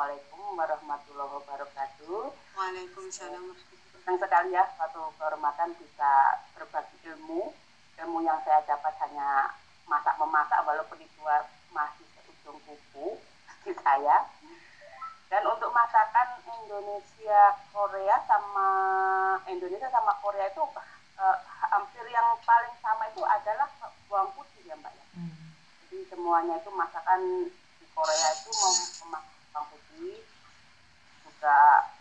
Assalamualaikum warahmatullahi wabarakatuh. Waalaikumsalam. Senang sekali ya suatu kehormatan bisa berbagi ilmu. Ilmu yang saya dapat hanya masak memasak walaupun itu masih seujung kuku bagi saya. Dan untuk masakan Indonesia Korea sama Indonesia sama Korea itu eh, hampir yang paling sama itu adalah bawang putih ya Mbak ya. Hmm. Jadi semuanya itu masakan di Korea itu mem- memasak bawang putih, juga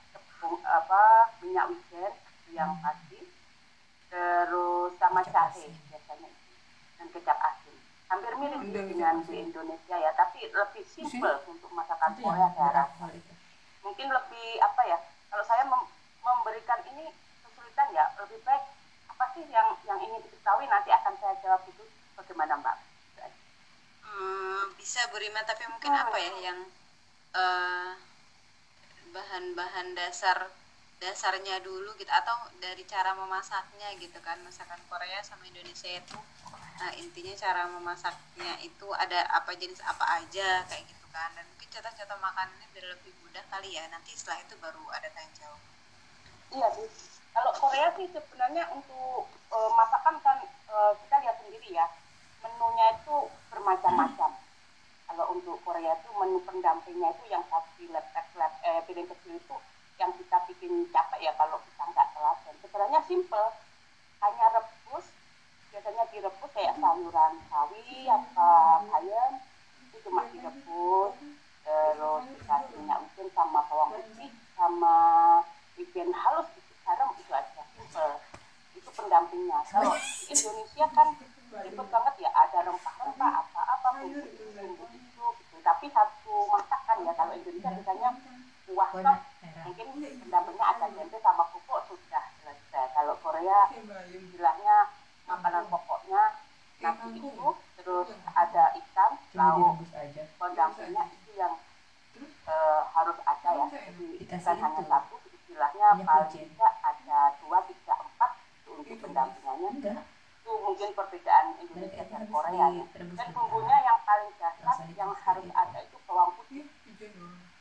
tepung apa minyak wijen yang Hmm. pasti, terus sama Kecap jahe biasanya itu. Dan kecap asin. Hampir mirip Ada dengan di. Indonesia ya, tapi lebih simple untuk masakan Korea saya rasa mungkin lebih apa ya kalau saya mem- memberikan ini kesulitan ya lebih baik apa sih yang yang ingin diketahui nanti akan saya jawab itu bagaimana mbak? Eh, bisa Burima tapi mungkin apa ya. yang eh, bahan-bahan dasar dasarnya dulu gitu atau dari cara memasaknya gitu kan. Masakan Korea sama Indonesia itu nah intinya cara memasaknya itu ada apa jenis apa aja kayak gitu kan. Dan mungkin contoh-contoh makanannya biar lebih mudah kali ya. Nanti setelah itu baru ada tanya jawab. Iya sih. Kalau Korea sih sebenarnya untuk eh, masakan kan eh, kita lihat sendiri ya. Menunya itu bermacam-macam kalau untuk Korea itu menu pendampingnya itu yang pasti lab lab eh, piring kecil itu yang kita bikin capek ya kalau kita nggak telaten sebenarnya simple. Hanya rebus biasanya direbus kayak sayuran sawi apa bayam itu cuma direbus. Terus dikasih minyak sama bawang putih sama wijen halus sedikit garam itu aja. Simple. Itu pendampingnya. Kalau di Indonesia kan ribet banget ya ada rempah-rempah apa-apa bumbu itu bumbu itu gitu tapi satu masakan ya kalau Indonesia biasanya kuah sop mungkin pendampingnya ada tempe sama pupuk sudah selesai. Kalau Korea istilahnya makanan pokoknya nasi itu terus ada ikan lauk. pendampingnya itu yang eh, harus ada ya. Jadi bukan hanya itu. satu istilahnya paling tidak ada dua tiga empat untuk pendampingannya. Enggak. Itu mungkin perbedaan Indonesia dan Korea ya. dan bumbunya yang paling dasar yang harus ada itu bawang putih.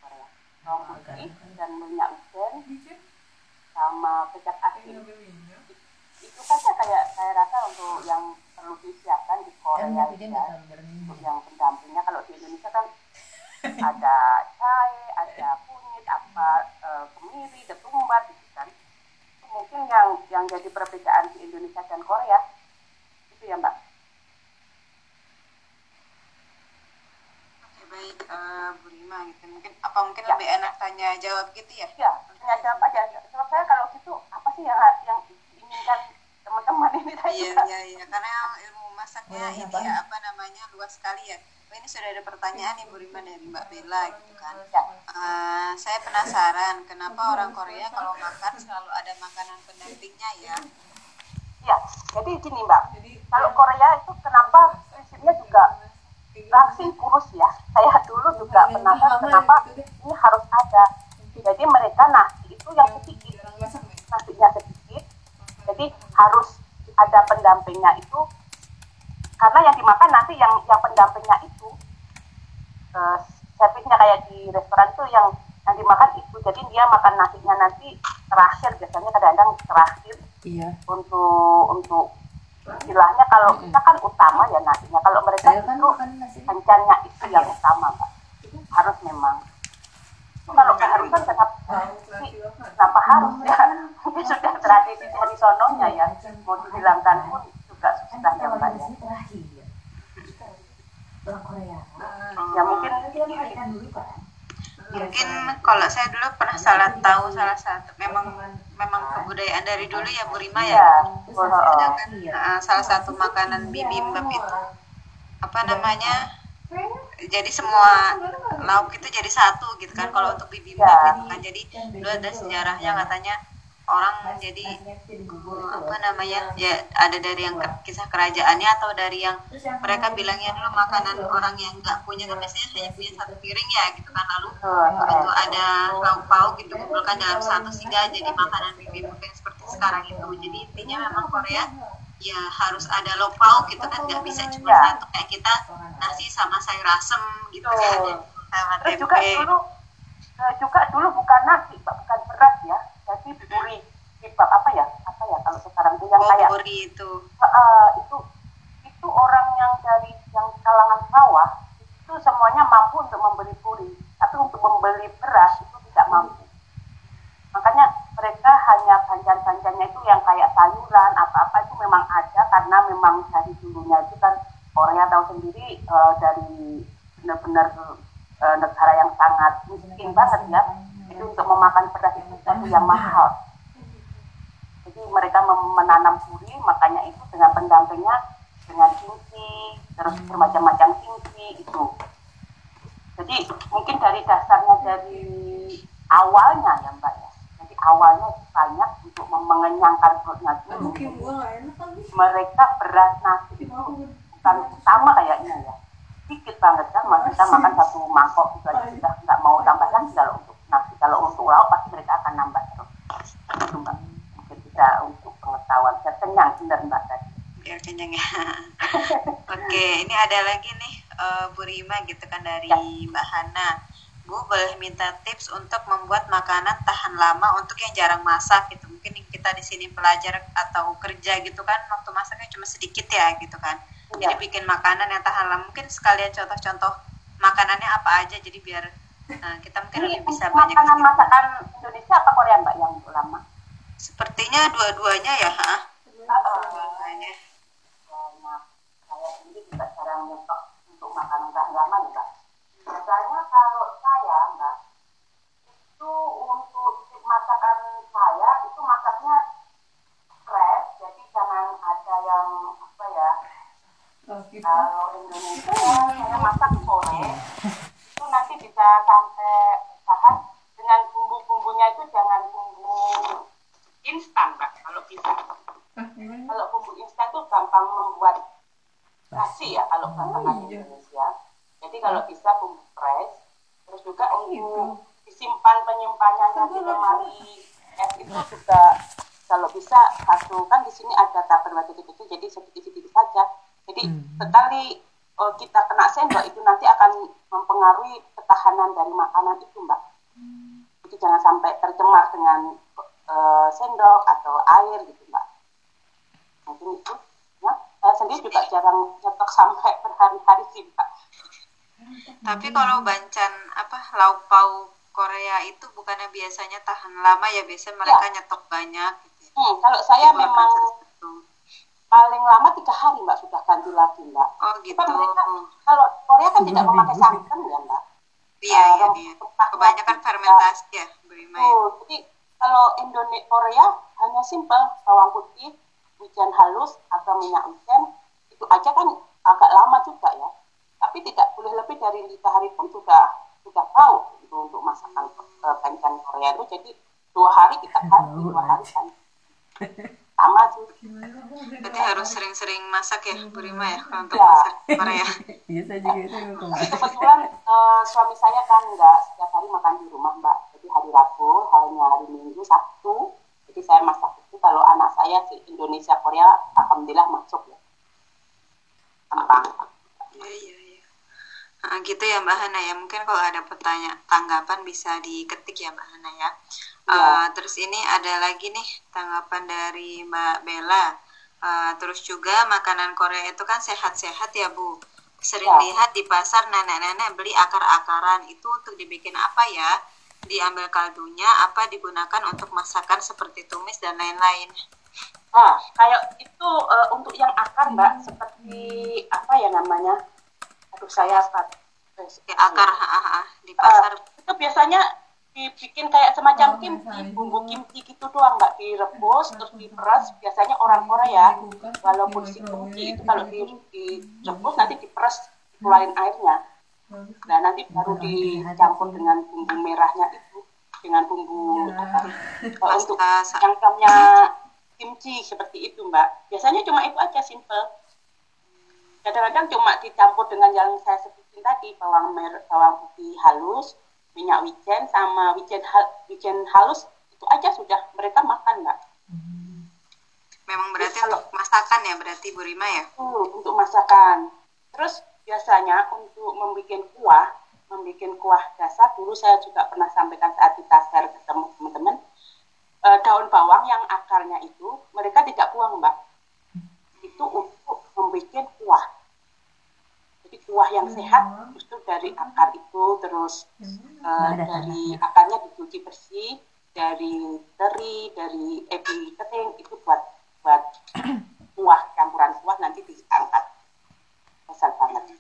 Korea. Bawang putih dan minyak wijen sama kecap asin. Itu saja kayak saya rasa untuk yang perlu disiapkan di Kan Korea wijen ya. untuk yang pendampingnya kalau di Indonesia kan ada jahe, ada kunyit, apa eh, kemiri, ketumbar gitu kan. Mungkin yang yang jadi perbedaan di Indonesia dan Korea. Itu ya Mbak. oke baik eh, Burima gitu mungkin apa mungkin Ya. lebih enak tanya jawab gitu ya Ya, tanya jawab aja. Sebab saya kalau gitu apa sih yang yang diinginkan teman-teman ini saya Iya iya iya karena ilmu masaknya ini ya apa namanya luas sekali ya. Oh, ini sudah ada pertanyaan nih Bu Rima dari Mbak Bella gitu kan. Ya. Eh, saya penasaran kenapa orang Korea kalau makan selalu ada makanan pendampingnya ya? Ya, jadi gini Mbak. Kalau Korea itu kenapa prinsipnya juga langsing kurus ya. Saya dulu juga penasaran kenapa ini harus ada. Jadi mereka nasi itu yang sedikit, nasinya sedikit. Jadi harus ada pendampingnya itu karena yang dimakan nasi yang yang pendampingnya itu eh, servisnya kayak di restoran tuh yang yang dimakan itu jadi dia makan nasinya nanti terakhir biasanya kadang-kadang terakhir Iya. untuk untuk istilahnya kalau kita kan utama ya nasinya kalau mereka Saya kan itu nasi. kencannya itu yang utama Mbak. harus memang. Kalau keharusan kenapa ini kenapa harus? ya mungkin sudah tradisi dari sononya ya. Mau dihilangkan pun juga susah ya Mbak ya. terakhir. Orang Korea. ya mungkin Mungkin kalau saya dulu pernah salah tahu salah satu memang memang kebudayaan dari dulu ya Bu Rima ya. ya Iya. eh, salah satu makanan bibimbap itu. Apa namanya? Jadi semua lauk itu jadi satu gitu kan kalau untuk bibimbap gitu kan. Jadi dulu ada sejarahnya katanya orang jadi eh, apa namanya ya ada dari yang kisah kerajaannya atau dari yang mereka bilangnya dulu makanan orang yang nggak punya kan biasanya hanya punya satu piring ya gitu kan. Lalu Betul. itu ada lauk pauk gitu dikumpulkan dalam satu sehingga jadi makanan bibimbap yang seperti sekarang itu. Jadi intinya memang Korea ya harus ada lauk pauk gitu kan nggak bisa cuma satu. Kayak kita nasi sama sayur asem gitu kan sama terus juga tempe dulu eh, juga dulu bukan nasi bukan beras ya jadi buri bibak apa ya? Apa ya kalau sekarang itu? Yang Oh, kayak buri itu. eh, itu itu orang yang dari yang kalangan bawah itu semuanya mampu untuk membeli puri tapi untuk membeli beras itu tidak mampu. Makanya mereka hanya banjan-banjannya itu yang kayak sayuran apa-apa itu memang ada karena memang dari dulunya itu kan Korea tahu sendiri eh, dari benar-benar eh, negara yang sangat miskin banget ya itu untuk memakan beras itu satu yang mahal. Jadi mereka menanam puri makanya itu dengan pendampingnya dengan kimchi terus bermacam-macam kimchi itu. Jadi mungkin dari dasarnya dari awalnya ya mbak ya. Jadi awalnya banyak untuk mengenyangkan perutnya dulu. Mereka beras nasi itu bukan utama kayaknya ya. Sedikit banget kan mas kita makan satu mangkok itu aja sudah nggak mau tambah lagi kalau untuk nasi kalau untuk lauk pasti mereka akan nambah terus itu mbak mungkin bisa untuk pengetahuan saya kenyang benar mbak tadi biar kenyang ya. Oke, ini ada lagi nih eh, Bu Rima gitu kan dari Ya. Mbak Hana. Bu boleh minta tips untuk membuat makanan tahan lama untuk yang jarang masak gitu. Mungkin kita di sini pelajar atau kerja gitu kan waktu masaknya cuma sedikit ya gitu kan. Jadi Ya. bikin makanan yang tahan lama. Mungkin sekalian contoh-contoh makanannya apa aja jadi biar eh, kita mungkin ini lebih bisa banyak makanan masakan Indonesia apa Korea mbak yang untuk lama Sepertinya dua-duanya ya, ha? Dua-duanya. saya sendiri juga jarang nyetok untuk makanan tahan lama ya mbak biasanya kalau saya mbak itu untuk masakan saya itu masaknya fresh jadi jangan ada yang apa ya Kalau kita kalau Indonesia saya masak sore bisa sampai tahan dengan bumbu-bumbunya itu jangan bumbu instan mbak kalau bisa. Gimana? kalau bumbu instan tuh gampang membuat nasi ya kalau bahasa Oh, iya. Indonesia. Jadi kalau bisa bumbu fresh terus juga Gitu. untuk disimpan penyimpanannya di lemari. es itu juga kalau bisa satu kan di sini ada tupperware kecil-kecil jadi sedikit-sedikit saja. Jadi sekali eh, kita kena sendok itu nanti akan mempengaruhi ketahanan dari makanan itu mbak jadi jangan sampai tercemar dengan eh, sendok atau air gitu mbak mungkin itu ya saya sendiri juga jarang nyetok sampai berhari-hari sih mbak Tapi kalau bancan apa lauk pauk Korea itu bukannya biasanya tahan lama ya biasanya mereka nyetok banyak gitu. ya. hmm, kalau saya memang. Paling lama tiga hari mbak sudah ganti lagi mbak Oh gitu. Mereka kalau Korea kan tidak memakai santan ya mbak Iya iya iya. Kebanyakan fermentasi ya, Brima ya. Oh, jadi kalau Indonesia Korea hanya simpel bawang putih, wijen halus atau minyak wijen itu aja kan agak lama juga ya. Tapi tidak boleh lebih dari tiga hari pun sudah sudah bau itu untuk masakan bancan Korea itu. Jadi dua hari kita ganti dua hari kan sama sih. Berarti harus sering-sering masak ya, Bu Rima ya, kalau untuk Iya. masak Korea. Iya saya juga itu kebetulan eh, suami saya kan nggak setiap hari makan di rumah mbak. Jadi hari Rabu, hanya hari Minggu, Sabtu. Jadi saya masak itu kalau anak saya si Indonesia Korea, alhamdulillah masuk ya. Gampang. Iya iya iya. Nah, gitu ya Mbak Hana ya. Mungkin kalau ada pertanyaan tanggapan bisa diketik ya Mbak Hana ya. Eh, terus ini ada lagi nih tanggapan dari Mbak Bella. Eh, terus juga makanan Korea itu kan sehat-sehat ya Bu. Sering Ya. lihat di pasar nenek-nenek beli akar-akaran itu untuk dibikin apa ya? Diambil kaldunya apa digunakan untuk masakan seperti tumis dan lain-lain. Nah, kayak itu eh, untuk yang akar mbak, seperti apa ya namanya? Aduh saya apa? Kayak akar ha, ha, ha, di Eh, pasar itu biasanya dibikin kayak semacam kimchi, bumbu kimchi gitu doang mbak direbus terus diperas. Biasanya orang Korea walaupun si kimchi itu kalau di, direbus nanti diperas keluarin airnya. Nah nanti baru dicampur dengan bumbu merahnya itu dengan bumbu apa? eh, untuk namanya kimchi seperti itu mbak. Biasanya cuma itu aja simple. Kadang-kadang cuma dicampur dengan yang saya sebutin tadi bawang merah, bawang putih halus, minyak wijen sama wijen hal, wijen halus itu aja sudah mereka makan mbak. memang berarti kalau- untuk masakan ya berarti Bu Rima ya Hmm, untuk masakan. Terus biasanya untuk membuat kuah membuat kuah dasar dulu saya juga pernah sampaikan saat kita share ketemu teman-teman eh, daun bawang yang akarnya itu mereka tidak buang mbak itu untuk membuat kuah jadi kuah yang sehat justru dari akar itu terus eh, ada dari akarnya. dicuci bersih dari teri dari ebi kering itu buat buat kuah campuran kuah nanti diangkat. Besar banget.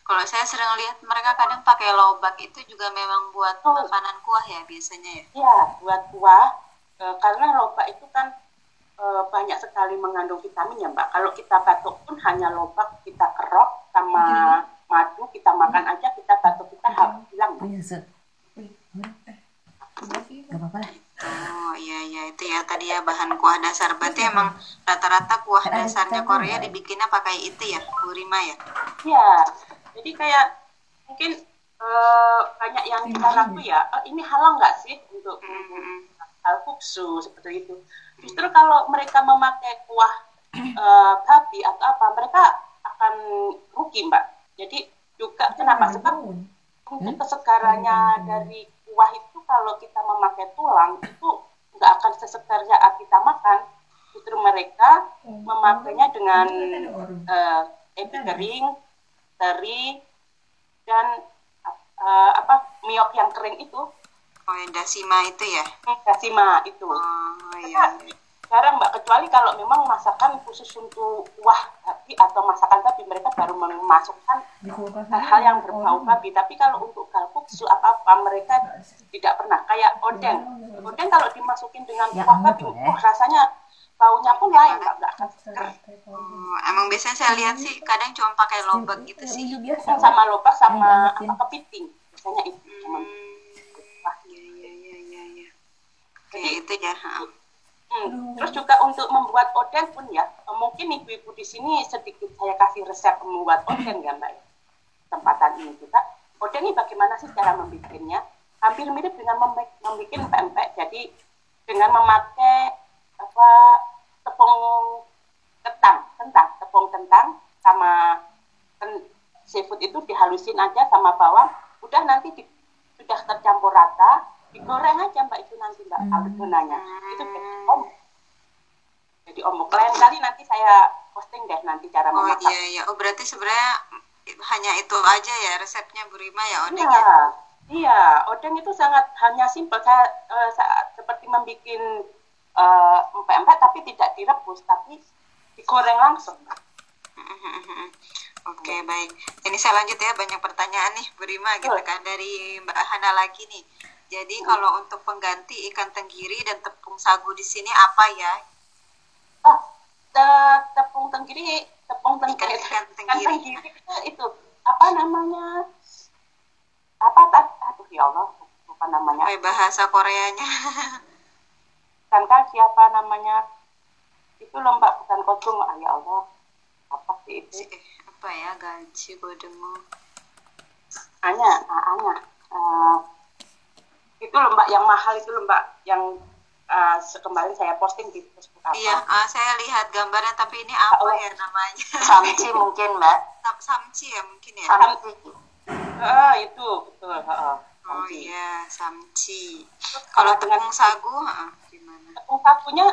Kalau saya sering lihat mereka kadang pakai lobak itu juga memang buat Oh. makanan kuah ya biasanya ya. ya buat kuah. Eh, karena lobak itu kan eh, banyak sekali mengandung vitamin ya mbak. Kalau kita batuk pun hanya lobak kita kerok sama madu kita makan aja kita batuk kita habis hilang. Gak apa-apa lah. Oh iya iya. Itu ya tadi ya bahan kuah dasar. Berarti emang rata-rata kuah dasarnya Korea dibikinnya pakai itu ya, Bu Rima ya. Iya, jadi kayak mungkin eh, banyak yang kita ragu ya, "Eh, ini halal nggak sih untuk Mm-mm. Hal kuksu seperti itu. Justru kalau mereka memakai kuah eh, babi atau apa, mereka akan rugi mbak. Jadi juga kenapa? Sebab untuk kesegarannya dari kuah itu kalau kita memakai tulang itu nggak akan sesegar saat kita makan. Justru mereka memakainya dengan eh, ebi kering, teri, dan eh, apa miok yang kering itu, Oh yang dasima itu ya. kasima itu. Oh iya. iya. Jarang mbak, kecuali kalau memang masakan khusus untuk kuah babi atau masakan babi mereka baru memasukkan hal-hal yang berbau babi. Tapi kalau untuk galkuksu apa-apa mereka tidak pernah. Kayak odeng, odeng kalau dimasukin dengan Ya, kuah babi, wah rasanya baunya pun lain mbak, nggak akan seger. Oh, emang biasanya saya lihat sih kadang cuma pakai lobak gitu sih. Sama lobak sama kepiting biasanya itu Hmm. Iya iya iya iya iya. Oke itu ya. Hmm. Terus juga untuk membuat odeng pun ya, mungkin ibu-ibu di sini sedikit saya kasih resep membuat odeng ya mbak. ya. Kesempatan ini juga. Odeng ini bagaimana sih cara membuatnya? Hampir mirip dengan membuat pempek. Jadi dengan memakai apa tepung kentang, kentang, tepung kentang sama ken- seafood itu dihalusin aja sama bawang. Udah nanti di- sudah tercampur rata, digoreng aja mbak itu nanti mbak adonannya. Itu jadi ombok. Jadi ombok. Lain kali nanti saya posting deh nanti cara Oh memasak. iya iya. Oh berarti sebenarnya hanya itu aja ya resepnya Bu Rima ya odeng Iya, ya. iya. Odeng itu sangat hanya simpel. Saya eh, sa- seperti membuat eh, empek-empek tapi tidak direbus, tapi digoreng langsung. Oke baik. Ini saya lanjut ya banyak pertanyaan nih Bu Rima gitu kan dari Mbak Hana lagi nih. Jadi kalau untuk pengganti ikan tenggiri dan tepung sagu di sini apa ya? Ah, te- tepung tenggiri, tepung tenggiri, Ikan- ikan ikan tenggiri. tenggiri itu, itu apa namanya? Apa? Aduh ya Allah, lupa namanya. Oh, bahasa Koreanya. Bukan siapa namanya? Itu lembak bukan kodung, ah, ya Allah. Apa sih itu? Eh, apa ya gaji godemu. Anya, ah, Anya. Eh, itu lembak yang mahal itu lembak yang eh, kemarin saya posting di Facebook apa? Iya, ah, saya lihat gambarnya tapi ini apa Oh. ya namanya? Samci mungkin mbak. Sam- Samci ya mungkin ya. Samci. Ah, itu betul. heeh. Oh iya, samci. Kalau dengan tepung sagu, ah, gimana? tepung sagunya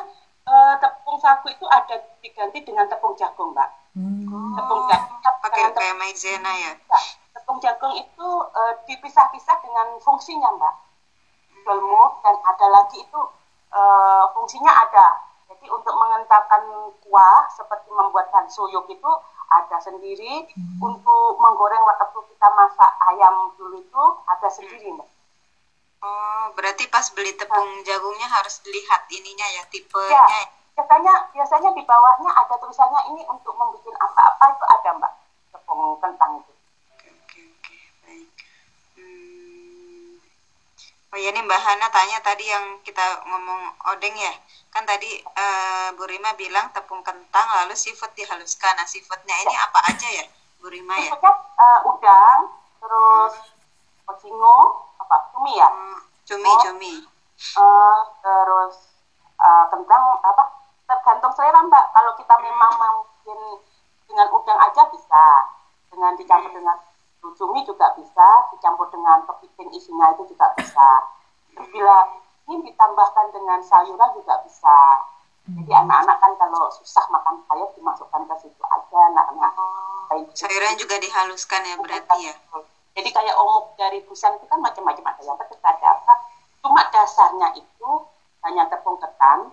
eh, tepung sagu itu ada diganti dengan tepung jagung mbak. Hmm. Tepung Oh, jagung pakai dengan kayak maizena ya. tepung, tepung jagung itu eh, dipisah-pisah dengan fungsinya mbak. Gelmut dan ada lagi itu eh, fungsinya ada. Jadi untuk mengentalkan kuah seperti membuat hansuyuk itu ada sendiri. Untuk menggoreng waktu kita masak ayam dulu itu ada sendiri mbak. Oh, berarti pas beli tepung jagungnya harus dilihat ininya ya, Ya, tipenya. biasanya biasanya di bawahnya ada tulisannya ini untuk membuat apa-apa itu ada mbak tepung kentang itu. Oke, oke, oke, baik. Hmm. Oh ya nih Mbak Hana tanya tadi yang kita ngomong odeng ya. Kan tadi eh, Bu Rima bilang tepung kentang lalu seafood dihaluskan. Nah, seafoodnya ini apa aja ya, Bu Rima ya? Eh, udang, terus pocingo, apa cumi ya, Hmm, cumi, Oh. cumi. Eh, terus eh, kentang apa tergantung selera mbak. Kalau kita memang mau bikin dengan udang aja bisa, dengan dicampur dengan cumi juga bisa dicampur dengan kepiting isinya itu juga bisa. Terus bila ingin ditambahkan dengan sayuran juga bisa. Jadi anak-anak kan kalau susah makan sayur dimasukkan ke situ aja anak-anak kayak gitu. sayuran juga dihaluskan ya berarti ya? Jadi kayak omuk dari busan itu kan macam-macam ada yang pedas ada apa. Cuma dasarnya itu hanya tepung ketan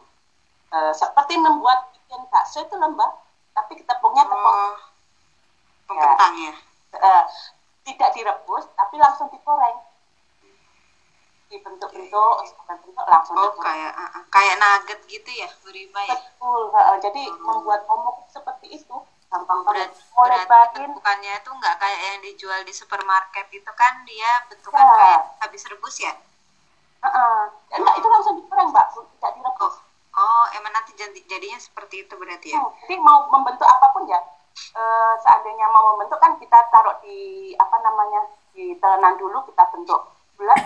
Eh, seperti membuat bikin bakso itu lembah tapi tepungnya tepung. Oh. Tepung Ya. kentang ya. Eh, tidak direbus tapi langsung digoreng. Dibentuk-bentuk bentuk langsung oh digoreng. kayak ah. kayak nugget gitu ya Burima ya? Betul eh, jadi membuat omuk seperti itu gampang banget. Berat- berarti bentukannya itu nggak kayak yang dijual di supermarket itu kan? Dia bentukan Ya. kayak habis rebus ya? Eh, eh. enggak itu langsung digoreng mbak. Tidak direbus. Oh emang nanti jadi- jadinya seperti itu berarti ya? Hmm, jadi mau membentuk apa pun ya eh, seandainya mau membentuk kan kita taruh di apa namanya di telenan dulu kita bentuk bulat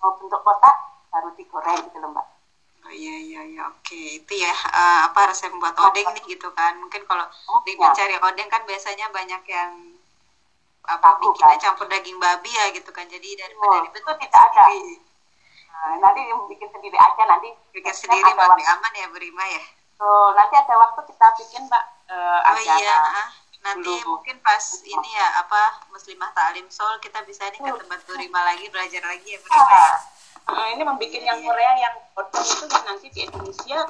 mau bentuk kotak baru digoreng gitu loh mbak. Oh iya iya iya. Oke itu ya eh, apa resep membuat odeng nih gitu kan. Mungkin kalau Oh, ya. cari odeng kan biasanya banyak yang apa Tahu, bikinnya kan? campur daging babi ya gitu kan. Jadi daripada Oh, itu tidak ada. Nah, nanti yang bikin sendiri aja nanti bikin sendiri lebih aman ya Berima ya Tuh, nanti ada waktu kita bikin mbak eh, oh acara. iya ah. nanti Dulu. mungkin pas ini ya apa muslimah taklim sol kita bisa nih ke Hmm. tempat Berima lagi belajar lagi ya Berima ya Ah, eh, ini membuat yang Korea yang odeng itu kan nanti di Indonesia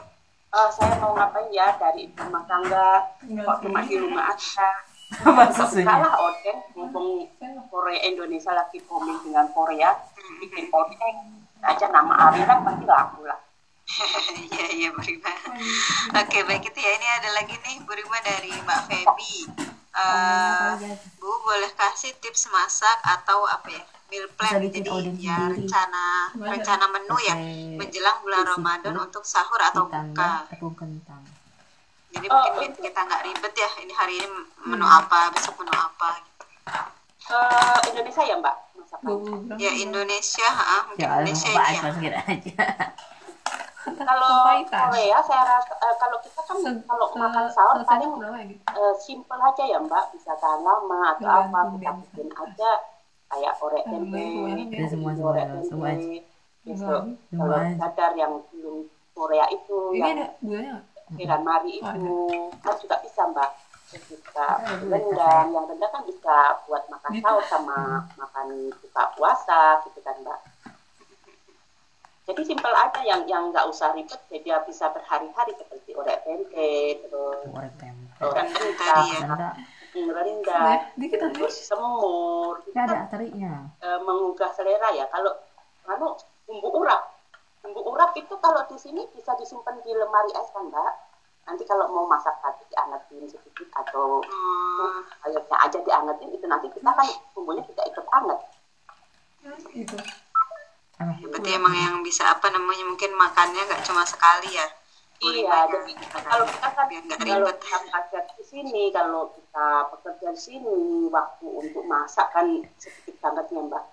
eh, saya mau ngapain ya dari rumah tangga kok cuma di rumah aja. Masa Kok kalah odeng mumpung Korea Indonesia lagi booming dengan Korea bikin odeng aja nama ariran pasti laku lah Iya iya Bu Rima. Oke baik itu ya ini ada lagi nih Bu Rima dari Mbak Feby. Eh, Bu boleh kasih tips masak atau apa ya meal plan jadi ya rencana rencana menu ya menjelang bulan Ramadan perut, untuk sahur atau buka. tepung kentang Jadi Oh, mungkin kita nggak ribet ya ini hari ini menu apa besok menu apa. gitu. Eh, Indonesia ya mbak masakan Ya Indonesia, ah, mungkin ya Indonesia ya. aja kalau. Korea saya rasa eh, kalau kita kan kalau makan sahur paling eh, simple aja ya mbak. Bisa tahan lama atau apa Tergantung kita bikin aja kayak orek tempe. Ya, semua, orek semua aja. tempe besok kalau sadar yang belum Korea itu Ini yang? Kiran mari Oh, itu kan juga bisa mbak. Juga rendang. yang rendang kan bisa buat makan Gitu. sahur sama makan buka puasa gitu kan mbak jadi simpel aja yang yang nggak usah ribet jadi bisa berhari-hari seperti orek tempe terus orek tempe Tadi ya. Aja. terus semur. Itu nggak ada kan atariknya eh, menggugah selera ya. Kalau kalau bumbu urap. Bumbu urap itu kalau di sini bisa disimpan di lemari es kan mbak? Nanti kalau mau masak lagi diangetin sedikit atau Hmm, ayamnya aja diangetin itu nanti kita kan bumbunya tidak ikut anget. Itu. Ya berarti emang yang bisa apa namanya mungkin makannya nggak cuma sekali ya. Iya jadi kalau kita kan biar nggak kalau ribet. kita di sini kalau kita bekerja di sini waktu untuk masak kan sedikit banget ya mbak.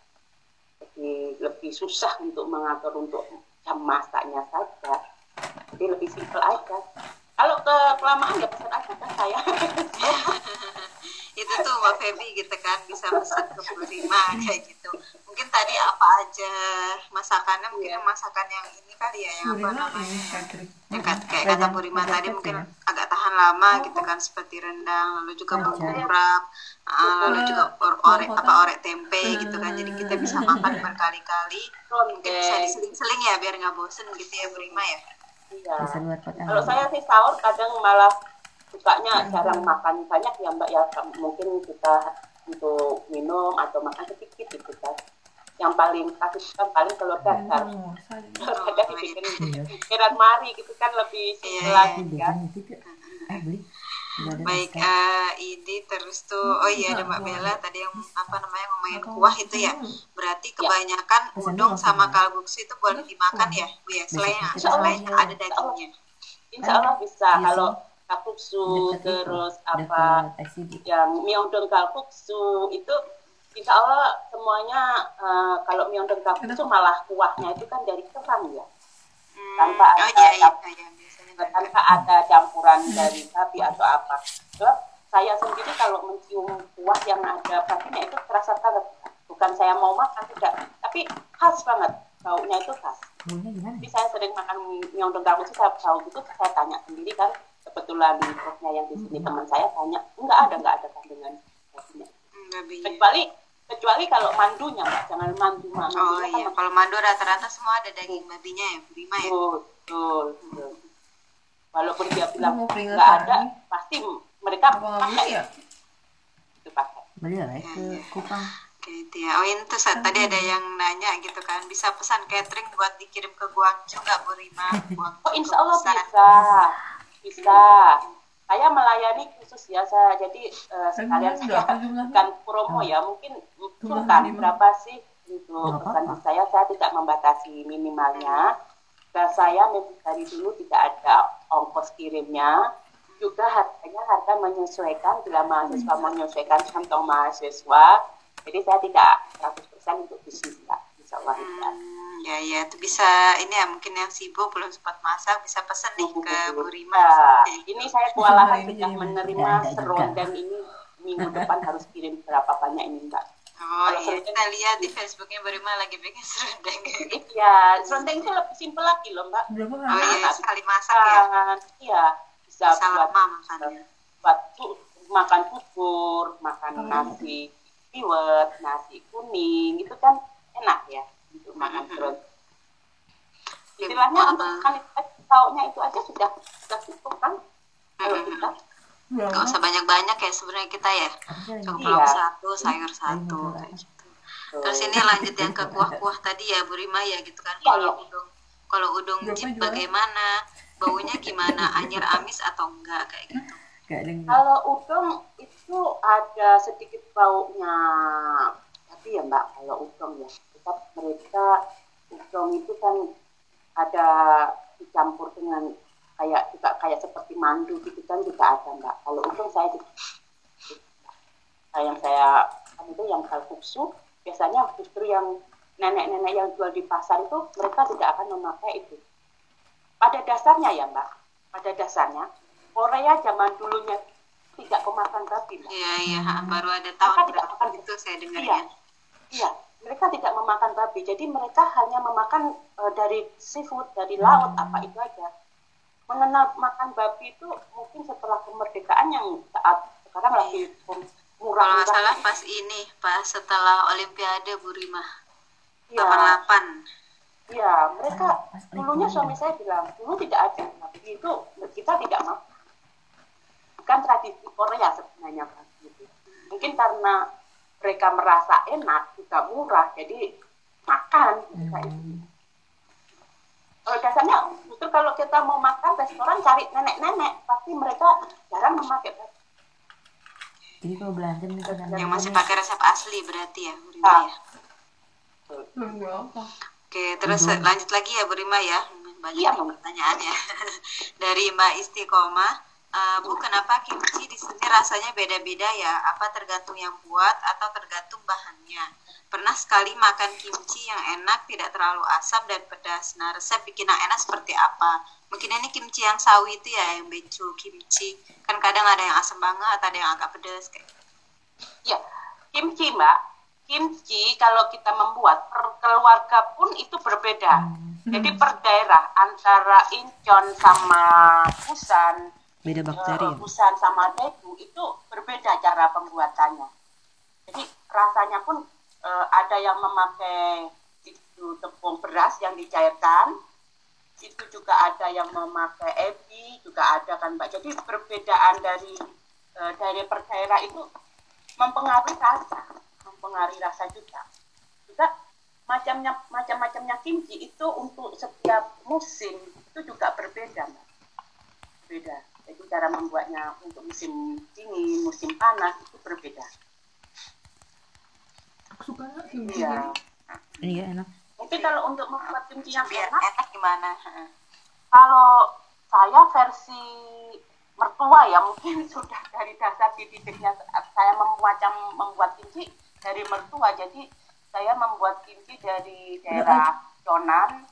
Jadi lebih susah untuk mengatur untuk jam masaknya saja. Jadi lebih simpel aja. Kalau ke kelamaan ya pesan aja kan saya itu tuh Mbak Feby gitu kan bisa pesan ke Bu Rima kayak gitu. Mungkin tadi apa aja masakannya mungkin yang masakan yang ini kali ya yang apa Burima namanya? kat- kayak kata Bu Rima rendang tadi mungkin ya? agak tahan lama gitu kan seperti rendang lalu juga Aja. bumbu urap ah, lalu juga or- orek apa orek tempe gitu kan. Jadi kita bisa makan berkali-kali. Mungkin bisa diseling-seling ya biar nggak bosen gitu ya Bu Rima ya. Iya. Kalau saya sih sahur kadang malah sukanya jarang makan. Banyak ya mbak ya. Mungkin kita untuk minum atau makan sedikit gitu kan yang paling kasih kan paling telur dadar. Oh, saya- telur dadar dibikin iya. kiran mari gitu kan lebih Iya, simpel iya. lagi kan. Juga eh ada baik naskah. eh ini terus tuh oh iya ada Mbak Bella. Tadi yang apa namanya ngomongin kuah itu ya. Berarti kebanyakan Pesan udang sama kalguksu itu boleh dimakan ya Bu ya? Selain selain ada dagingnya. Insya Allah bisa. Iya kalau. Kalkuksu terus apa? Yang myeongdong kalkuksu itu insya Allah semuanya eh, kalau myeongdong kalkuksu malah kuahnya itu kan dari kerang ya. Hmm, Tanpa oh ada iya iya cap- iya biasanya dari tanpa ada. campuran dari sapi atau apa. Sebab saya sendiri kalau mencium kuah yang ada babinya itu terasa banget. Bukan saya mau makan tidak. Tapi khas banget baunya itu khas. Baunya gimana? jadi saya sering makan nyondong kamu sih saya tahu itu saya tanya sendiri kan kebetulan koknya yang di sini teman saya tanya enggak ada enggak ada kandungan. Babinya Hmm, kecuali kecuali kalau mandunya mbak. Jangan mandu mak Oh mandunya iya, kan kalau mando rata-rata semua ada daging babinya ya, Burima ya. betul betul, betul. walaupun dia bilang enggak ada pasti mereka Apa nggak pakai ya? itu pakai. Beli lah ya ke Kupang. Oke, itu ya. Oh ini tuh saat tadi ada yang nanya gitu kan, bisa pesan catering buat dikirim ke Guangzhou nggak Burima? Buat Oh insya Allah bisa, bisa. Saya melayani khusus ya, saya jadi eh, sekalian saya bukan promo ya, mungkin minimal. berapa sih untuk Nggak pesan saya, saya tidak membatasi minimalnya. Dan saya dari dulu tidak ada ongkos kirimnya, juga harganya harga menyesuaikan bila mahasiswa menyesuaikan kantong mahasiswa. Jadi saya tidak 100% untuk bisnis, Mbak. Insya Allah. Hmm, ya ya, itu bisa ini ya mungkin yang sibuk belum sempat masak bisa pesan nih ke Burima. Nah, ini saya kewalahan Ini sudah jadi menerima juga. serondeng ini minggu depan harus kirim berapa banyak ini mbak. Oh Kalau iya, serundeng- kita lihat di Facebooknya Burima lagi bikin serundeng. Iya, serondeng itu lebih simpel lagi loh mbak. Oh iya, sekali masak ya. Iya, bisa Bisa buat lama makannya. buat makan bubur, makan Oh. nasi liwet, nasi kuning, itu kan enak ya untuk makan serondeng. Ya, Istilahnya untuk sekali tahunya itu aja sudah sudah cukup kan kalau kita. Nggak Berapa? usah banyak-banyak ya sebenarnya kita ya. Cukup Iya. lauk satu, sayur satu. kayak gitu. Terus ini lanjut yang ke kuah-kuah tadi ya Bu Rima ya gitu kan. Iya, Kalau iya. udang kalau jeep jualnya? bagaimana? Baunya gimana? Anyir amis atau enggak kayak gitu. Gak Kalau udang itu ada sedikit baunya, tapi ya mbak kalau udang ya, mereka udang itu kan ada dicampur dengan kayak juga kayak seperti mandu gitu kan juga ada mbak. Kalau udang saya di- Nah, yang saya kan itu yang kalkuksu biasanya justru yang nenek-nenek yang jual di pasar itu mereka tidak akan memakai itu. Pada dasarnya ya mbak, pada dasarnya Korea zaman dulunya tidak memakan babi mbak. Iya iya baru ada tahun berapa akan- itu saya Iya, dengarnya. iya. Mereka tidak memakan babi, jadi mereka hanya memakan eh, dari seafood, dari laut, apa itu aja. Mengenal makan babi itu mungkin setelah kemerdekaan yang saat sekarang lagi Kalau murah nggak salah pas ini, pas setelah Olimpiade Bu Rima. Iya, 88. iya. Mereka dulunya suami saya bilang dulu tidak ada babi itu kita tidak makan. Bukan tradisi Korea sebenarnya babi itu. Mungkin karena mereka merasa enak juga murah, jadi makan. kayak Hmm. Kalau dasarnya justru kalau kita mau makan restoran cari nenek-nenek, pasti mereka jarang memakai. Jadi kalau kan Yang masih pakai resep asli berarti ya Bu Rima Ah. ya. Berapa? Oke, terus lanjut lagi ya Bu Rima ya. Banyak Iya, nih Mbak. pertanyaannya. Dari Mbak Istiqomah, Eh, Bu kenapa kimchi di sini rasanya beda-beda ya? Apa tergantung yang buat atau tergantung bahannya? Pernah sekali makan kimchi yang enak, tidak terlalu asam dan pedas. Nah, resep bikin yang enak seperti apa? Mungkin ini kimchi yang sawi itu ya, yang becu kimchi. Kan kadang ada yang asam banget, ada yang agak pedas kayak. Ya, kimchi mbak. Kimchi kalau kita membuat per keluarga pun itu berbeda. Jadi per daerah antara Incheon sama Busan, beda bakteri ya Busan sama Daegu itu berbeda cara pembuatannya. Jadi rasanya pun eh, ada yang memakai itu tepung beras yang dicairkan, itu juga ada yang memakai ebi, juga ada kan mbak. Jadi perbedaan dari eh, dari per daerah itu mempengaruhi rasa, mempengaruhi rasa juga. Juga macamnya macam-macamnya kimchi itu untuk setiap musim itu juga berbeda mbak. Berbeda. Jadi cara membuatnya untuk musim dingin, musim panas itu berbeda. Aku suka Iya. ini ya enak Mungkin kalau untuk membuat kimchi yang Biar enak, enak gimana? Heeh. kalau saya versi mertua ya mungkin sudah dari dasar didiknya saya membuat membuat kimchi dari mertua jadi saya membuat kimchi dari daerah Yonan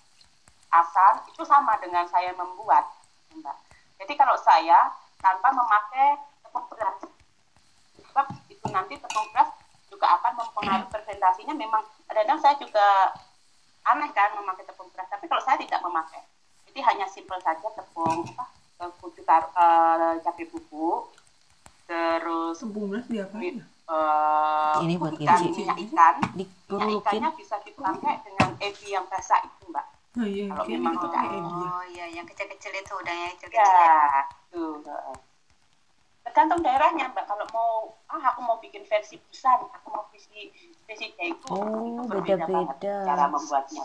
Asan itu sama dengan saya membuat mbak jadi kalau saya tanpa memakai tepung beras. Sebab itu nanti tepung beras juga akan mempengaruhi fermentasinya memang kadang-kadang saya juga aneh kan memakai tepung beras tapi kalau saya tidak memakai. Jadi hanya simpel saja tepung apa kucu tar- eh, cabai bubuk terus Tepung beras diapain? eh, Ini buat ikan, kimchi. minyak ikan. Minyak ikannya bisa dipakai dengan ebi yang basah itu mbak Oh iya, Kalau memang dia. oh iya yang kecil-kecil itu udangnya kecil-kecil ya ya. tuh heeh. tergantung daerahnya mbak kalau mau ah aku mau bikin versi busan aku mau versi versi daegu Oh, itu berbeda banget beda-beda. cara membuatnya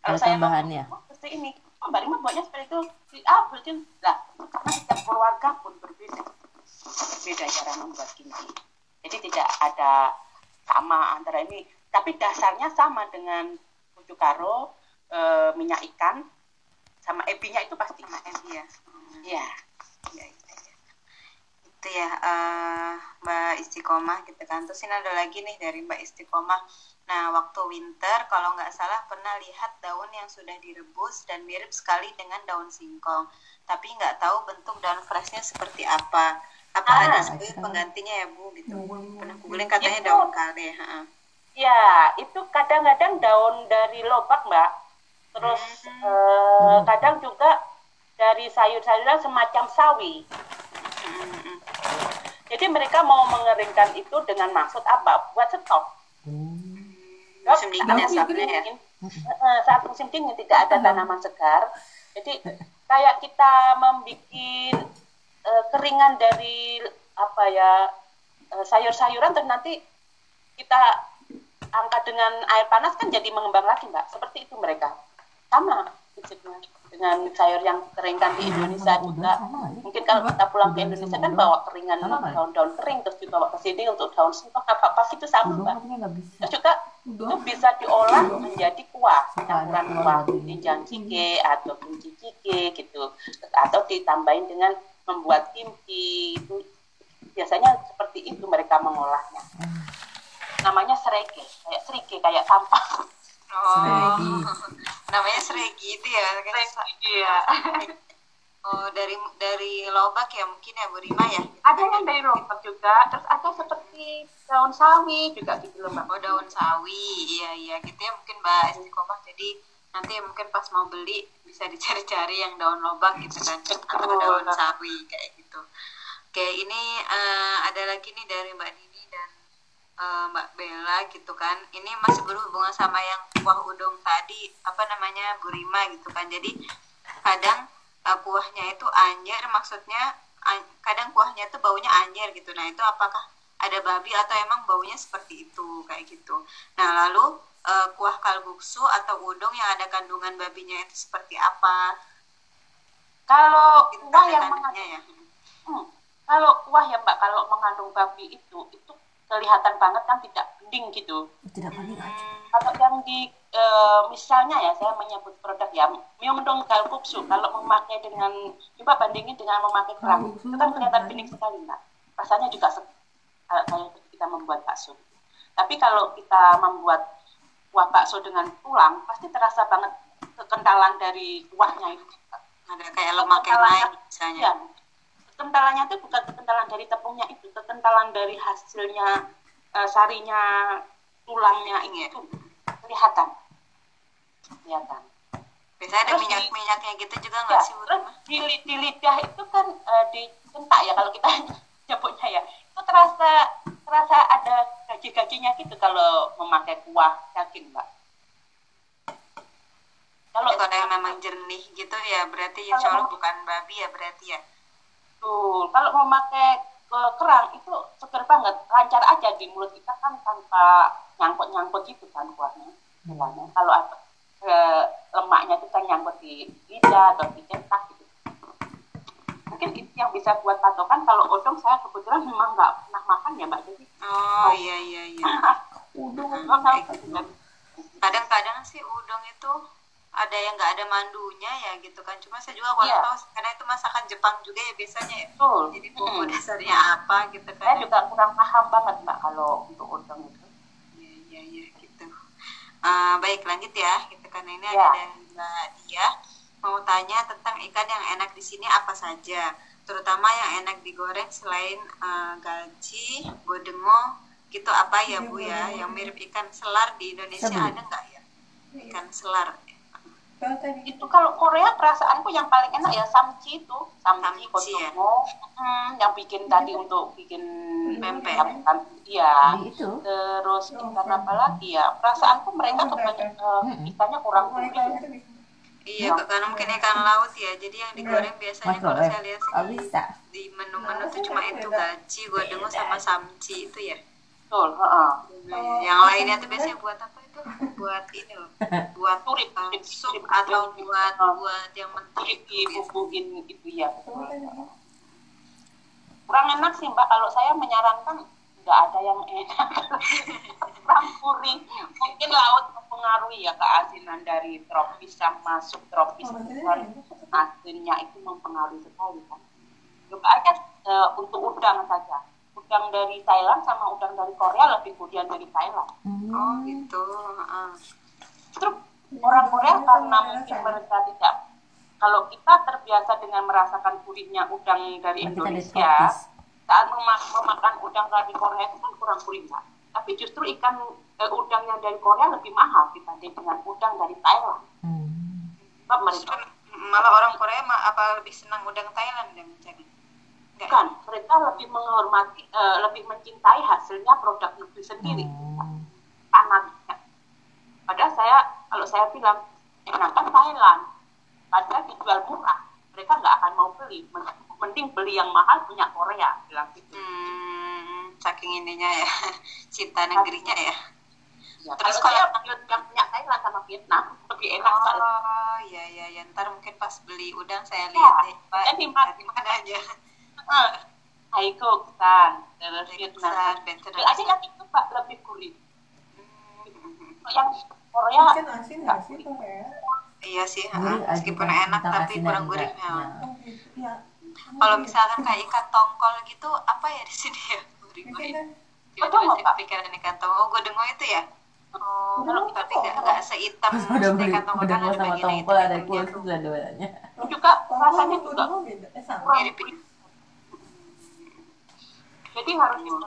kalau saya mau tambahannya? seperti ini oh mbak Rima buatnya seperti itu Si- ah berarti lah karena setiap keluarga pun berbeda beda cara membuat kimchi jadi tidak ada sama antara ini tapi dasarnya sama dengan kucu karo eh, minyak ikan sama ebinya itu pasti sama Ebi ya Iya. ya, ya, ya. itu ya eh, Mbak Istiqomah gitu kan terus ini ada lagi nih dari Mbak Istiqomah nah waktu winter kalau nggak salah pernah lihat daun yang sudah direbus dan mirip sekali dengan daun singkong tapi nggak tahu bentuk daun freshnya seperti apa apa Ah, ada sayur bisa. penggantinya ya Bu gitu Daun- pernah googling katanya Itu- daun kare ha. Ya, itu kadang-kadang daun dari lobak, Mbak. Terus eh, kadang juga dari sayur-sayuran semacam sawi. Jadi mereka mau mengeringkan itu dengan maksud apa? Buat stok. Sebab musim dingin saat ya ya dingin, eh, saat musim dingin tidak ada tanaman segar. Jadi kayak kita membuat eh, keringan dari apa ya eh, sayur-sayuran terus nanti kita angkat dengan air panas kan jadi mengembang lagi mbak. Seperti itu mereka sama prinsipnya dengan sayur yang keringkan di Indonesia juga. Mungkin kalau kita pulang ke Indonesia kan bawa keringan nggak? daun-daun kering terus dibawa ke sini untuk daun singkong apa apa itu sama mbak. Terus juga itu bisa diolah menjadi kuah, campuran kuah doenjang jjigae atau kimchi jjigae gitu, atau ditambahin dengan membuat kimchi itu biasanya seperti itu mereka mengolahnya. Namanya serege, kayak serige, kayak sampah. Oh. Seregi. namanya seregi itu ya kayak Iya. oh dari dari lobak ya mungkin ya Bu Rima ya? Ada yang dari lobak juga, terus ada seperti daun sawi juga gitu loh mbak. oh daun sawi. Iya iya gitu ya mungkin Mbak Istiqomah. Jadi nanti mungkin pas mau beli bisa dicari-cari yang daun lobak gitu kan. Atau daun sawi kayak gitu. Oke ini eh, ada lagi nih dari Mbak Dini eh, Mbak Bella gitu kan. Ini masih berhubungan sama yang kuah udang tadi apa namanya Bu Rima gitu kan. Jadi kadang eh, kuahnya itu anyer maksudnya an- kadang kuahnya itu baunya anyer gitu. Nah itu apakah ada babi atau emang baunya seperti itu kayak gitu. Nah lalu eh, kuah kalguksu atau udang yang ada kandungan babinya itu seperti apa? Kalau kuah yang mengandung, ya. Hmm, kalau kuah ya mbak, kalau mengandung babi itu, itu kelihatan banget kan tidak bening gitu. Tidak pakai aja. Kalau yang di eh, misalnya ya saya menyebut produk ya Myeongdong Galguksu kalau memakai dengan coba bandingin dengan memakai kerang. Itu kan kelihatan kan? bening sekali mbak. Rasanya juga se- kayak kayak kita membuat bakso. Tapi kalau kita membuat kuah bakso dengan tulang pasti terasa banget kekentalan dari kuahnya itu. Ada kayak lemak yang naik misalnya. ya kekentalannya itu bukan kekentalan dari tepungnya itu kekentalan dari hasilnya eh, sarinya tulangnya Iya. itu kelihatan. Kelihatan. Biasanya ada Terus minyak minyaknya gitu juga ya nggak sih Bu? terus di, li- di lidah itu kan eh, dicentak ya kalau kita nyebutnya ya. Itu terasa terasa ada gaji-gajinya gitu kalau memakai kuah daging mbak. Kalau kalau yang memang jernih gitu ya berarti insya Allah bukan babi ya berarti ya Betul. Kalau memakai eh, kerang itu seger banget, lancar aja di mulut kita kan tanpa nyangkut-nyangkut gitu kan kuahnya. Bilangnya. Kalau ada eh, lemaknya itu kan nyangkut di lidah atau di cetak gitu. Mungkin itu yang bisa buat patokan. Kalau odong saya kebetulan memang nggak pernah makan ya mbak. Jadi oh iya iya iya Hmm, gitu. kadang-kadang sih udang itu ada yang nggak ada mandunya ya gitu kan cuma saya juga kurang Iya. tahu karena itu masakan Jepang juga ya biasanya ya Betul. jadi bumbu Mm. dasarnya apa gitu Saya kan juga kurang paham banget mbak kalau untuk udang itu. Iya, iya, iya, gitu. Eh, baik, lanjut ya. Gitu kan ini Ya. ada dari Mbak Dia mau tanya tentang ikan yang enak di sini apa saja. terutama yang enak digoreng selain eh, gaji, godengo, gitu apa ya Bu ya? Yang mirip ikan selar di Indonesia Sabi. ada nggak ya? Ikan selar. Itu kalau Korea perasaanku yang paling enak ya samchi itu samchi Samchi, ya. Hmm, yang bikin tadi untuk bikin Pempek. iya Di itu. terus ikan apa lagi ya perasaanku mereka kebanyakan eh, ikannya kurang gurih Iya, karena mungkin ikan laut ya. Jadi yang digoreng biasanya Mas kalau saya lihat sih Oh bisa. di menu-menu tuh cuma itu gaji, godengo sama samci itu ya. betul heeh. Yang lainnya tuh biasanya buat apa itu? Buat ini loh. Buat uh, turip, sup atau buat Ah. buat yang menteri Jadi gitu. ya kurang enak sih mbak kalau saya menyarankan nggak ada yang enak kurang mungkin laut mempengaruhi ya keasinan dari tropis sama subtropis Dan asinnya itu mempengaruhi sekali kan coba aja eh, untuk udang saja udang dari Thailand sama udang dari Korea lebih gurih dari Thailand Oh gitu. heeh. Justru orang Korea karena mungkin mereka tidak kalau kita terbiasa dengan merasakan gurihnya udang dari Indonesia saat mema- memakan udang dari Korea itu kan kurang gurih Mbak. tapi justru ikan eh, udang yang dari Korea lebih mahal dibanding dengan udang dari Thailand Hmm. sebab mereka Malah orang Korea apa lebih senang udang Thailand dan jangan. Enggak. kan mereka lebih menghormati eh, lebih mencintai hasilnya produk negeri sendiri Hmm. anaknya. Padahal saya, kalau saya bilang, enakan Thailand. Padahal dijual murah. Mereka nggak akan mau beli. Men- Mending beli yang mahal punya Korea. Bilang gitu. Hmm, saking ininya ya, cinta negerinya ya. Ya, Terus kalau yang punya Thailand sama Vietnam, lebih enak soalnya. Oh, iya iya ya. Ntar mungkin pas beli udang saya Ya, lihat deh, Pak. mana aja. Eh, Haiko, Kusan, terus Vietnam. Aja yang itu Pak, lebih gurih. Hmm, Yang Korea, asin nggak sih Korea? Iya sih, Gurih meskipun enak tapi asin kurang dan gurih. enggak. ya. Ya. Ya. Kalau misalkan kayak ikan tongkol gitu, apa ya di sini ya? Gurih-gurih. Ikan Tiba-tiba Godongo, jadi Pak. kepikiran ikan tongkol. Oh, godengo itu ya? Oh, Godongo tapi nggak sehitam udah beli ikan tongkol udah kan sama bagian tongkol ada kulit tuh. dua-duanya. juga rasanya juga. Eh Mirip. Jadi harus dengan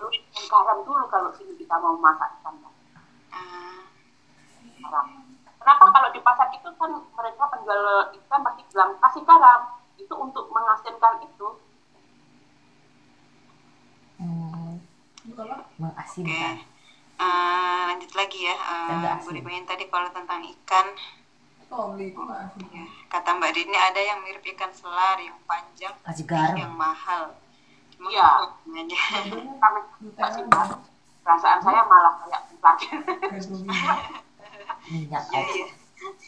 garam dulu kalau sini kita mau masak ikan garam. Kenapa kalau di pasar itu kan mereka penjual ikan pasti bilang kasih garam itu untuk mengasinkan itu. Hmm. Kalau Oke. Mengasinkan. Eh, lanjut lagi ya. Nggak Bu. Dimain tadi kalau tentang ikan, oh ya, kata Mbak Dini ada yang mirip ikan selar yang panjang, Kasih tapi garam. yang mahal. Iya. Pak. Perasaan saya malah kayak bukan. Minyak Iya, aja. iya.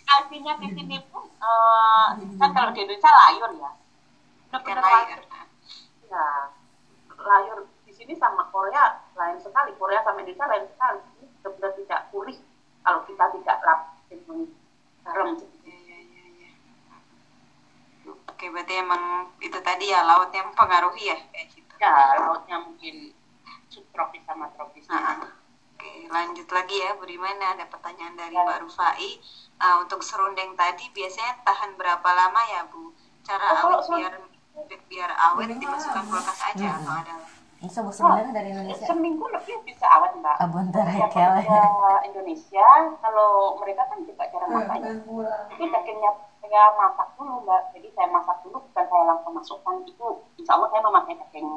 Artinya di sini pun eh, kan kalau di Indonesia layur ya. Benar-benar layar. Ya, layur di sini sama Korea lain sekali. Korea sama Indonesia lain sekali. Ini benar-benar tidak pulih kalau kita tidak lapin dengan garam. Iya, iya, iya, iya. Oke, berarti emang itu tadi ya lautnya mempengaruhi ya kayak gitu. Ya, lautnya mungkin subtropis sama tropis. Ah, Oke, lanjut lagi ya, Bu Di mana ada pertanyaan dari Mbak Rufai. Ah, untuk serundeng tadi biasanya tahan berapa lama ya, Bu? Cara Oh, awet biar biar awet dimasukkan kulkas aja Mm-mm. atau ada sebuah sebenarnya dari Indonesia. Seminggu lebih bisa awet mbak. Abon Yang terekel. pekerja Indonesia, kalau mereka kan juga jarang ya. Bulan. Jadi dagingnya saya masak dulu mbak. Jadi saya masak dulu bukan saya langsung masukkan itu. Insya Allah saya memakai daging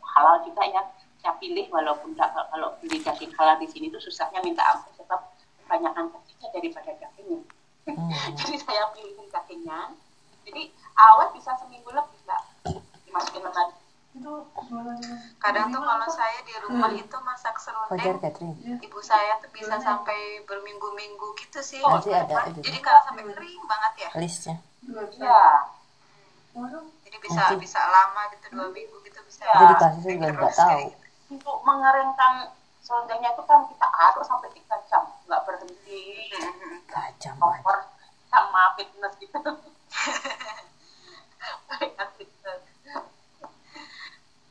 halal juga ya. Saya pilih walaupun tak- kalau beli daging halal di sini tuh susahnya minta ampun sebab kebanyakan dagingnya daripada dagingnya. Hmm. Jadi saya pilih dagingnya. Jadi awet bisa seminggu lebih mbak. Dimasukin lemari. Kadang tuh kalau saya di rumah Hmm. itu masak serundeng ibu saya tuh bisa sampai berminggu-minggu gitu sih Nanti ada itu jadi kalau sampai kering banget ya listnya. Iya. Waduh. jadi bisa Nanti. bisa lama gitu dua minggu gitu bisa Ya. Jadi saya juga nggak tahu. gitu. untuk mengeringkan serundengnya itu kan kita aduk sampai tiga jam nggak berhenti aja. over sama fitness gitu.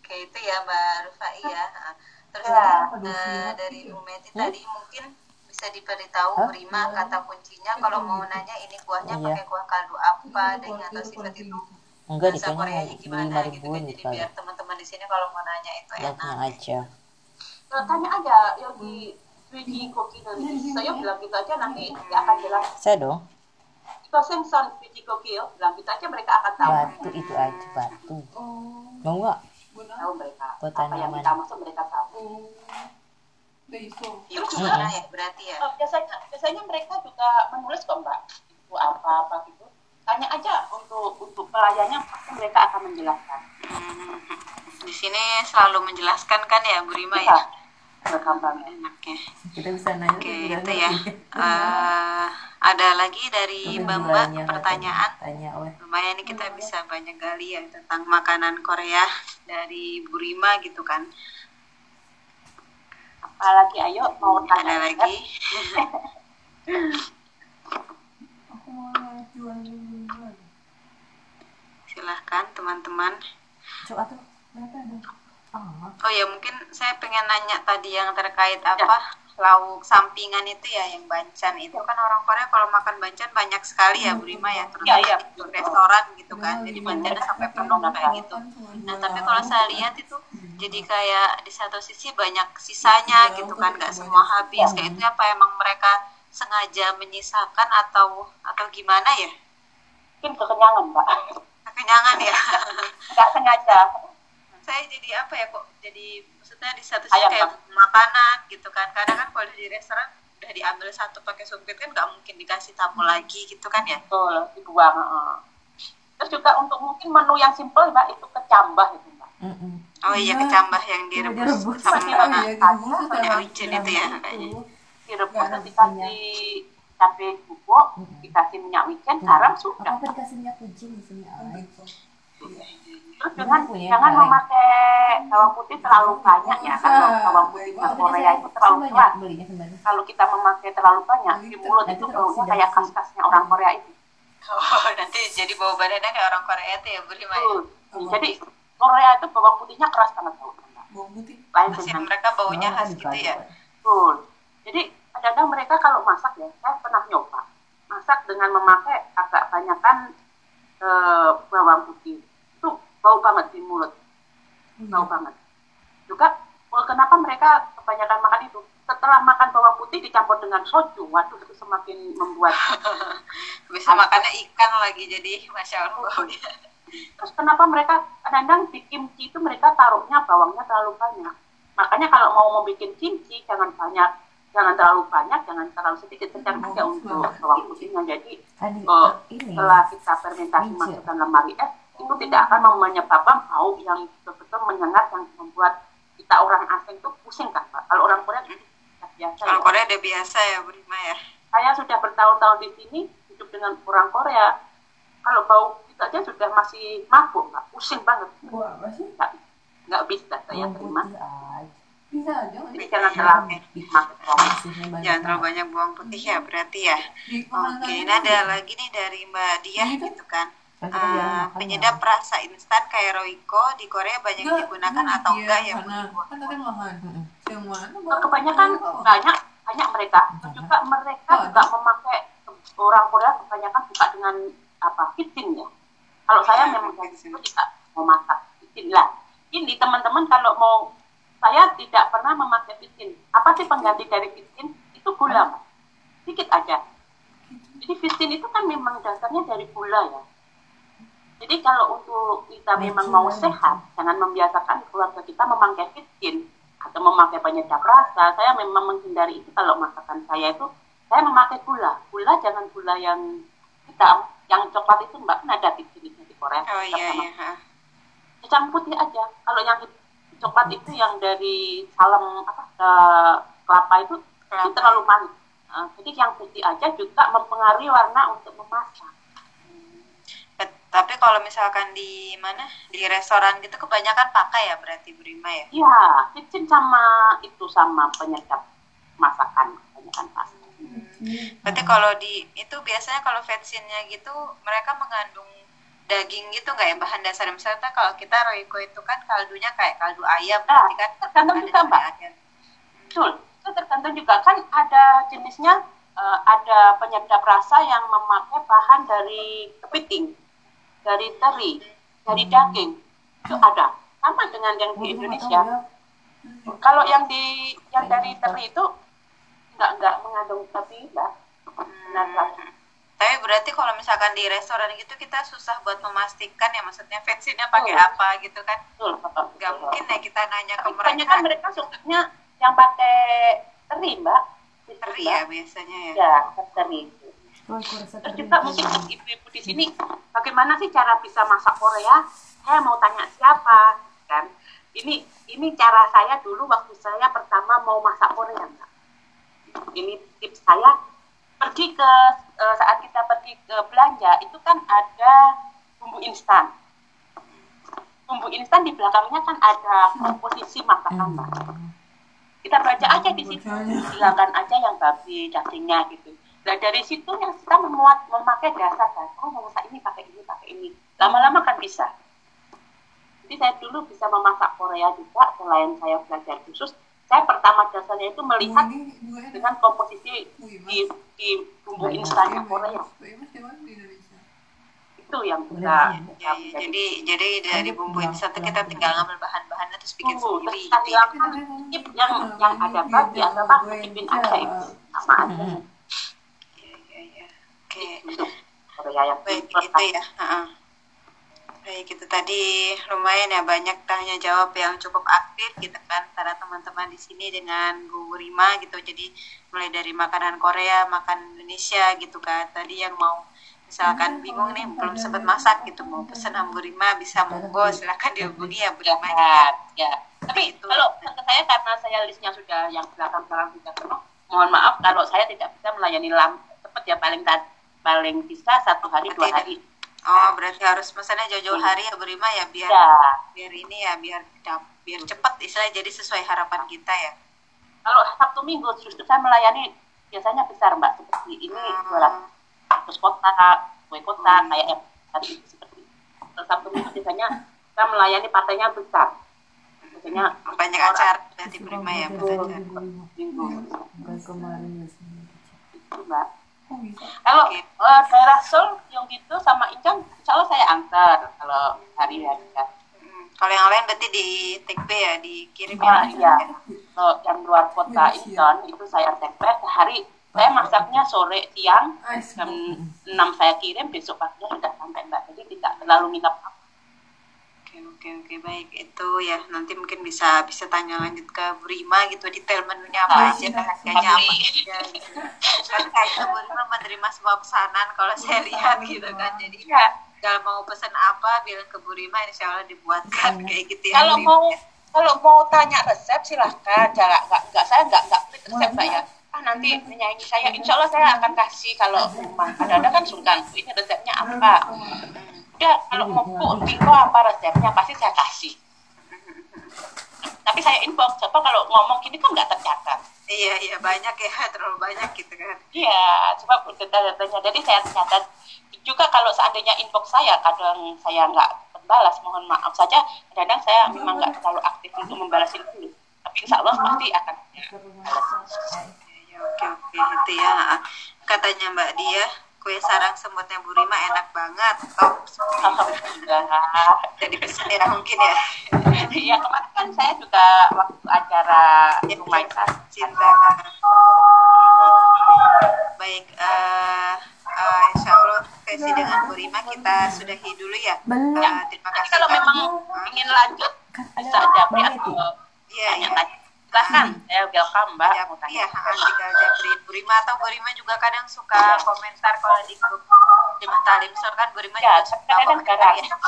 Oke itu ya Mbak Rufai ya. Nah, Terus Ya. eh, dari Bu Meti tadi mungkin bisa diberitahu Hah? Rima kata kuncinya kalau mau nanya ini kuahnya Iya. pakai kuah kaldu apa dengan atau sifat itu. Enggak Koreanya mau gimana gitu kan jadi biar teman-teman di sini kalau mau nanya itu Lauknya enak aja. Eh, tanya aja Yogi Wiji Koki dari saya bilang gitu aja nanti dia akan jelas Saya dong. itu Samson Wiji Koki ya bilang gitu aja mereka akan tahu Batu itu aja batu. Oh, Mau nggak? Tahu mereka Buat apa yang kita maksud mereka tahu. Oh, Daiso. yuk Terus gimana ya berarti ya. Eh, biasanya biasanya mereka juga menulis kok mbak. Itu apa apa gitu. Tanya aja untuk untuk pelayannya pasti mereka akan menjelaskan. Hmm, di sini selalu menjelaskan kan ya Bu Rima bisa ya gampangnya enaknya Kita bisa nanya Oke, nggak itu ya. ngerti. Ada lagi dari Mbak pertanyaan. Tanya. Lumayan nih kita bisa banyak gali ya tentang makanan Korea dari Bu Rima gitu kan. apalagi ayo mau Ada tanya lagi. Aku mau jual duluan. Silahkan teman-teman. Coba tuh. Ah, Oh ya mungkin saya pengen nanya tadi yang terkait apa lauk sampingan itu ya yang bancan itu. Kan orang Korea kalau makan bancan banyak sekali ya Bu Rima ya terutama Iya, iya. di restoran gitu kan. Jadi bancannya sampai penuh kayak gitu. Nah tapi kalau saya lihat itu jadi kayak di satu sisi banyak sisanya gitu kan nggak semua habis. kayak itu apa emang mereka sengaja menyisakan atau atau gimana ya? Mungkin kekenyangan mbak. Kekenyangan ya. Nggak sengaja saya jadi apa ya kok jadi maksudnya di satu sisi kayak makanan gitu kan kadang kan kalau di restoran udah diambil satu pakai sumpit kan nggak mungkin dikasih tamu lagi gitu kan ya betul dibuang heeh. terus juga untuk mungkin menu yang simple mbak itu kecambah itu mbak mm-mm. oh iya Iya. kecambah yang Coba direbus direbus. sama Oh Ada. iya, itu Ada sama wijen itu ya, itu. kayaknya. direbus terus dikasih cabai bubuk dikasih minyak wijen garam sudah Apa dikasih minyak kucing di sini? Oh, gitu. Terus jangan punya jangan kaleng. memakai bawang putih terlalu banyak ya karena Bisa. bawang putihnya Baik. Korea itu terlalu sebenarnya. kalau kita memakai terlalu banyak di mulut Nanti itu baunya kayak khas-khasnya orang Korea itu oh nanti jadi bau badannya kayak orang Korea tuh ya Bu Rima ya jadi Korea itu bawang putihnya keras banget tau Mbak. Bawang putih. lain Masih dengan mereka baunya Oh, khas gitu ya. Betul. Jadi kadang-kadang mereka kalau masak ya, saya pernah nyoba masak dengan memakai agak banyakan eh, bawang putih. Bau banget di mulut, bau banget. Juga kenapa mereka kebanyakan makan itu? Setelah makan bawang putih dicampur dengan soju, waduh itu semakin membuat. bisa makannya ikan lagi jadi masya Allah Terus kenapa mereka kadang-kadang di kimchi itu mereka taruhnya bawangnya terlalu banyak. Makanya kalau mau membuat kimchi jangan banyak, jangan terlalu banyak, jangan terlalu sedikit, sedang aja untuk bawang putihnya. Jadi ini setelah kita fermentasi masukkan lemari es, itu tidak akan menyebabkan bau yang betul-betul menyengat yang membuat kita orang asing itu pusing kan Pak. Kalau orang Korea itu biasa. kalau ya. Korea udah biasa ya Bu Rima ya Saya sudah bertahun-tahun di sini hidup dengan orang Korea. Kalau bau itu aja sudah masih mabuk, Pak. Pusing banget. Wah, apa sih? Nggak, nggak bisa saya bawang terima. Bisa aja Jadi sih? jangan terlalu jangan terlalu banyak bawang putih ya berarti ya oke ini ada lagi nih dari Mbak Diah Nah, itu. gitu kan Kan makan, penyedap ya. rasa instan kayak Royco di Korea banyak Enggak, digunakan atau iya, enggak ya Bu? karena kan tadi mana? Nah, kebanyakan banyak banyak mereka. Juga mereka Oh, juga memakai orang Korea kebanyakan suka dengan apa kitchen ya. Kalau saya Ya, memang tidak mau masak kitchen lah ini teman-teman kalau mau saya tidak pernah memakai kitchen apa sih pengganti dari kitchen itu gula sedikit aja. Jadi kitchen itu kan memang dasarnya dari gula ya jadi kalau untuk kita memang mau sehat jangan membiasakan keluarga kita memakai kitchen atau memakai penyedap rasa. Saya memang menghindari itu kalau masakan saya itu saya memakai gula. Gula jangan gula yang hitam yang coklat itu mbak. Kan ada di sini di Korea. Oh iya iya ha. kacang putih aja. Kalau yang coklat itu yang dari salam apa ke kelapa itu itu Kelapa. terlalu manis. Nah, jadi yang putih aja juga mempengaruhi warna untuk memasak tapi kalau misalkan di mana di restoran gitu kebanyakan pakai ya berarti Bu Rima ya Iya, kitchen sama itu sama penyedap masakan kebanyakan pasti. berarti kalau di itu biasanya kalau vetsinnya gitu mereka mengandung daging gitu nggak ya bahan dasar misalnya kalau kita Royco itu kan kaldunya kayak kaldu ayam Nah, berarti kan tergantung juga, Mbak. ayam. Betul, itu tergantung juga kan ada jenisnya eh, ada penyedap rasa yang memakai bahan dari kepiting, dari teri. dari daging itu ada sama dengan yang di Indonesia kalau yang di yang dari teri itu nggak nggak mengandung tapi mbak benar. Tapi berarti kalau misalkan di restoran gitu kita susah buat memastikan ya maksudnya vaksinnya pakai Betul. apa gitu kan? betul betul, Gak mungkin ya kita nanya ke Tapi kebanyakan mereka. mereka sukanya yang pakai teri mbak Teri ya biasanya ya. ya teri Terus juga juga. mungkin ibu-ibu di sini bagaimana sih cara bisa masak Korea? Saya mau tanya siapa kan? Ini ini cara saya dulu waktu saya pertama mau masak Korea, Mbak. Ini tips saya pergi ke eh, saat kita pergi ke belanja itu kan ada bumbu instan. Bumbu instan di belakangnya kan ada komposisi masakan, Mbak. Kita baca aja di situ, silakan aja yang babi dagingnya gitu. Nah dari situ yang kita memuat memakai dasar dan oh mau masak ini pakai ini pakai ini. Lama-lama kan bisa. Jadi saya dulu bisa memasak Korea juga selain saya belajar khusus. Saya pertama dasarnya itu melihat dengan komposisi di, di bumbu instannya Korea. Itu yang bisa Ya, ya, jadi jadi dari bumbu instan kita tinggal ngambil bahan-bahannya terus bikin bumbu sendiri terus gitu ya. yang yang yang ada babi atau apa bikin aja itu sama aja. Oke. Itu yang Baik itu ya. Baik itu tadi lumayan ya banyak tanya jawab yang cukup aktif gitu kan antara teman-teman di sini dengan Bu Rima gitu. Jadi mulai dari makanan Korea, makan Indonesia gitu kan. Tadi yang mau misalkan bingung nih belum sempat masak gitu mau pesan sama Bu Rima bisa monggo silakan dihubungi ya Bu Rima ya. ya. Tapi Itu. kalau saya karena saya listnya sudah yang belakang-belakang sudah penuh, mohon maaf kalau saya tidak bisa melayani lam cepat ya paling ta- paling bisa satu hari dua Tidak. hari. Oh berarti harus pesannya jauh-jauh hari ya Bu Rima ya biar Ya. biar ini ya biar biar cepat istilah jadi sesuai harapan kita ya. Kalau Sabtu Minggu justru saya melayani biasanya besar mbak seperti ini jualan terus kotak, kue kotak kayak yang tadi itu seperti itu. Kalau Sabtu Minggu biasanya saya melayani partainya besar. Biasanya banyak orang acara berarti Bu Rima ya buat acara. minggu kemarin ya mbak. Kalau Oke. eh, daerah Seoul yang gitu sama Incheon, insya Allah saya antar kalau hari-hari ya. Hmm, Kalau yang lain berarti di B ya, dikirim Ah, ya. iya. Kalau yang luar kota Incheon itu saya tempe sehari. Saya masaknya sore siang jam 6 saya kirim besok paginya sudah sampai mbak. Jadi tidak terlalu minta Oke oke oke baik itu ya nanti mungkin bisa bisa tanya lanjut ke Bu Rima gitu detail menunya apa Ah, aja harganya apa aja gitu. Kan kayaknya Bu Rima menerima semua pesanan kalau saya lihat gitu kan. Jadi Ya. kalau mau pesan apa bilang ke Bu Rima insya Allah dibuatkan kayak gitu ya. Kalau mau kalau mau tanya resep silahkan. Jangan nggak nggak saya nggak nggak resep mbak ya. Ah nanti menyanyi saya, insya Allah saya akan kasih kalau rumah. Kadang-kadang kan sungkan. Ini resepnya apa? Udah kalau mau bu, Tiko apa resepnya pasti saya kasih. Tapi saya inbox, siapa kalau ngomong gini kan nggak tercatat. Iya iya banyak ya terlalu banyak gitu kan. Iya, coba data-datanya. Jadi saya catat juga kalau seandainya inbox saya kadang saya nggak balas, mohon maaf saja. Kadang saya memang nggak terlalu aktif untuk membalas itu. Tapi insya Allah pasti akan Ya, oke oke itu ya katanya Mbak Dia kue sarang semutnya Bu Rima enak banget. Top Alhamdulillah. jadi pesan ya mungkin ya. Iya kemarin kan saya juga waktu acara rumah Insan. cinta baik eh eh, Insya Allah sesi dengan Bu Rima kita sudahi dulu ya. Belum. Eh, terima Nanti kasih kalau memang ingin lanjut bisa aja Mbak atau iya iya tanya-tanya. Silakan, saya welcome Mbak. Ya, Mau tanya. iya, ha, tinggal japri Bu Rima atau Bu Rima juga kadang suka komentar kalau di grup Jemaah Talim Sur kan Bu Rima Ya, juga suka kadang-kadang komentar ya. garang.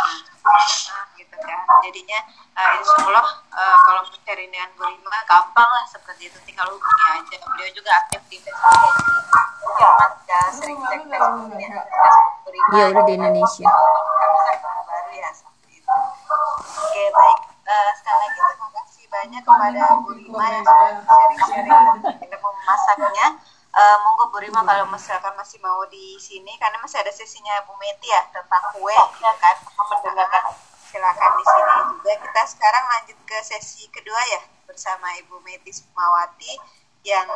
Nah, gitu kan. Jadinya eh, insya Allah eh, kalau mau sharing dengan Bu Rima gampang lah seperti itu tinggal hubungi aja. Beliau juga aktif di Facebook ya. Jadi Ya. Sering cek Facebooknya, Facebook Bu Rima. Iya udah di Indonesia. baru ya seperti itu. Oke baik Eh, sekali lagi terima kasih banyak kepada Bu Rima yang sudah sharing-sharing mau masaknya. Eh, monggo Bu Rima kalau misalkan masih mau di sini karena masih ada sesinya Bu Meti ya tentang kue ya kan? Mendengarkan silakan di sini juga. Kita sekarang lanjut ke sesi kedua ya bersama Ibu Meti Sukmawati yang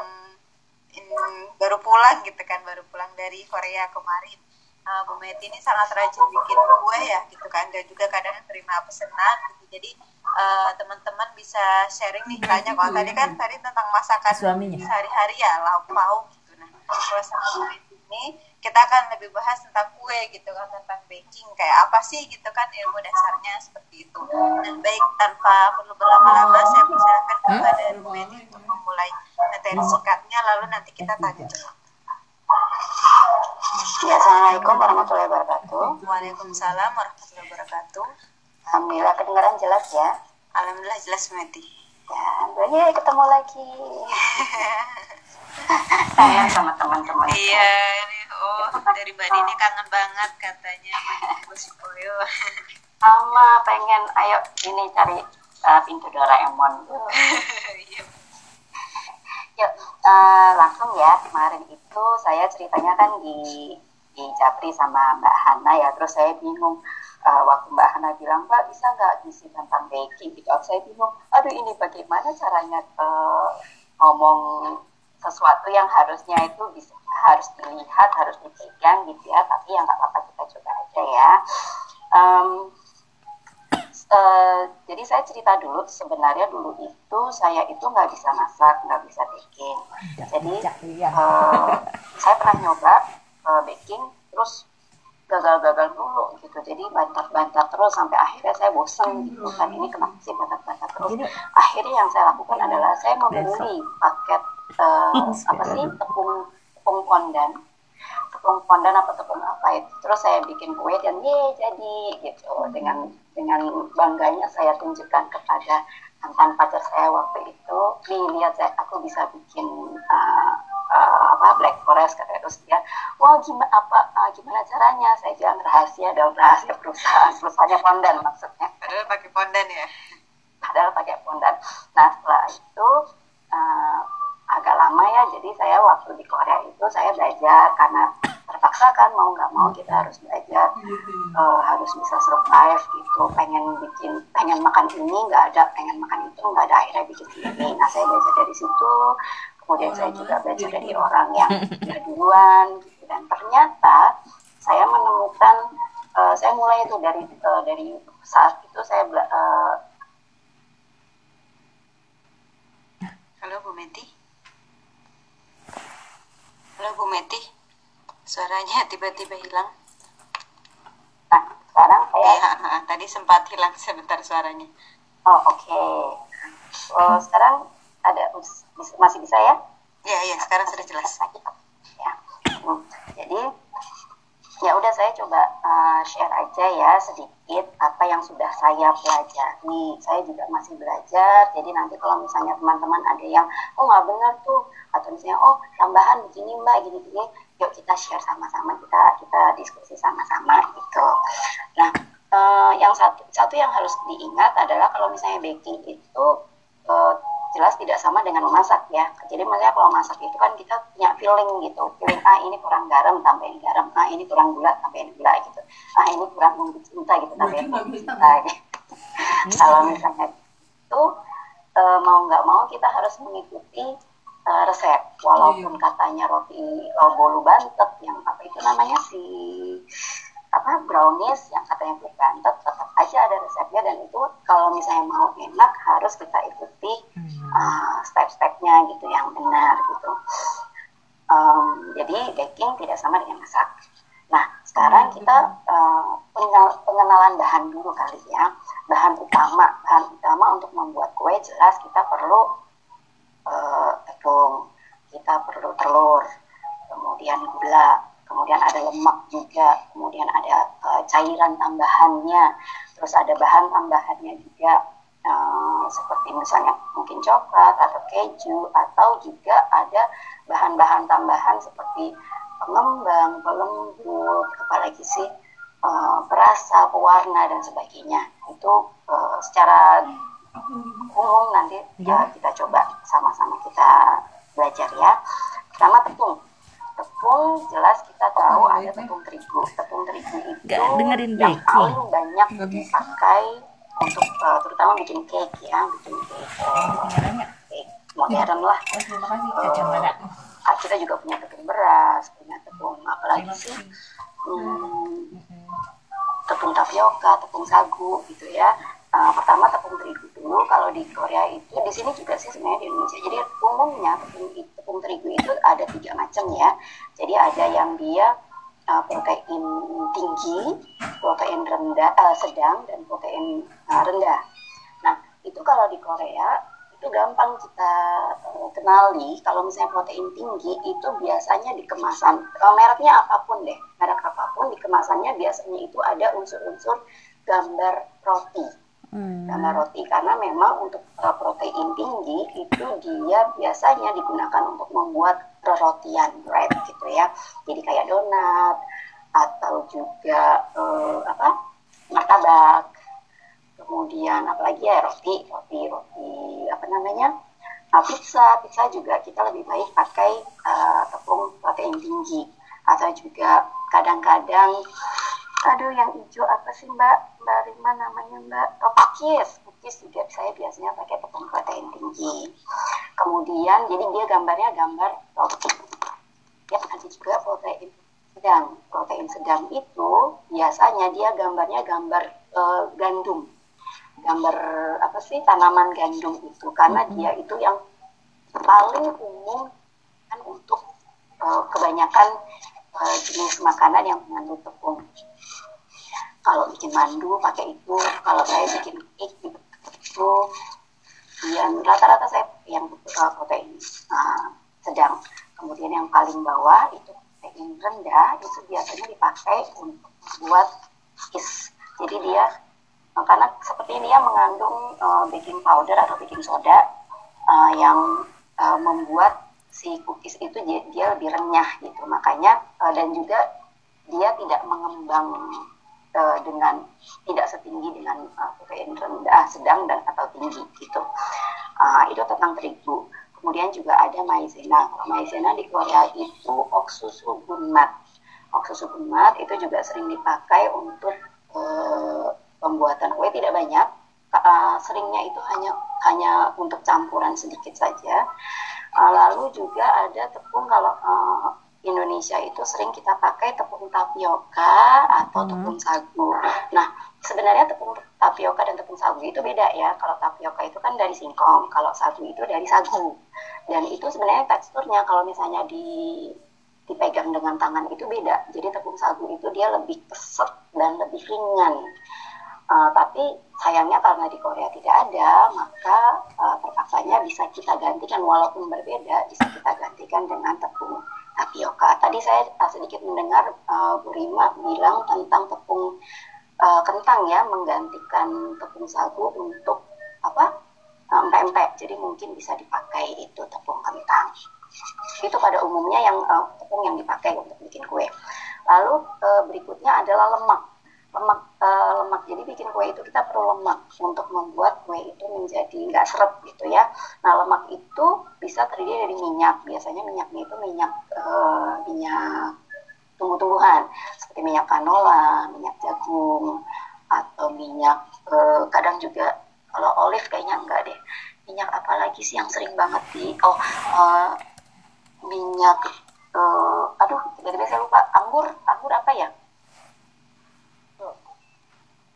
in- baru pulang gitu kan baru pulang dari Korea kemarin uh, Bu Meti ini sangat rajin bikin kue ya gitu kan. Dan juga kadang terima pesanan gitu. Jadi uh, teman-teman bisa sharing nih tanya. Kalau tadi kan tadi tentang masakan Suaminya. sehari-hari ya lauk pauk gitu. Nah kalau sama Bu Meti ini kita akan lebih bahas tentang kue gitu kan tentang baking. Kayak apa sih gitu kan ilmu dasarnya seperti itu. Dan baik tanpa perlu berlama-lama saya persilakan kepada Bu Meti untuk memulai materi singkatnya. Lalu nanti kita tanya. jawab Ya, Assalamualaikum warahmatullahi wabarakatuh. Waalaikumsalam warahmatullahi wabarakatuh. Alhamdulillah kedengaran jelas ya. Alhamdulillah jelas Meti. Ya, alhamdulillah ketemu lagi. Sayang sama teman-teman. Iya, ini oh dari Mbak Dini kangen banget katanya Bos. Sama pengen ayo ini cari uh, pintu Doraemon. Iya. Yuk, eh, langsung ya. Kemarin itu saya ceritanya kan di di Japri sama Mbak Hana ya. Terus saya bingung eh, waktu Mbak Hana bilang, Mbak bisa nggak ngisi tentang baking gitu. Saya bingung, aduh ini bagaimana caranya eh, ngomong sesuatu yang harusnya itu bisa harus dilihat, harus dipegang gitu ya. Tapi ya nggak apa-apa kita coba aja ya. Em, Eh, jadi saya cerita dulu sebenarnya dulu itu saya itu nggak bisa masak nggak bisa baking. Jadi iya. eh, saya pernah nyoba eh, baking terus gagal-gagal dulu gitu. Jadi bantat-bantat terus sampai akhirnya saya bosen gitu kan. Ini kenapa sih bantat-bantat terus. Jadi akhirnya yang saya lakukan adalah saya membeli paket eh, apa sih tepung tepung pondan tepung pondan apa tepung apa itu. Terus saya bikin kue dan ye jadi gitu. Dengan dengan bangganya saya tunjukkan kepada mantan pacar saya waktu itu. Nih lihat saya aku bisa bikin uh, uh, apa black forest kata terus dia wah gimana apa uh, gimana caranya? Saya bilang rahasia dong rahasia perusahaan. Perusahaannya pondan maksudnya. Padahal pakai pondan ya. padahal pakai pondan. Nah setelah itu eh, agak lama ya, jadi saya waktu di Korea itu saya belajar karena terpaksa kan mau nggak mau kita harus belajar eh, harus bisa survive gitu. Pengen bikin, pengen makan ini nggak ada, pengen makan itu nggak ada akhirnya bikin ini. Nah saya belajar dari situ. Kemudian saya juga belajar dari orang yang udah duluan gitu. dan ternyata saya menemukan eh, saya mulai itu dari eh, dari saat itu saya eh, Halo Bu Meti. Halo Bu Meti. Suaranya tiba-tiba hilang. Nah, sekarang saya, Ya, tadi sempat hilang sebentar suaranya. oh oke. Oh, sekarang ada masih bisa ya? Ya, ya, sekarang sudah jelas. Ya. Jadi ya udah saya coba uh, share aja ya sedikit apa yang sudah saya pelajari. Saya juga masih belajar. Jadi nanti kalau misalnya teman-teman ada yang oh nggak benar tuh atau misalnya oh tambahan begini mbak gini-gini, yuk kita share sama-sama kita kita diskusi sama-sama gitu. Nah eh, yang satu satu yang harus diingat adalah kalau misalnya baking itu eh, jelas tidak sama dengan memasak ya. Jadi maksudnya kalau masak itu kan kita punya feeling gitu. Feeling ah ini kurang garam tambahin garam, ah ini kurang gula tambahin gula gitu. Ah ini kurang bumbu cinta gitu tambahin bumbu cinta gitu. Kalau misalnya itu eh, mau nggak mau kita harus mengikuti eh, resep walaupun katanya roti bolu bantet yang apa itu namanya si apa brownies yang katanya bukan bantet tetap aja ada resepnya dan itu kalau misalnya mau enak harus kita ikuti uh, step-stepnya gitu yang benar gitu. Um, jadi baking tidak sama dengan masak. Nah sekarang kita uh, pengenal- pengenalan bahan dulu kali ya. Bahan utama, bahan utama untuk membuat kue jelas kita perlu uh, tepung, kita perlu telur, kemudian gula, kemudian ada lemak juga, kemudian ada uh, cairan tambahannya, terus ada bahan tambahannya juga uh, seperti misalnya mungkin coklat atau keju atau juga ada bahan-bahan tambahan seperti pengembang, pelembut, apalagi sih perasa, pewarna dan sebagainya. Itu uh, secara umum nanti uh, kita coba sama-sama kita belajar ya. Pertama tepung. Tepung jelas kita tahu ada tepung terigu. Tepung terigu itu dengerin yang paling banyak bisa. dipakai untuk uh, terutama bikin cake ya, bikin cake, uh, cake modern lah. Oh, terima kasih kacamata. Ah, kita juga punya tepung beras, punya tepung apalagi sih hmm, tepung tapioka, tepung sagu gitu ya. Uh, pertama tepung terigu dulu. Kalau di Korea itu, di sini juga sih sebenarnya di Indonesia. Jadi umumnya tepung, tepung terigu itu ada tiga macam ya. Jadi ada yang dia uh, protein tinggi, protein rendah, uh, sedang, dan protein uh, rendah. Nah itu kalau di Korea itu gampang kita uh, kenali kalau misalnya protein tinggi itu biasanya di kemasan uh, mereknya apa pun deh merek apa pun di kemasannya biasanya itu ada unsur-unsur gambar roti Hmm. gambar roti karena memang untuk uh, protein tinggi itu dia biasanya digunakan untuk membuat rotian bread gitu ya. Jadi kayak donat atau juga uh, apa martabak. Kemudian apalagi ya roti roti roti apa namanya uh, pizza. Pizza juga kita lebih baik pakai uh, tepung protein tinggi. Atau juga kadang-kadang aduh yang hijau apa sih mbak mbak Rima namanya mbak? Oh, pakis pakis juga saya biasanya pakai tepung protein tinggi. Kemudian jadi dia gambarnya gambar roti ya ada juga protein sedang. Protein sedang itu biasanya dia gambarnya gambar eh, gandum. Gambar apa sih? Tanaman gandum itu. Karena dia itu yang paling umum kan untuk eh, kebanyakan eh, jenis makanan yang mengandung tepung kalau bikin mandu pakai itu kalau saya bikin cake itu yang rata-rata saya yang uh, protein uh, sedang. Kemudian yang paling bawah itu protein rendah itu biasanya dipakai untuk buat is jadi dia uh, karena seperti dia mengandung uh, baking powder atau baking soda uh, yang uh, membuat si cookies itu dia, lebih renyah gitu. Makanya dan juga dia tidak mengembang uh, dengan tidak setinggi dengan uh, protein rendah, sedang dan atau tinggi gitu. Uh, itu tentang terigu. Kemudian juga ada maizena. Maizena di Korea itu. Oksusu bunmat itu juga sering dipakai untuk uh, pembuatan kue tidak banyak. Uh, seringnya itu hanya hanya untuk campuran sedikit saja. Uh, lalu juga ada tepung kalau uh, Indonesia itu sering kita pakai tepung tapioka atau Hmm. tepung sagu. Nah, sebenarnya tepung tapioka dan tepung sagu itu beda ya. Kalau tapioka itu kan dari singkong, kalau sagu itu dari sagu. Dan itu sebenarnya teksturnya kalau misalnya di dipegang dengan tangan itu beda. Jadi tepung sagu itu dia lebih keset dan lebih ringan. Uh, tapi sayangnya karena di Korea tidak ada, maka uh, terpaksanya bisa kita gantikan walaupun berbeda, bisa kita gantikan dengan tepung tapioka. Tadi saya uh, sedikit mendengar uh, Bu Rima bilang tentang tepung uh, kentang ya, menggantikan tepung sagu untuk apa? Pempek. Jadi mungkin bisa dipakai itu tepung kentang. Itu pada umumnya yang uh, tepung yang dipakai untuk bikin kue. Lalu uh, berikutnya adalah lemak lemak uh, lemak. Jadi bikin kue itu kita perlu lemak untuk membuat kue itu menjadi nggak seret gitu ya. Nah lemak itu bisa terdiri dari minyak. Biasanya minyaknya itu minyak uh, minyak tumbuh-tumbuhan. Seperti minyak canola minyak jagung atau minyak uh, kadang juga kalau olive kayaknya enggak deh. Minyak apa lagi sih yang sering banget di oh uh, minyak uh, aduh tiba-tiba saya lupa. Anggur anggur apa ya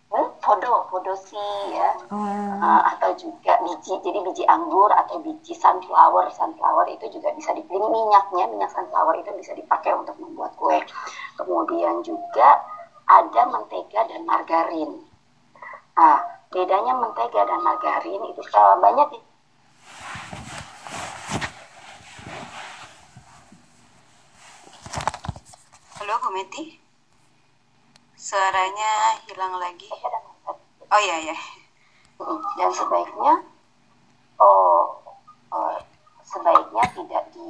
hmm, podo, podosi ya, Oh. Uh, atau juga biji, jadi biji anggur atau biji sunflower, sunflower itu juga bisa dipilih minyaknya, minyak sunflower itu bisa dipakai untuk membuat kue. Kemudian juga ada mentega dan margarin. Nah, bedanya mentega dan margarin itu uh, banyak di- Halo Bu Meti Suaranya hilang lagi. Oh iya ya dan sebaiknya oh, oh, sebaiknya tidak di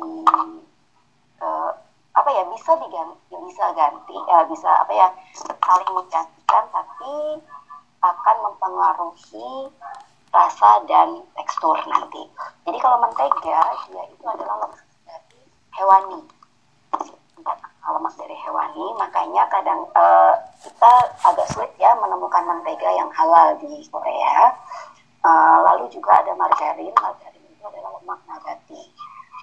eh, apa ya bisa diganti bisa ganti eh, bisa apa ya saling menggantikan tapi akan mempengaruhi rasa dan tekstur nanti. Jadi kalau mentega dia itu adalah lemak dari hewani lemak dari hewani makanya kadang eh, kita agak sulit ya menemukan mentega yang halal di Korea Eh, lalu juga ada margarin margarin itu adalah lemak nabati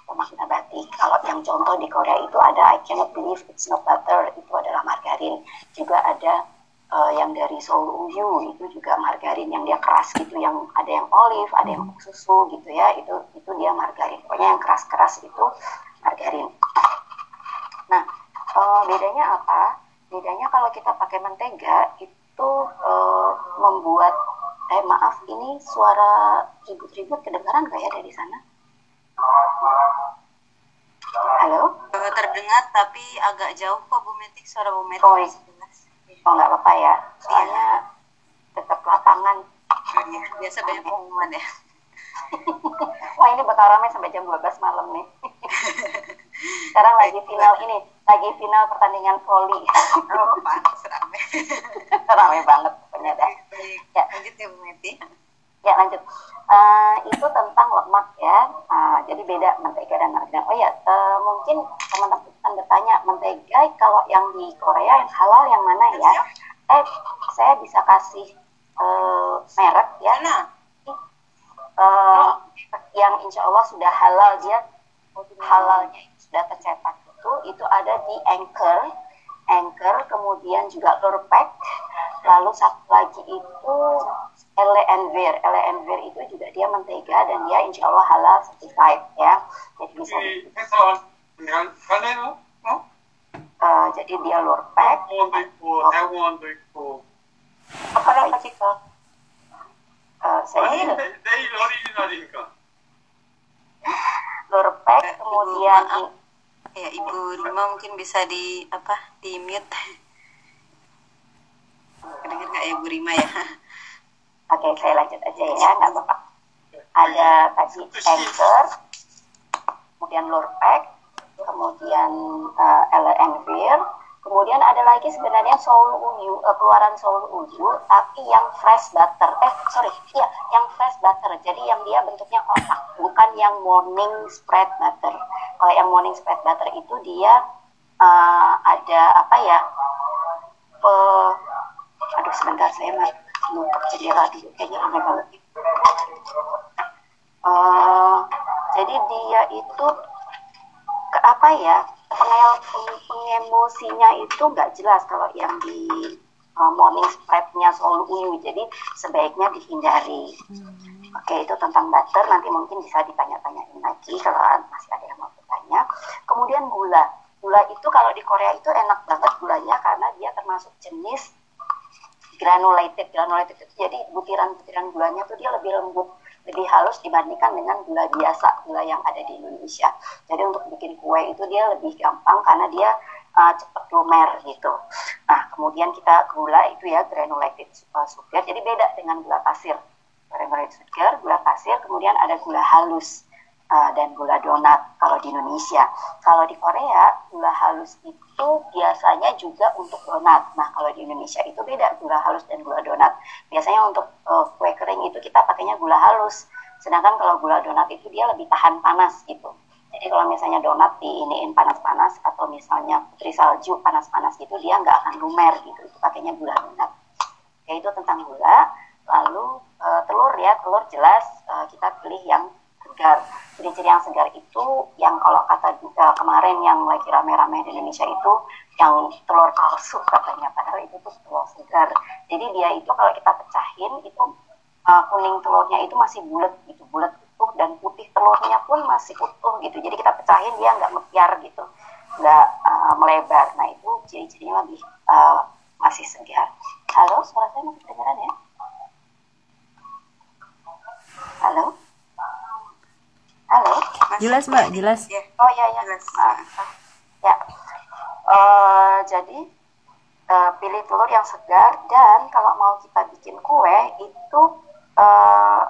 lemak nabati. Kalau yang contoh di Korea itu ada I cannot believe it's not butter, itu adalah margarin. Juga ada eh, yang dari Seoul Uyu itu juga margarin yang dia keras gitu, yang ada yang olive, ada yang susu gitu ya, itu itu dia margarin. Pokoknya yang keras-keras itu margarin. Nah, eh, bedanya apa? Bedanya kalau kita pakai mentega itu eh, membuat eh maaf ini suara ribut-ribut kedengaran nggak ya dari sana? Halo? Terdengar tapi agak jauh kok Bu Metik suara Bu Metik Oh, jelas. Oh nggak apa-apa ya, soalnya tetap lapangan. Iya, biasa banyak pengumuman ya. Wah ini bakal ramai sampai jam 12 malam nih. Sekarang lagi final ini, lagi final pertandingan voli. Oh, pantas rame. ramai banget pokoknya dah. Ya. lanjut ya Bu Meti. Ya lanjut. Eh, itu tentang lemak ya. Ah, jadi beda mentega dan margarin. Oh ya, eh, mungkin teman-teman bertanya mentega kalau yang di Korea yang halal yang mana ya? Eh, saya bisa kasih eh, merek ya. Mana? Eh, yang insya Allah sudah halal dia halalnya itu sudah tercetak itu itu ada di Anchor Anchor kemudian juga lorpack lalu satu lagi itu LNVR LNVR itu juga dia mentega dan dia insya Allah halal certified ya. Jadi bisa uh, jadi dia lorpack oh. apa lagi kita eh, saya lorpack kemudian Ya, Ibu Rima mungkin bisa di apa? Di mute. Kedengar nggak ya Bu Rima ya? Oke, saya lanjut aja ya, nggak apa-apa. Ada tadi Anchor, kemudian Lurpak, kemudian uh, LNVir, kemudian ada lagi sebenarnya Soul Uyu, eh, keluaran Soul Uyu, tapi yang fresh butter. Eh, sorry, iya, yang fresh butter. Jadi yang dia bentuknya kotak, bukan yang morning spread butter. Kalau yang morning spread butter itu dia uh, ada apa ya? Pe- aduh sebentar saya mau nutup jendela dulu kayaknya ramai banget Eh, jadi dia itu ke apa ya pengemosinya itu nggak jelas kalau yang di uh, morning spreadnya Soul Uyu jadi sebaiknya dihindari. Oke itu tentang butter. Nanti mungkin bisa ditanya-tanyain lagi kalau masih ada yang mau bertanya. Kemudian gula. Gula itu kalau di Korea itu enak banget gulanya karena dia termasuk jenis granulated. Granulated itu jadi butiran-butiran gulanya tuh dia lebih lembut lebih halus dibandingkan dengan gula biasa gula yang ada di Indonesia. Jadi untuk bikin kue itu dia lebih gampang karena dia uh, cepat lumer gitu. Nah kemudian kita gula itu ya granulated uh, sugar jadi beda dengan gula pasir. Granulated sugar gula pasir kemudian ada gula halus uh, dan gula donat kalau di Indonesia. Kalau di Korea gula halus itu biasanya juga untuk donat. Nah kalau di Indonesia itu beda gula halus dan gula donat. Biasanya untuk uh, kue kering itu kita pakainya gula halus. Sedangkan kalau gula donat itu dia lebih tahan panas gitu. Jadi kalau misalnya donat diiniin panas-panas atau misalnya putri salju panas-panas gitu dia nggak akan lumer gitu. Itu pakainya gula donat. Ya itu tentang gula. Lalu uh, telur ya telur jelas uh, kita pilih yang segar. Ciri-ciri yang segar itu yang kalau kata juga kemarin yang lagi rame-rame di Indonesia itu yang telur palsu katanya padahal itu tuh telur segar. Jadi dia itu kalau kita pecahin itu uh, kuning telurnya itu masih bulat gitu, bulat utuh dan putih telurnya pun masih utuh gitu. Jadi kita pecahin dia nggak mepiar gitu, nggak uh, melebar. Nah itu ciri-cirinya lebih uh, masih segar. Halo, suara saya masih kedengaran ya? Halo? Halo? Masih Jelas, Mbak, jelas. Ya, Oh ya ya. jelas. Maaf. Ya. Eh, jadi eh, pilih telur yang segar dan kalau mau kita bikin kue itu eh,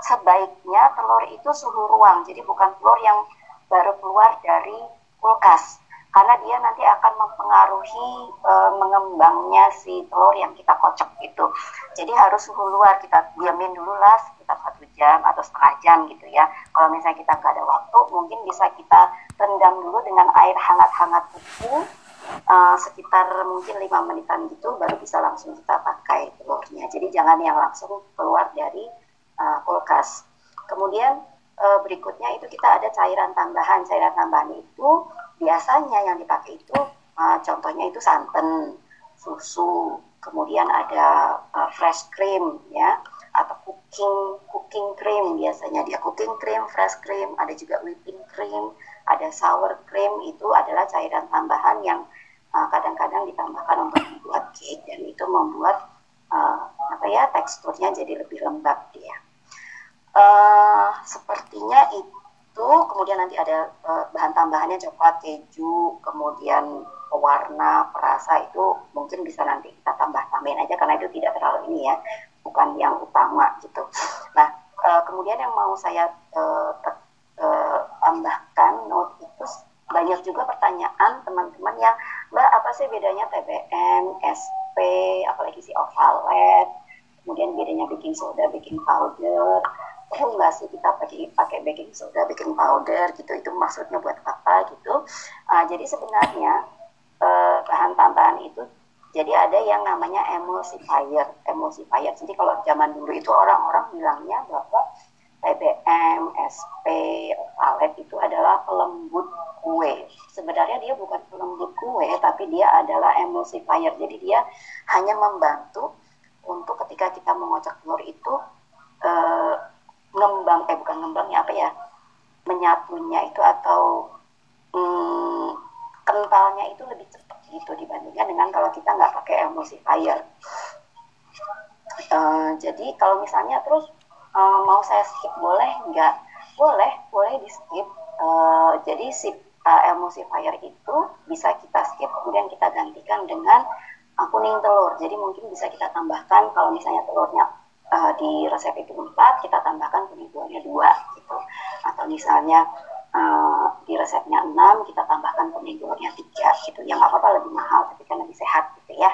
sebaiknya telur itu suhu ruang. Jadi bukan telur yang baru keluar dari kulkas karena dia nanti akan mempengaruhi eh, mengembangnya si telur yang kita kocok itu. Jadi harus suhu luar kita diamin dulu lah sekitar satu jam atau setengah jam gitu ya. Kalau misalnya kita nggak ada waktu, mungkin bisa kita rendam dulu dengan air hangat-hangat itu eh, sekitar mungkin lima menitan gitu, baru bisa langsung kita pakai telurnya. Jadi jangan yang langsung keluar dari eh, kulkas. Kemudian berikutnya itu kita ada cairan tambahan. Cairan tambahan itu biasanya yang dipakai itu eh, contohnya itu santan, susu, kemudian ada eh, fresh cream ya atau cooking cooking cream biasanya dia cooking cream, fresh cream, ada juga whipping cream, ada sour cream itu adalah cairan tambahan yang uh, kadang-kadang ditambahkan untuk membuat cake dan itu membuat uh, apa ya teksturnya jadi lebih lembab dia. Uh, sepertinya itu kemudian nanti ada uh, bahan tambahannya coklat, keju, kemudian pewarna, perasa itu mungkin bisa nanti kita tambah tambahin aja karena itu tidak terlalu ini ya, bukan yang utama gitu. Nah, uh, kemudian yang mau saya uh, tambahkan note itu banyak juga pertanyaan teman-teman yang Mbak apa sih bedanya TBM, SP, apalagi si ovalet, kemudian bedanya baking soda, baking powder, perlu nggak sih kita pakai pakai baking soda, baking powder gitu, itu maksudnya buat apa gitu. Uh, jadi sebenarnya uh, bahan tambahan itu jadi ada yang namanya emulsifier, emulsifier. Jadi kalau zaman dulu itu orang-orang bilangnya bahwa TBM, SP, ovalet itu adalah pelembut kue. Sebenarnya dia bukan pelembut kue, tapi dia adalah emulsifier. Jadi dia hanya membantu untuk ketika kita mengocok telur itu eh, ngembang, eh bukan ngembang ya apa ya, menyatunya itu atau hmm, kentalnya itu lebih cepat gitu dibandingkan dengan kalau kita nggak pakai emulsifier. Eh, jadi kalau misalnya terus uh, mau saya skip boleh nggak? Boleh, boleh di skip. Uh, jadi si uh, emulsifier itu bisa kita skip, kemudian kita gantikan dengan uh, kuning telur. Jadi mungkin bisa kita tambahkan kalau misalnya telurnya uh, di resep itu empat, kita tambahkan telurnya dua gitu. Atau misalnya uh, di resepnya enam, kita tambahkan telurnya tiga gitu. Yang apa-apa lebih mahal, tapi kan lebih sehat gitu ya.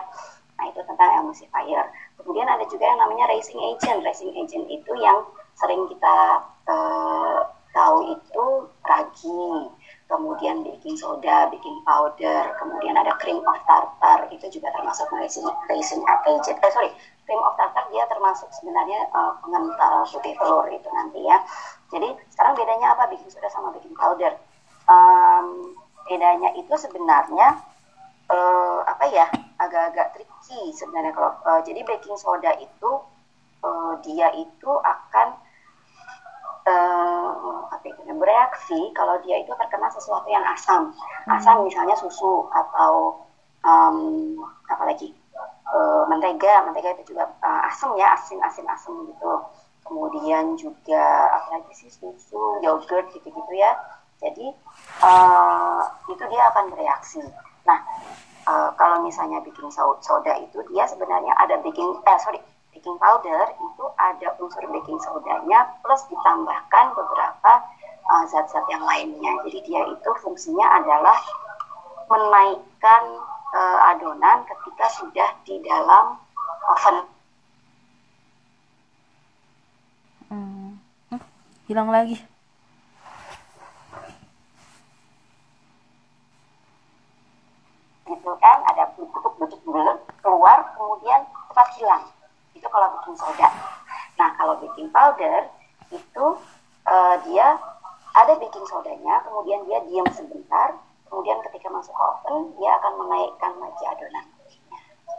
Nah itu tentang emulsifier. Kemudian ada juga yang namanya racing agent. Racing agent itu yang sering kita eh, tahu itu ragi, kemudian baking soda, baking powder, kemudian ada cream of tartar itu juga termasuk racing, racing agent. Eh sorry, cream of tartar dia termasuk sebenarnya eh, pengental putih telur itu nanti ya. Jadi sekarang bedanya apa baking soda sama baking powder? Um, bedanya itu sebenarnya eh, apa ya agak-agak tricky sebenarnya kalau eh, jadi baking soda itu eh, dia itu akan eh, apa itu ya, bereaksi kalau dia itu terkena sesuatu yang asam asam misalnya susu atau em, apa lagi eh, mentega mentega itu juga eh, asam ya asin asin asam gitu. Kemudian juga apa lagi sih susu yogurt gitu gitu ya. Jadi eh, itu dia akan bereaksi. Nah uh, kalau misalnya baking soda itu dia sebenarnya ada baking eh sorry baking powder itu ada unsur baking sodanya plus ditambahkan beberapa uh, zat-zat yang lainnya. Jadi dia itu fungsinya adalah menaikkan uh, adonan ketika sudah di dalam oven Hmm. Hilang lagi. gitu kan ada bentuk bentuk bulat keluar kemudian cepat hilang itu kalau baking soda nah kalau baking powder itu eh, dia ada baking sodanya kemudian dia diam sebentar kemudian ketika masuk oven dia akan menaikkan lagi adonan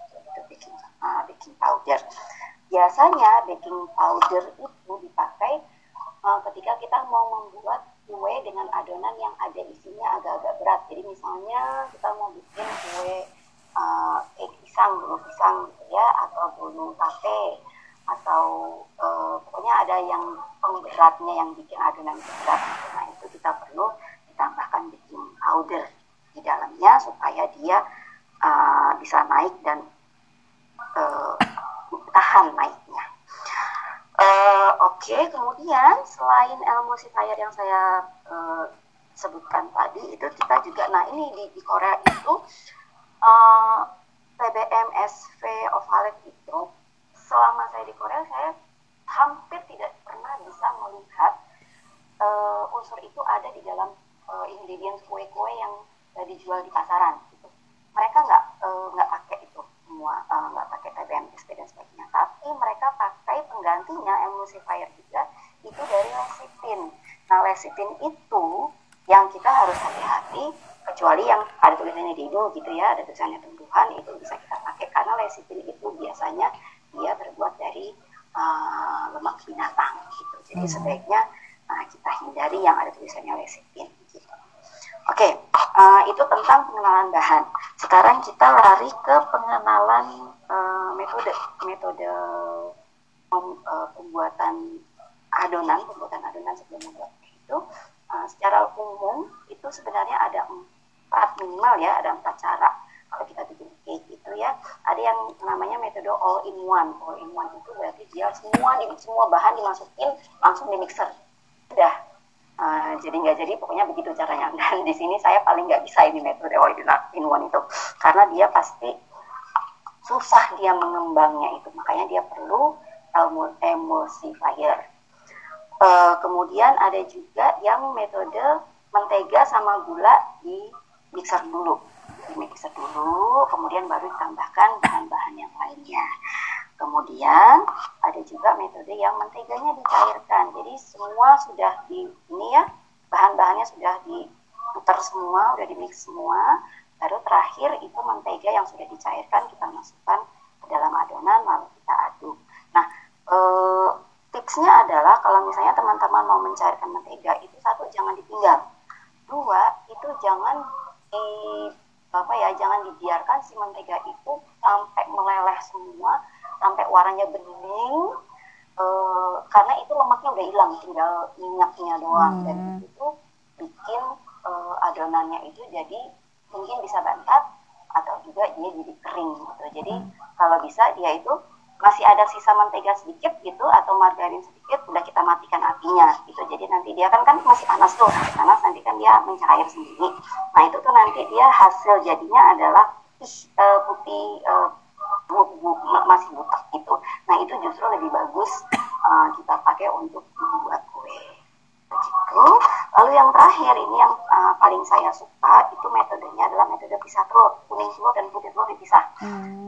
itu baking ah, baking powder biasanya baking powder itu dipakai eh, ketika kita mau membuat kue dengan adonan yang ada isinya agak-agak berat. Jadi misalnya kita mau bikin kue uh, pisang, bolu pisang gitu ya, atau bolu tape, atau uh, pokoknya ada yang pemberatnya yang bikin adonan berat. Nah itu kita perlu ditambahkan baking powder di dalamnya supaya dia uh, bisa naik dan uh, tahan naiknya. Eh, Oke, kemudian selain emulsifier yang saya eh, sebutkan tadi itu kita juga, nah ini di, di Korea itu eh, TBM, SV, ovalet itu selama saya di Korea saya hampir tidak pernah bisa melihat eh, unsur itu ada di dalam eh, ingredients kue-kue yang eh, dijual di pasaran. Gitu. Mereka nggak eh, nggak pakai itu semua, nggak pakai TBM, SP dan sebagainya. Tapi mereka pakai penggantinya emulsifier juga itu dari lecithin. lecithin itu yang kita harus hati-hati kecuali yang ada tulisannya dido gitu ya ada tulisannya tumbuhan itu bisa kita pakai karena lecithin itu biasanya dia terbuat dari uh, lemak binatang gitu jadi sebaiknya uh, kita hindari yang ada tulisannya lecithin oke uh, itu tentang pengenalan bahan. Sekarang kita lari ke pengenalan uh, metode metode pem- uh, pembuatan adonan pembuatan adonan sebelum membuat itu. Uh, secara umum itu sebenarnya ada empat minimal ya ada empat cara. Kalau kita bikin cake itu ya ada yang namanya metode all in one all in one itu berarti dia semua semua bahan dimasukin langsung di mixer. Udah Uh, jadi nggak jadi pokoknya begitu caranya. Dan di sini saya paling nggak bisa ini metode all in one itu. Karena dia pasti susah dia mengembangnya itu. Makanya dia perlu emul- emulsifier Eh, kemudian ada juga yang metode mentega sama gula di mixer dulu. Di mixer dulu kemudian baru ditambahkan bahan-bahan yang lainnya. Kemudian ada juga metode yang menteganya dicairkan. Jadi semua sudah di ini ya bahan-bahannya sudah diputar semua udah di mix semua baru terakhir itu mentega yang sudah dicairkan kita masukkan ke dalam adonan lalu kita aduk. Nah eh, tipsnya adalah kalau misalnya teman-teman mau mencairkan mentega itu satu jangan ditinggal. Dua itu jangan di apa ya jangan dibiarkan si mentega itu sampai meleleh semua sampai warnanya bening eh, karena itu lemaknya udah hilang tinggal minyaknya doang. Dan itu bikin eh, adonannya itu jadi mungkin bisa bantat atau juga dia jadi kering gitu. Jadi kalau bisa dia itu masih ada sisa mentega sedikit gitu atau margarin sedikit udah kita matikan apinya gitu. Jadi nanti dia kan kan masih panas tuh masih panas nanti kan dia mencair sendiri. Nah itu tuh nanti dia hasil jadinya adalah eh, putih ma- masih butek gitu. Nah itu justru lebih bagus eh, kita pakai untuk membuat kue begitu lalu yang terakhir ini yang eh, paling saya suka itu metodenya adalah metode pisah telur. Kuning telur dan putih telur dipisah.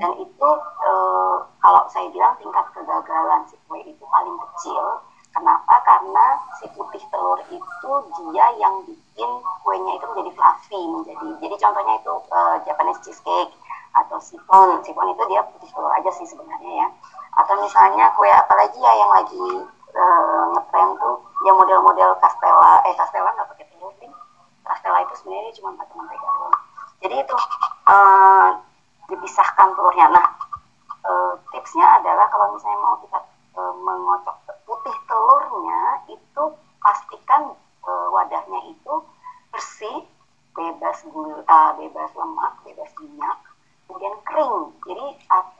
Dan itu eh, kalau saya bilang tingkat kegagalan si kue itu paling kecil. Kenapa? Karena si putih telur itu dia yang bikin kuenya itu menjadi fluffy menjadi jadi contohnya itu eh, Japanese cheesecake atau sifon sifon itu dia putih telur aja sih sebenarnya ya. Atau misalnya kue apa lagi ya yang lagi eh, ngetren tuh yang model-model castella eh castella nggak pakai telur nih castella itu sebenarnya cuma pakai mentega doang. Jadi itu eh, dipisahkan telurnya. Nah eh, tipsnya adalah kalau misalnya mau kita eh, mengocok putih telurnya itu pastikan eh, wadahnya itu bersih bebas gula ah, bebas lemak bebas minyak kemudian kering. Jadi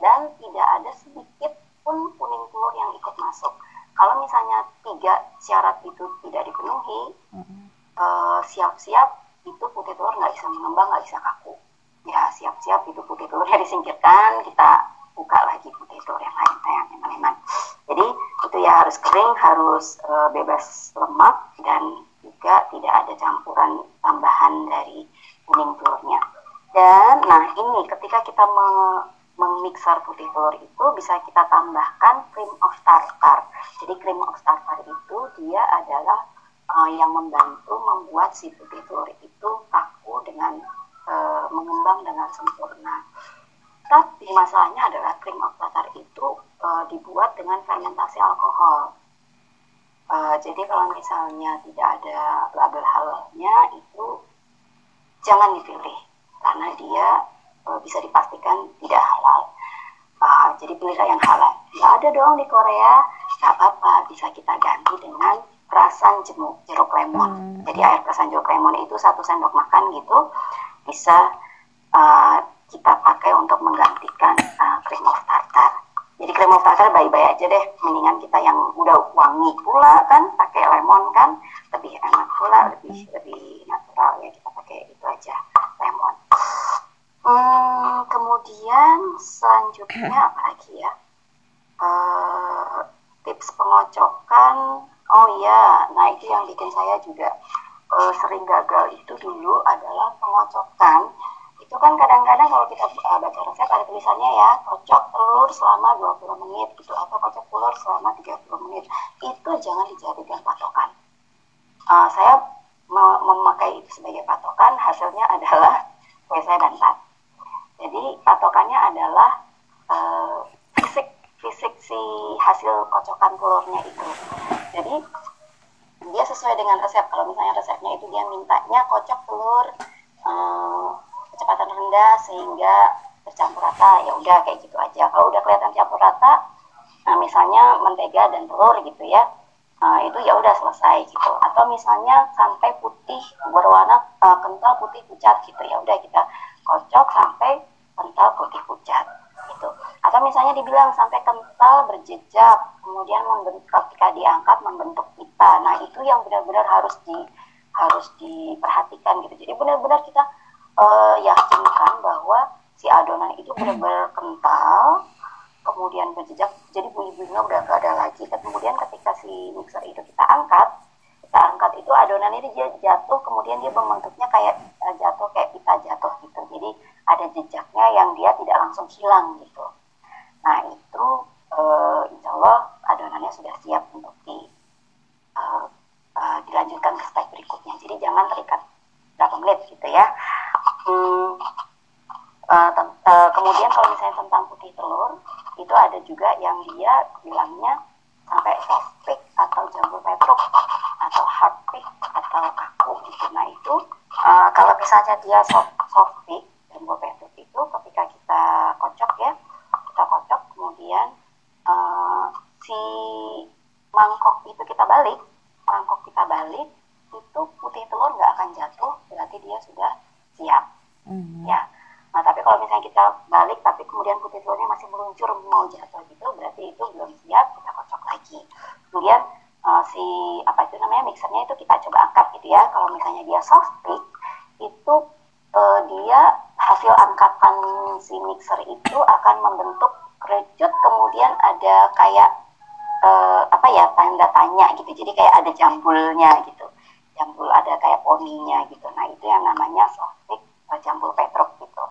dan tidak ada sedikit pun kuning telur yang ikut masuk. Kalau misalnya tiga syarat itu tidak dipenuhi eh, siap-siap itu putih telur nggak bisa mengembang nggak bisa kaku. Ya siap-siap itu putih telurnya disingkirkan kita buka lagi putih telur yang lain nah, yang eman-eman jadi itu ya harus kering harus eh, bebas lemak dan juga tidak ada campuran tambahan dari kuning telurnya dan nah ini ketika kita me- memixer putih telur itu bisa kita tambahkan cream of tartar jadi cream of tartar itu dia adalah uh, yang membantu membuat si putih telur itu kaku dengan uh, mengembang dengan sempurna. Tapi masalahnya adalah cream of tartar itu uh, dibuat dengan fermentasi alkohol. Uh, jadi kalau misalnya tidak ada label halalnya itu jangan dipilih karena dia uh, bisa dipastikan tidak halal. Uh, jadi pilihlah yang halal. Nggak ada dong di Korea, nggak apa-apa bisa kita ganti dengan perasan jeruk, jeruk lemon. Jadi air perasan jeruk lemon itu satu sendok makan gitu bisa uh, kita pakai untuk menggantikan uh, cream of tartar. Jadi cream of tartar baik-baik aja deh, mendingan kita yang udah wangi pula kan, pakai lemon kan, lebih enak pula, lebih lebih natural ya kita pakai itu aja. Hmm, kemudian selanjutnya apa lagi ya? Eh, tips pengocokan, oh iya, nah itu yang bikin saya juga eh, sering gagal itu dulu adalah pengocokan. Itu kan kadang-kadang kalau kita eh, baca resep ada tulisannya ya, kocok telur selama 20 menit gitu atau kocok telur selama 30 menit. Itu jangan dijadikan patokan uh, saya me- memakai itu sebagai patokan hasilnya adalah saya bantat jadi patokannya adalah uh, fisik fisik si hasil kocokan telurnya itu. Jadi dia sesuai dengan resep. Kalau misalnya resepnya itu dia mintanya kocok telur eh, kecepatan rendah sehingga bercampur rata ya udah kayak gitu aja. Kalau udah kelihatan campur rata nah misalnya mentega dan telur gitu ya eh, itu ya udah selesai gitu. Atau misalnya sampai putih berwarna eh, kental putih pucat gitu ya udah kita kocok sampai kental putih pucat gitu. Atau misalnya dibilang sampai kental berjejak kemudian membentuk ketika diangkat membentuk pita. Nah itu yang benar-benar harus di harus diperhatikan gitu. Jadi benar-benar kita eh, yakinkan bahwa si adonan itu benar-benar kental kemudian berjejak. Jadi bunyi-bunyinya udah gak ada lagi. Kemudian ketika si mixer itu kita angkat kita angkat itu adonan ini dia jatuh kemudian dia membentuknya kayak eh, jatuh kayak pita jatuh gitu. Jadi ada jejaknya yang dia tidak langsung hilang gitu. Nah itu eh, insya Allah adonannya sudah siap untuk di eh, eh, dilanjutkan ke step berikutnya. Jadi jangan terikat berapa menit gitu ya. Hmm, tem- eh, kemudian kalau misalnya tentang putih telur itu ada juga yang dia bilangnya sampai pick atau jamur petruk atau hard pick atau kaku gitu. Nah itu eh, kalau misalnya dia soft soft pick jamur petruk itu ketika kita kocok ya kita kocok kemudian eh, si mangkok itu kita balik mangkok kita balik itu putih telur nggak akan jatuh berarti dia sudah siap. Hmm. ya. Nah tapi kalau misalnya kita balik tapi kemudian putih telurnya masih meluncur mau jatuh gitu berarti itu belum siap kita kocok lagi. Kemudian eh, si apa itu namanya mixernya itu kita coba angkat gitu ya. Kalau misalnya dia soft pick itu eh, dia hasil angkatan si mixer itu akan membentuk kerucut kemudian ada kayak eh, apa ya tanda tanya gitu. Jadi kayak ada jambulnya gitu. Jambul ada kayak poninya gitu. Nah itu yang namanya soft pick jambul petruk gitu.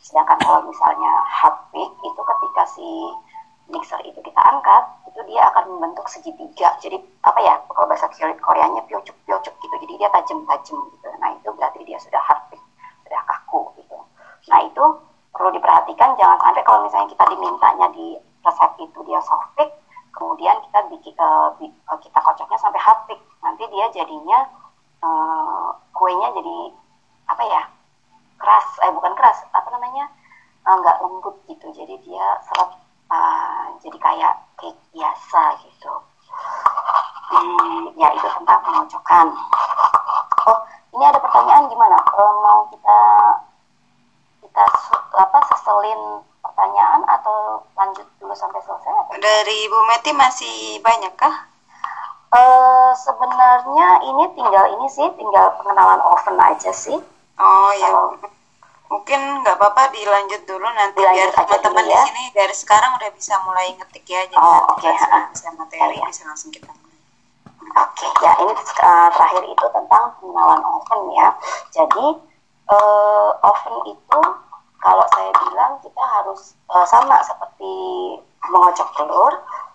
Sedangkan kalau misalnya hard pick itu ketika si mixer itu kita angkat itu dia akan membentuk segitiga. Jadi apa ya kalau bahasa Korea- Koreanya piocuk piocuk gitu. Jadi dia tajam tajam gitu. Nah itu berarti dia sudah hard sudah kaku gitu. Nah itu perlu diperhatikan. Jangan sampai kalau misalnya kita dimintanya di resep itu dia soft pick kemudian kita bikin bi- eh, kita kocoknya sampai hard pick nanti dia jadinya eh, kuenya jadi apa ya keras. Eh bukan keras apa namanya nggak lembut gitu. Jadi dia seret eh, jadi kayak cake biasa gitu. Hmm, ya itu tentang pengocokan oh ini ada pertanyaan gimana? Eh, mau kita kita apa seselin pertanyaan atau lanjut dulu sampai selesai atau Dari Ibu Meti masih banyak kah? Eh, sebenarnya ini tinggal ini sih tinggal pengenalan oven aja sih. Oh ya. Kalau- Mungkin nggak apa-apa dilanjut dulu nanti Dilanjut biar teman-teman dulu di ya. sini dari sekarang udah bisa mulai ngetik ya. Jadi Oh, nanti ha. bisa materi Ya, ya. bisa langsung kita. Oke, ya ini uh, terakhir itu tentang pengenalan oven ya. Jadi uh, oven itu kalau saya bilang kita harus uh, sama seperti mengocok telur,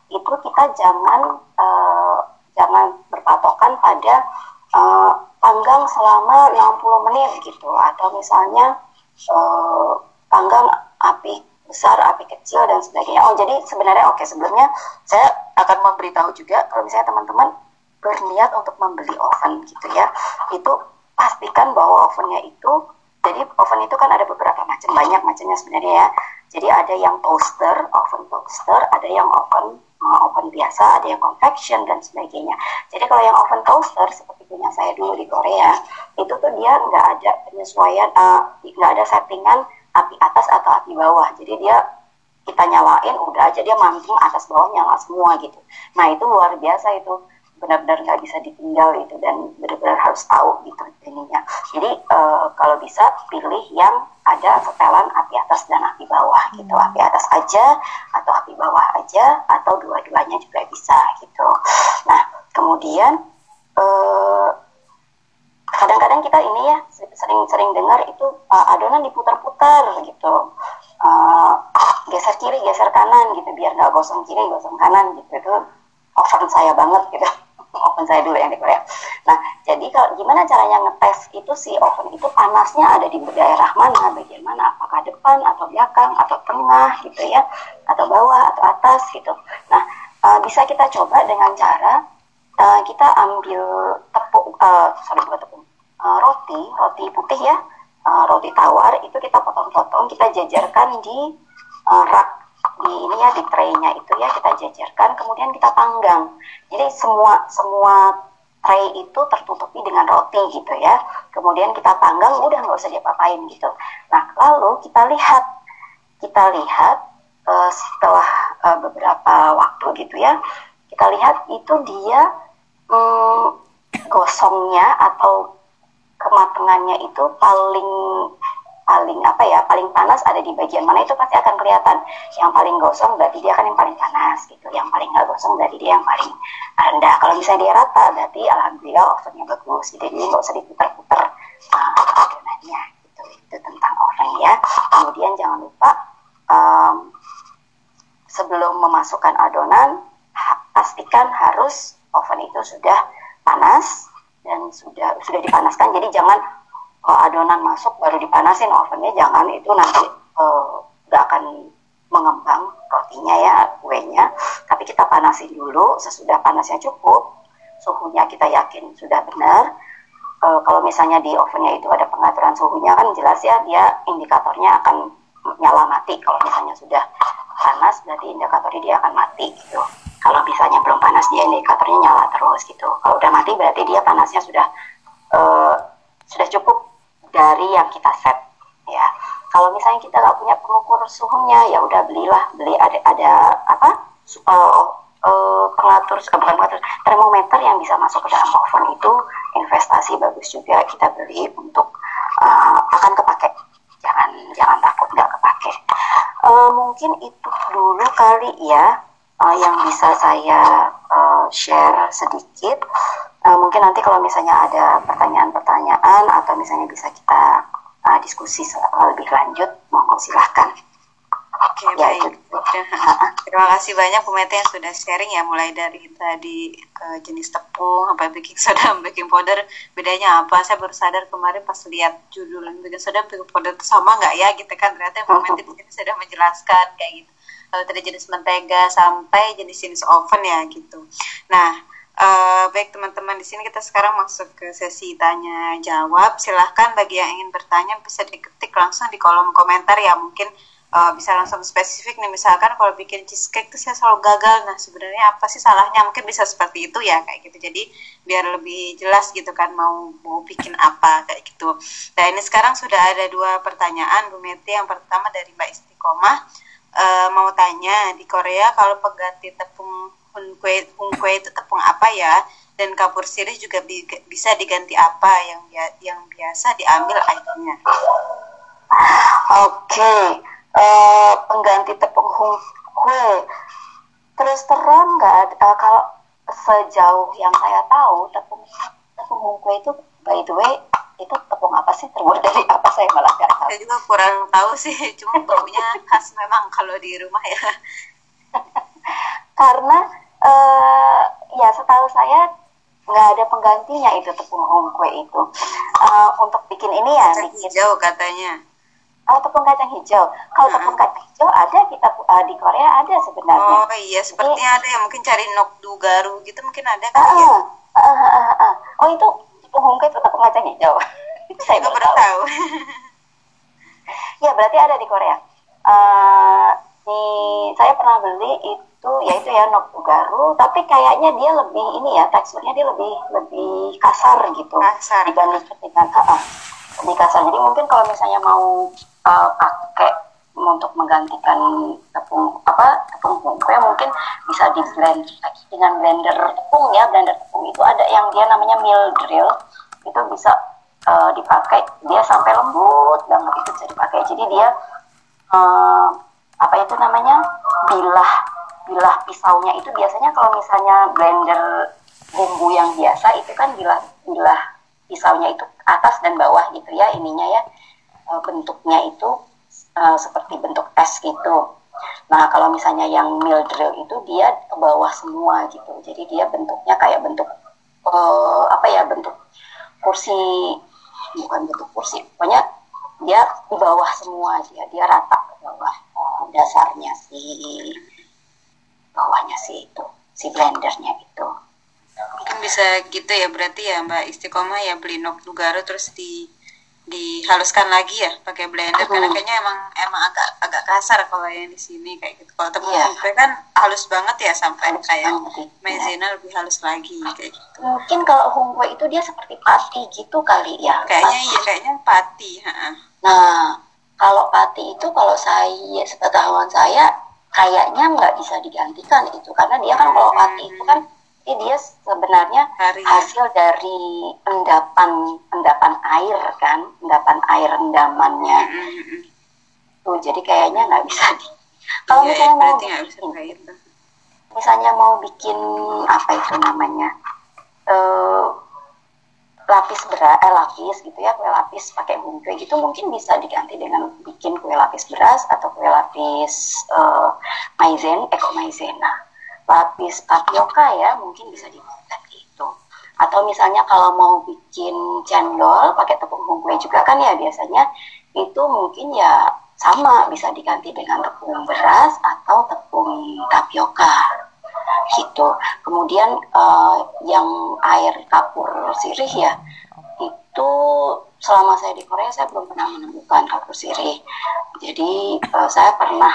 itu kita jangan uh, jangan berpatokan pada uh, panggang selama 60 menit gitu atau misalnya panggang api besar, api kecil dan sebagainya. Oh, jadi sebenarnya oke sebelumnya saya akan memberitahu juga kalau misalnya teman-teman berniat untuk membeli oven gitu ya, itu pastikan bahwa ovennya itu jadi oven itu kan ada beberapa macam banyak macamnya sebenarnya ya. Jadi ada yang toaster, oven toaster, ada yang oven uh, oven biasa, ada yang convection dan sebagainya. Jadi kalau yang oven toaster seperti punya saya dulu di Korea, itu tuh dia nggak ada penyesuaian, uh, nggak ada settingan api atas atau api bawah. Jadi dia kita nyalain udah aja dia manggung atas bawah nyala semua gitu. Nah itu luar biasa itu benar-benar nggak bisa ditinggal itu dan benar-benar harus tahu gitu ininya. Jadi eh, kalau bisa pilih yang ada setelan api atas dan api bawah gitu. Api atas aja atau api bawah aja atau dua-duanya juga bisa gitu. Nah kemudian eh, kadang-kadang kita ini ya sering-sering dengar itu uh, adonan diputar-putar gitu Uh, geser kiri geser kanan gitu biar nggak gosong kiri gosong kanan gitu itu oven saya banget gitu oven saya dulu yang di Korea. Nah, jadi kalau gimana caranya ngetes itu si oven itu panasnya ada di daerah mana, bagian mana, apakah depan atau belakang atau tengah gitu ya, atau bawah atau atas gitu. Nah, uh, bisa kita coba dengan cara uh, kita ambil tepung, uh, sorry bukan tepung, uh, roti, roti putih ya, uh, roti tawar itu kita potong-potong, kita jajarkan di uh, rak di ini ya di traynya itu ya kita jajarkan kemudian kita panggang. Jadi semua semua tray itu tertutupi dengan roti gitu ya. Kemudian kita panggang udah nggak usah diapa-apain gitu. Nah lalu kita lihat. Kita lihat uh, setelah uh, beberapa waktu gitu ya kita lihat itu dia um, gosongnya atau kematangannya itu paling paling apa ya paling panas ada di bagian mana itu pasti akan kelihatan. Yang paling gosong berarti dia akan yang paling panas gitu. Yang paling nggak gosong berarti dia yang paling rendah. Kalau misalnya dia rata berarti alhamdulillah ovennya bagus gitu. Jadi nggak usah diputar-putar uh, adonannya gitu. Itu tentang oven ya. Kemudian jangan lupa um, sebelum memasukkan adonan ha pastikan harus oven itu sudah panas dan sudah sudah dipanaskan. Jadi jangan uh, adonan masuk baru dipanasin ovennya. Jangan itu nanti nggak uh, akan mengembang rotinya ya kuenya. Tapi kita panasin dulu sesudah panasnya cukup suhunya kita yakin sudah benar. Uh, kalau misalnya di ovennya itu ada pengaturan suhunya kan jelas ya dia indikatornya akan nyala mati. Kalau misalnya sudah panas berarti indikatornya dia akan mati gitu. Kalau misalnya belum panas dia indikatornya nyala terus gitu. Kalau udah mati berarti dia panasnya sudah dari yang kita set ya. Kalau misalnya kita nggak punya pengukur suhunya ya udah belilah beli ada ada apa uh, uh, pengatur uh, bukan pengatur termometer yang bisa masuk ke dalam oven itu investasi bagus juga kita beli untuk uh, akan kepake. Jangan jangan takut nggak kepake. Uh, mungkin itu dulu kali ya uh, yang bisa saya uh, share sedikit mungkin nanti kalau misalnya ada pertanyaan-pertanyaan atau misalnya bisa kita uh, diskusi lebih lanjut monggo silahkan Oke okay, ya, baik. Terima kasih banyak Bu Mete yang sudah sharing ya mulai dari tadi ke jenis tepung sampai baking soda, baking powder bedanya apa? Saya baru sadar kemarin pas lihat judul baking soda, baking powder itu sama nggak ya? Gitu kan ternyata Bu Mete di sini sudah menjelaskan kayak gitu. Lalu dari jenis mentega sampai jenis-jenis oven ya gitu. Nah Uh, baik teman-teman di sini kita sekarang masuk ke sesi tanya jawab. Silahkan bagi yang ingin bertanya bisa diketik langsung di kolom komentar ya mungkin uh, bisa langsung spesifik nih misalkan kalau bikin cheesecake tuh saya selalu gagal. Nah sebenarnya apa sih salahnya? Mungkin bisa seperti itu ya kayak gitu. Jadi biar lebih jelas gitu kan mau mau bikin apa kayak gitu. Nah ini sekarang sudah ada dua pertanyaan Bu Meti. Yang pertama dari Mbak Istiqomah uh, mau tanya di Korea kalau pengganti tepung kue kue itu tepung apa ya? Dan kapur sirih juga bi bisa diganti apa yang yang biasa diambil airnya. Oke okay. uh, eh, pengganti tepung kue. Terus terang nggak uh, kalau sejauh yang saya tahu tepung tepung kue itu by the way itu tepung apa sih? Terbuat dari apa? Saya malah nggak tahu. Saya juga kurang tahu sih. Cuma baunya khas memang kalau di rumah ya. Karena uh, ya setahu saya nggak ada penggantinya itu tepung hongkwe itu. Uh, untuk bikin ini ya kacang bikin hijau katanya. Oh tepung kacang hijau. Kalau uh -huh. tepung kacang hijau ada kita uh, di Korea ada sebenarnya. Oh iya sepertinya Jadi, ada yang mungkin cari nokdu garu gitu mungkin ada kan uh, ya. Uh, uh, uh, uh. oh itu tepung hongkwe itu tepung kacang hijau. Saya nggak pernah tahu. ya berarti ada di Korea. Uh, di saya pernah beli itu itu yaitu ya Nokugaru tapi kayaknya dia lebih ini ya teksturnya dia lebih lebih kasar gitu. Kasar. dibandingkan dengan uh, uh, lebih kasar. Jadi mungkin kalau misalnya mau uh, pakai untuk menggantikan tepung apa tepung kue mungkin bisa di blend dengan blender tepung ya. Blender tepung itu ada yang dia namanya mill drill itu bisa uh, dipakai. Dia sampai lembut banget itu bisa dipakai. Jadi dia uh, apa itu namanya? Bilah bilah pisaunya itu biasanya kalau misalnya blender bumbu yang biasa itu kan bilah bilah pisaunya itu atas dan bawah gitu ya ininya ya. E, bentuknya itu uh, seperti bentuk es gitu. Nah kalau misalnya yang mill drill itu dia ke bawah semua gitu, jadi dia bentuknya kayak bentuk eh, apa ya bentuk kursi bukan bentuk kursi pokoknya dia di bawah semua dia dia rata ke bawah. Eh, dasarnya si bawahnya si itu si blendernya itu. Mungkin bisa gitu ya berarti ya Mbak Istiqomah ya beli nok Nugaro terus di dihaluskan lagi ya pakai blender. Mhm. karena kayaknya emang emang agak agak kasar kalau yang di sini kayak gitu. Kalau tepung hongkwe kan halus banget ya sampai Halus kayak banget, maizena lebih halus lagi kayak gitu. Mungkin kalau hongkwe itu dia seperti pati gitu kali ya kayaknya iya kayaknya pati ha. Nah, kalau pati itu kalau saya sepengetahuan saya kayaknya nggak bisa digantikan itu karena dia kan kalau pati itu kan eh, dia sebenarnya hari ya. hasil dari endapan endapan air kan, endapan air rendamannya Mm, mm, mm. tuh. Jadi kayaknya nggak bisa di. Kalau Iya, misalnya mau bikin, misalnya mau bikin apa itu namanya eh lapis beras, eh, lapis gitu ya kue lapis pakai bungkui gitu mungkin bisa diganti dengan bikin kue lapis beras atau kue lapis eh, maizen, eko maizena, lapis tapioka ya mungkin bisa diganti itu. Atau misalnya kalau mau bikin cendol pakai tepung bungkui juga kan ya biasanya itu mungkin ya sama bisa diganti dengan tepung beras atau tepung tapioka gitu. Kemudian eh, yang air kapur sirih ya itu selama saya di Korea saya belum pernah menemukan kapur sirih. Jadi eh, saya pernah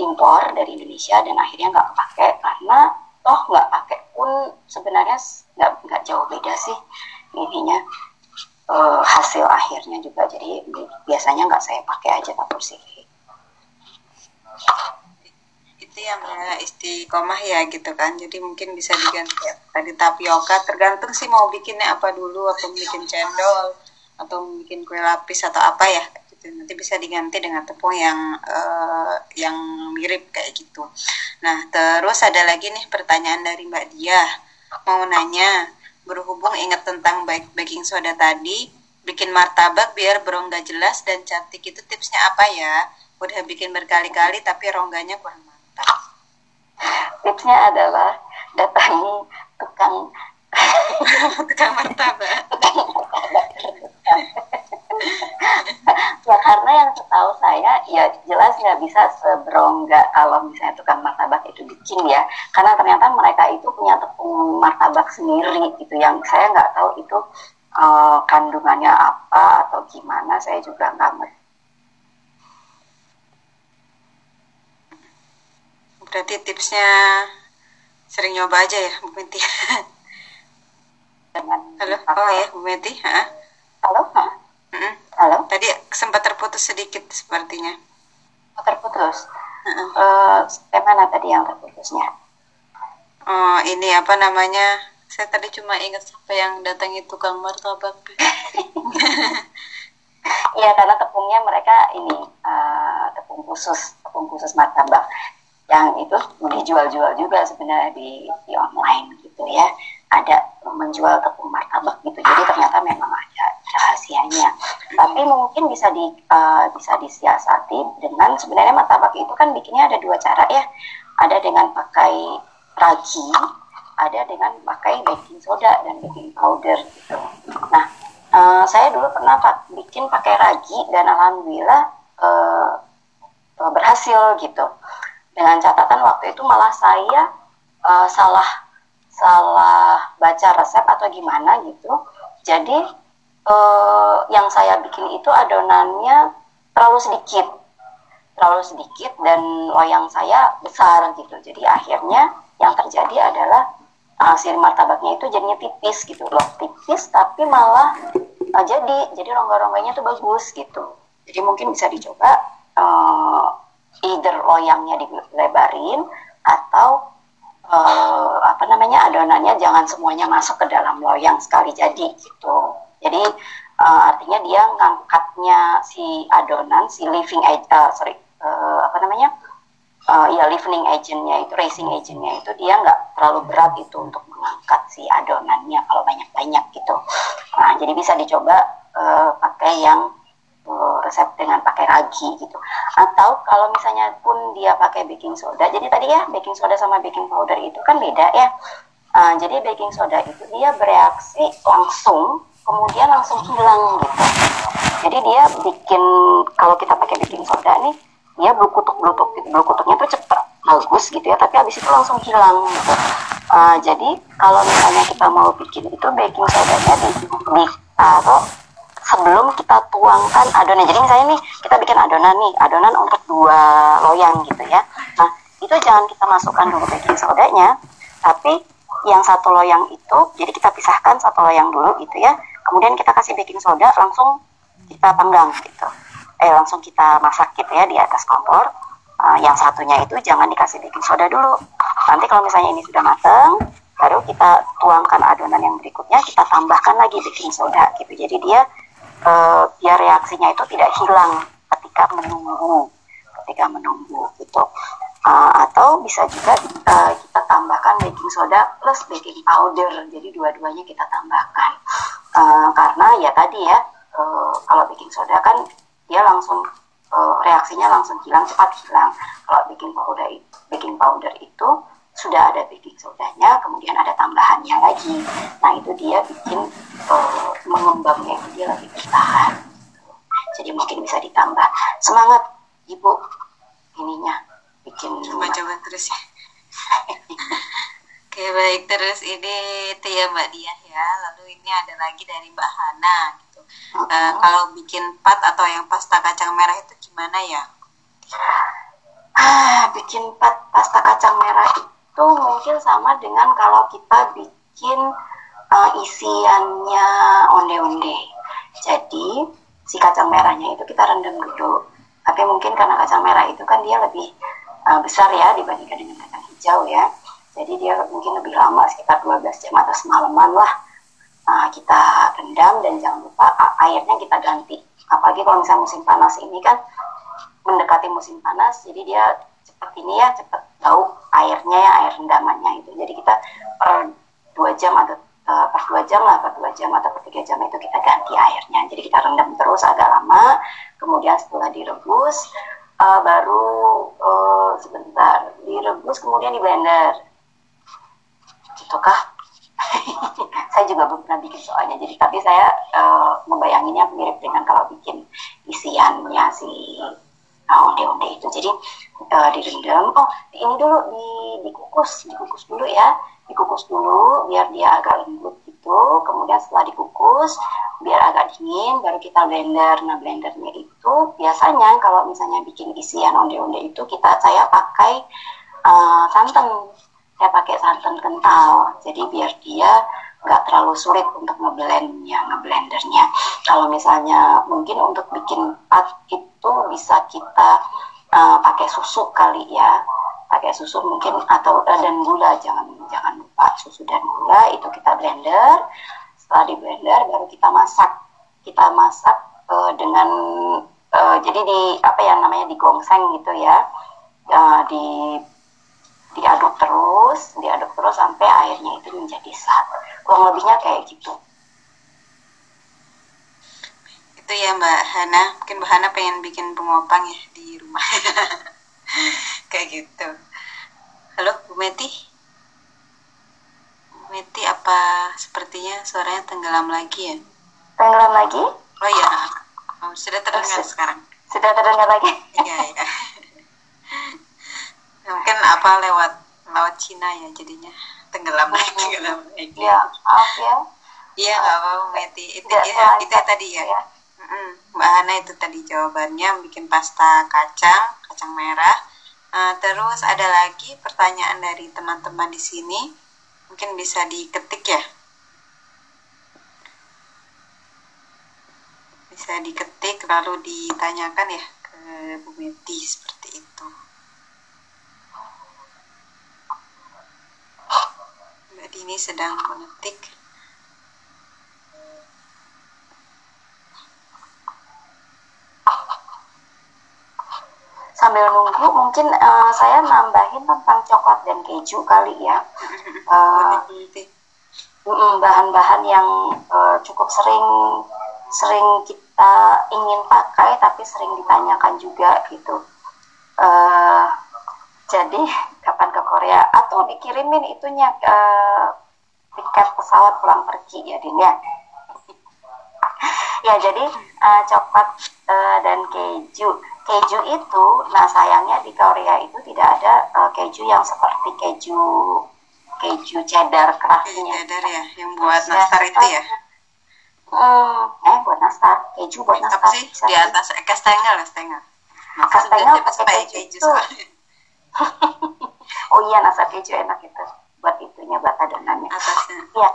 impor dari Indonesia dan akhirnya nggak kepake karena toh nggak pakai pun sebenarnya nggak nggak jauh beda sih ininya eh, hasil akhirnya juga. Jadi biasanya nggak saya pakai aja kapur sirih. Itu yang ya istiqomah ya gitu kan. Jadi mungkin bisa diganti ya. tadi tapioka tergantung sih mau bikinnya apa dulu atau bikin cendol atau bikin kue lapis atau apa ya gitu. Nanti bisa diganti dengan tepung yang eh, yang mirip kayak gitu. Nah terus ada lagi nih pertanyaan dari Mbak Dia. Mau nanya berhubung ingat tentang baking soda tadi bikin martabak biar berongga jelas dan cantik itu tipsnya apa ya? Udah bikin berkali-kali tapi rongganya kurang Tipsnya adalah datangi tukang tukang martabak. Ya karena yang setahu saya ya jelas nggak bisa seberongga kalau misalnya tukang martabak itu bikin ya. Karena ternyata mereka itu punya tepung martabak sendiri gitu. Yang saya nggak tahu itu eh, kandungannya apa atau gimana saya juga nggak ngerti berarti tipsnya sering nyoba aja ya Bu Meti dengan halo? Oh ya Bu Meti Hah? halo? Hah? Mm-mm. halo? Tadi sempat terputus sedikit sepertinya. Terputus? Heeh. Eh, sampai mana tadi yang terputusnya? Oh ini apa namanya? Saya tadi cuma ingat siapa yang datangi tukang martabak. Iya karena tepungnya mereka ini eh, tepung khusus tepung khusus martabak yang itu dijual-jual juga sebenarnya di, di online gitu ya. Ada menjual tepung martabak gitu. Jadi ternyata memang ada rahasianya. Tapi mungkin bisa di eh, bisa disiasati dengan sebenarnya martabak itu kan bikinnya ada dua cara ya. Ada dengan pakai ragi ada dengan pakai baking soda dan baking powder gitu. Nah Eh, saya dulu pernah pak- bikin pakai ragi dan alhamdulillah eh, berhasil gitu. Dengan catatan waktu itu malah saya eh, salah salah baca resep atau gimana gitu. Jadi eh, yang saya bikin itu adonannya terlalu sedikit, terlalu sedikit dan loyang saya besar gitu. Jadi akhirnya yang terjadi adalah uh, si martabaknya itu jadinya tipis gitu loh tipis tapi malah uh, jadi jadi rongga-rongganya tuh bagus gitu jadi mungkin bisa dicoba uh, either loyangnya dilebarin atau uh, apa namanya adonannya jangan semuanya masuk ke dalam loyang sekali jadi gitu. Jadi uh, artinya dia ngangkatnya si adonan si living uh, sorry uh, apa namanya uh, ya leavening agentnya itu racing agentnya itu dia nggak terlalu berat itu untuk mengangkat si adonannya kalau banyak-banyak gitu. Nah jadi bisa dicoba uh, pakai yang resep dengan pakai ragi gitu atau kalau misalnya pun dia pakai baking soda jadi tadi ya baking soda sama baking powder itu kan beda ya Uh, jadi baking soda itu dia bereaksi langsung, kemudian langsung hilang gitu. Jadi dia bikin kalau kita pakai baking soda nih, dia blukutuk blukutuk blukutuknya tuh cepet bagus gitu ya, tapi habis itu langsung hilang gitu. Uh, jadi kalau misalnya kita mau bikin itu baking sodanya di, di atau sebelum kita tuangkan adonan. Jadi misalnya nih kita bikin adonan nih, adonan untuk dua loyang gitu ya. Nah itu jangan kita masukkan dulu baking sodanya, tapi yang satu loyang itu jadi kita pisahkan satu loyang dulu gitu ya. Kemudian kita kasih baking soda langsung kita panggang gitu. Eh langsung kita masak gitu ya di atas kompor. Uh, yang satunya itu jangan dikasih baking soda dulu. Nanti kalau misalnya ini sudah matang baru kita tuangkan adonan yang berikutnya kita tambahkan lagi baking soda gitu. Jadi dia uh, biar reaksinya itu tidak hilang ketika menunggu ketika menunggu gitu. Uh, atau bisa juga uh, kita tambahkan baking soda plus baking powder. Jadi dua-duanya kita tambahkan. Uh, karena ya tadi ya uh, kalau baking soda kan dia langsung uh, reaksinya langsung hilang cepat hilang. Kalau baking powder baking powder itu sudah ada baking sodanya kemudian ada tambahannya lagi. Nah itu dia bikin uh, mengembangnya dia lebih bertahan. Jadi mungkin bisa ditambah semangat ibu ininya bikin coba-coba terus ya. Oke baik. Terus ini itu ya Mbak Diah ya. Lalu ini ada lagi dari Mbak Hana gitu. Uh, uh, kalau bikin pat atau yang pasta kacang merah itu gimana ya? Ah bikin pat pasta kacang merah itu mungkin sama dengan kalau kita bikin uh, isiannya onde-onde jadi si kacang merahnya itu kita rendam dulu tapi mungkin karena kacang merah itu kan dia lebih uh, besar ya dibandingkan dengan kacang hijau ya. Jadi dia mungkin lebih lama sekitar 12 jam atau semalaman lah. Nah, kita rendam dan jangan lupa airnya kita ganti. Apalagi kalau misalnya musim panas ini kan mendekati musim panas, jadi dia cepat ini ya cepat bau airnya ya air rendamannya itu. Jadi kita per dua jam atau uh, per dua jam lah per dua jam atau per tiga jam itu kita ganti airnya. Jadi kita rendam terus agak lama. Kemudian setelah direbus uh, baru uh, sebentar direbus kemudian di blender gitu kah saya juga belum pernah bikin soalnya jadi tapi saya uh, membayanginnya mirip dengan kalau bikin isiannya si onde-onde itu. Jadi uh, direndam. Oh ini dulu di dikukus dikukus dulu ya. Dikukus dulu biar dia agak lembut gitu. Kemudian setelah dikukus biar agak dingin baru kita blender. Nah blendernya itu biasanya kalau misalnya bikin isian onde-onde itu kita saya pakai uh, santan. Saya pakai santan kental. Jadi biar dia nggak terlalu sulit untuk ngeblendnya ngeblendernya. Kalau misalnya mungkin untuk bikin pat itu bisa kita uh, pakai susu kali ya. Pakai susu mungkin atau uh, dan gula. Jangan jangan lupa susu dan gula itu kita blender. Setelah di blender baru kita masak. Kita masak uh, dengan uh, jadi di apa ya namanya digongseng gitu ya. Uh, di diaduk terus diaduk terus sampai airnya itu menjadi sat. Kurang lebihnya kayak gitu. Itu ya Mbak Hana. Mungkin Mbak Hana pengen bikin pengopang ya di rumah. Kayak gitu. Halo Bu Meti? Bu Meti apa sepertinya suaranya tenggelam lagi ya? Tenggelam lagi? Oh iya. Oh, sudah terdengar oh, sekarang. Sudah terdengar lagi? Iya iya mungkin apa lewat lewat Cina ya jadinya. Tenggelam lagi tenggelam lagi ya maaf ya iya nggak apa-apa Meti itu ya, itu ya tadi ya, ya. Mbak Hana itu tadi jawabannya bikin pasta kacang kacang merah. Uh, terus ada lagi pertanyaan dari teman-teman di sini. Mungkin bisa diketik ya. Bisa diketik lalu ditanyakan ya ke Bu Meti seperti itu Mbak Dini sedang mengetik. Sambil nunggu mungkin uh, saya nambahin tentang coklat dan keju kali ya. Bahan-bahan uh, yang uh, cukup sering sering kita ingin pakai tapi sering ditanyakan juga gitu. Uh, jadi kapan ke Korea atau dikirimin itunya uh, tiket pesawat pulang pergi ya Din ya. jadi uh, coklat uh, dan keju. Keju itu nah sayangnya di Korea itu tidak ada uh, keju yang seperti keju keju cheddar Keju crushnya cheddar ya yang buat Ya, nastar itu ya? Hmm, eh buat nastar keju buat nastar. sih di atas kastengel kastengel. Kastengel pakai keju keju. oh iya nastar keju enak itu buat itunya buat adonannya atasnya Ya,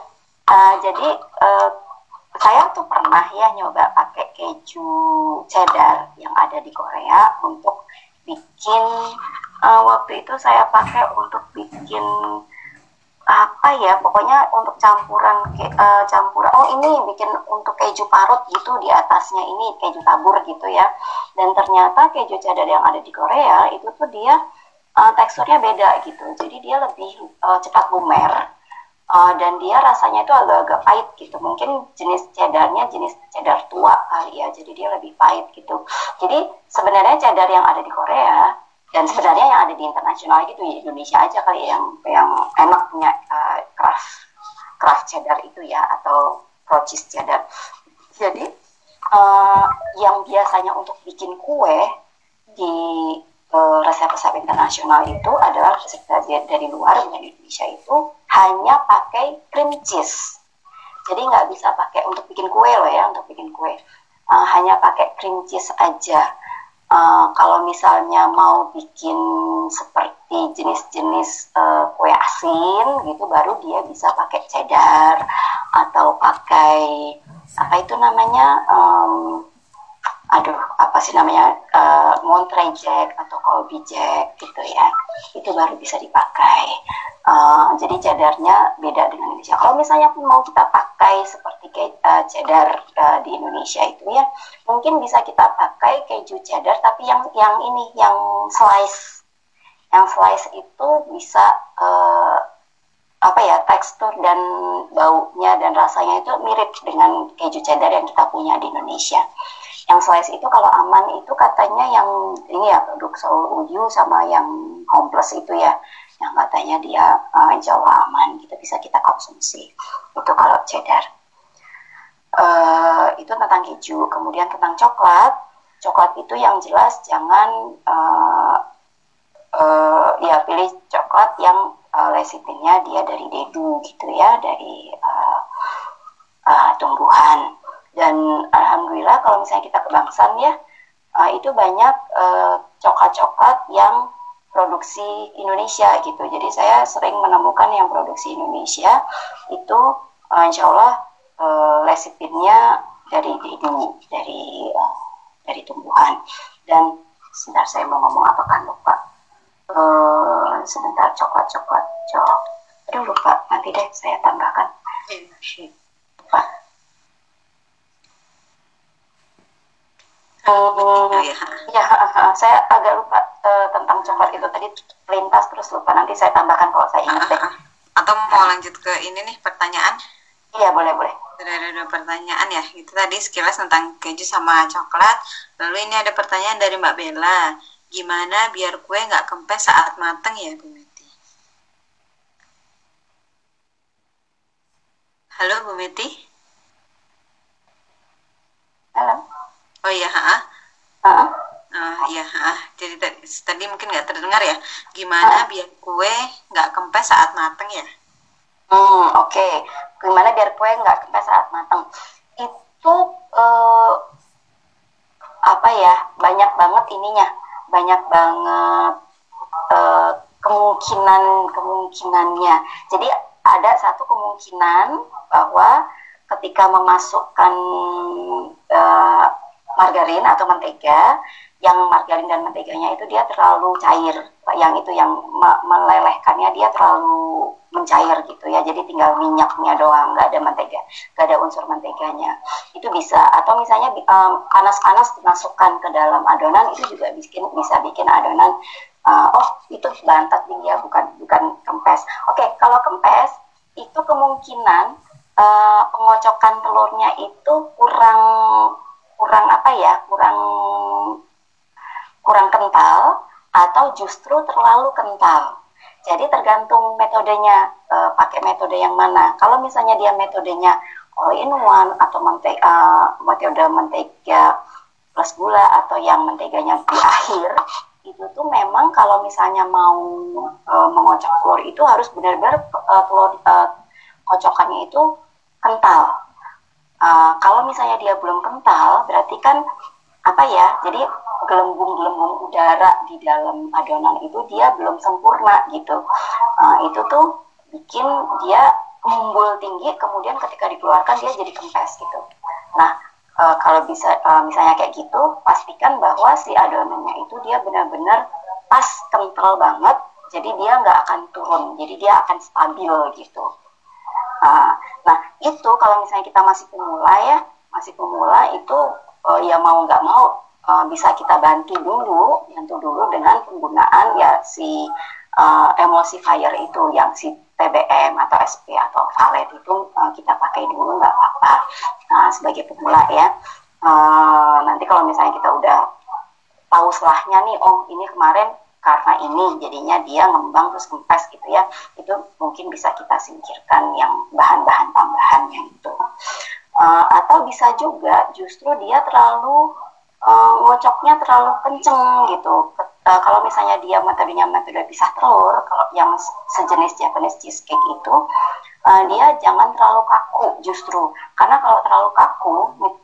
eh, jadi eh, saya tuh pernah ya nyoba pakai keju cheddar yang ada di Korea untuk bikin eh, waktu itu saya pakai untuk bikin apa ya pokoknya untuk campuran ke- eh, campuran oh ini bikin untuk keju parut gitu di atasnya ini keju tabur gitu ya. Dan ternyata keju cheddar yang ada di Korea itu tuh dia eh, teksturnya beda gitu. Jadi dia lebih eh, cepat lumer Uh, dan dia rasanya itu agak-agak pahit gitu. Mungkin jenis cheddarnya jenis cheddar tua kali ya jadi dia lebih pahit gitu. Jadi sebenarnya cheddar yang ada di Korea dan sebenarnya yang ada di internasional gitu ya Indonesia aja kali yang yang enak punya uh, craft craft cheddar itu ya atau cheese cheddar jadi uh, yang biasanya untuk bikin kue di uh, resep-resep internasional itu adalah resep dari, dari luar bukan Indonesia itu hanya pakai cream cheese. Jadi nggak bisa pakai untuk bikin kue loh ya, untuk bikin kue. Uh, hanya pakai cream cheese aja. Uh, kalau misalnya mau bikin seperti jenis-jenis uh, kue asin gitu, baru dia bisa pakai cheddar atau pakai apa itu namanya? Um, aduh apa sih namanya uh, Monterey Jack atau Colby Jack gitu ya. Itu baru bisa dipakai. Uh, jadi cheddarnya beda dengan Indonesia. Kalau misalnya pun mau kita pakai seperti uh, cheddar uh, di Indonesia itu ya mungkin bisa kita pakai keju cheddar tapi yang yang ini yang slice. Yang slice itu bisa uh, apa ya tekstur dan baunya dan rasanya itu mirip dengan keju cheddar yang kita punya di Indonesia yang slice itu kalau aman itu katanya yang ini ya produk Seoul Uyu sama yang Home Plus itu ya. Yang katanya dia uh, insya Allah aman gitu bisa kita konsumsi. Itu kalau cheddar. Uh, itu tentang keju kemudian tentang coklat. Coklat itu yang jelas jangan uh, uh, ya pilih coklat yang uh, lecithinnya dia dari dedu gitu ya dari uh, uh, tumbuhan dan alhamdulillah kalau misalnya kita kebangsaan ya uh, itu banyak uh, coklat-coklat yang produksi Indonesia gitu. Jadi saya sering menemukan yang produksi Indonesia itu uh, insya Allah uh, lecithinnya dari dedu dari uh, dari tumbuhan. Dan sebentar saya mau ngomong apa kan lupa. Uh, sebentar coklat-coklat cok. Aduh lupa. Nanti deh saya tambahkan. Lupa Oh, Hmm, ya. ya, ha, ha, saya agak lupa eh, tentang coklat itu tadi. Lintas terus lupa. Nanti saya tambahkan kalau saya ingat deh. atau mau lanjut ke ini nih pertanyaan? Iya boleh boleh. sudah ada dua pertanyaan ya. Itu tadi sekilas tentang keju sama coklat. Lalu ini ada pertanyaan dari Mbak Bella. Gimana biar kue nggak kempes saat mateng ya Bu Meti? Halo Bu Meti? Halo. Oh iya ha Ah, Ah, iya ah. jadi tadi, tadi mungkin nggak terdengar ya gimana biar kue nggak kempes saat mateng ya Hmm oke. Gimana biar kue nggak kempes saat matang? Itu eh, apa ya? Banyak banget ininya. Banyak banget eh, kemungkinan kemungkinannya. Jadi ada satu kemungkinan bahwa ketika memasukkan eh, margarin atau mentega yang margarin dan menteganya itu dia terlalu cair yang itu yang me- melelehkannya dia terlalu mencair gitu ya. Jadi tinggal minyaknya doang nggak ada mentega nggak ada unsur menteganya. Itu bisa atau misalnya em, panas-panas dimasukkan ke dalam adonan itu juga bikin bisa bikin adonan eh, oh itu bantat nih ya bukan bukan kempes. Oke kalau kempes itu kemungkinan eh, pengocokan telurnya itu kurang kurang apa ya kurang kurang kental atau justru terlalu kental jadi tergantung metodenya eh, pakai metode yang mana. Kalau misalnya dia metodenya all in one atau mentega eh, metode mentega plus gula atau yang menteganya di akhir itu tuh memang kalau misalnya mau eh, mengocok telur itu harus benar-benar eh, telur eh, kocokannya itu kental. Eh, kalau misalnya dia belum kental berarti kan apa ya? Jadi gelembung-gelembung udara di dalam adonan itu dia belum sempurna gitu. Uh, itu tuh bikin dia mumbul tinggi, kemudian ketika dikeluarkan dia jadi kempes gitu. Nah, uh, kalau bisa uh, misalnya kayak gitu, pastikan bahwa si adonannya itu dia benar-benar pas kental banget, jadi dia nggak akan turun, jadi dia akan stabil gitu. Uh, nah, itu kalau misalnya kita masih pemula ya, masih pemula itu uh, ya mau nggak mau uh, bisa kita bantu dulu, bantu dulu dengan penggunaan ya si uh, emulsifier itu yang si TBM atau SP atau Valet itu uh, kita pakai dulu nggak apa-apa nah, sebagai pemula ya. Uh, nanti kalau misalnya kita udah tahu selahnya nih, oh ini kemarin karena ini jadinya dia ngembang terus kempes gitu ya, itu mungkin bisa kita singkirkan yang bahan-bahan tambahannya itu. Uh, atau bisa juga justru dia terlalu uh, ngocoknya terlalu kenceng gitu. Uh, kalau misalnya dia metodenya metode pisah telur, kalau yang sejenis Japanese cheesecake itu, uh, dia jangan terlalu kaku justru. Karena kalau terlalu kaku,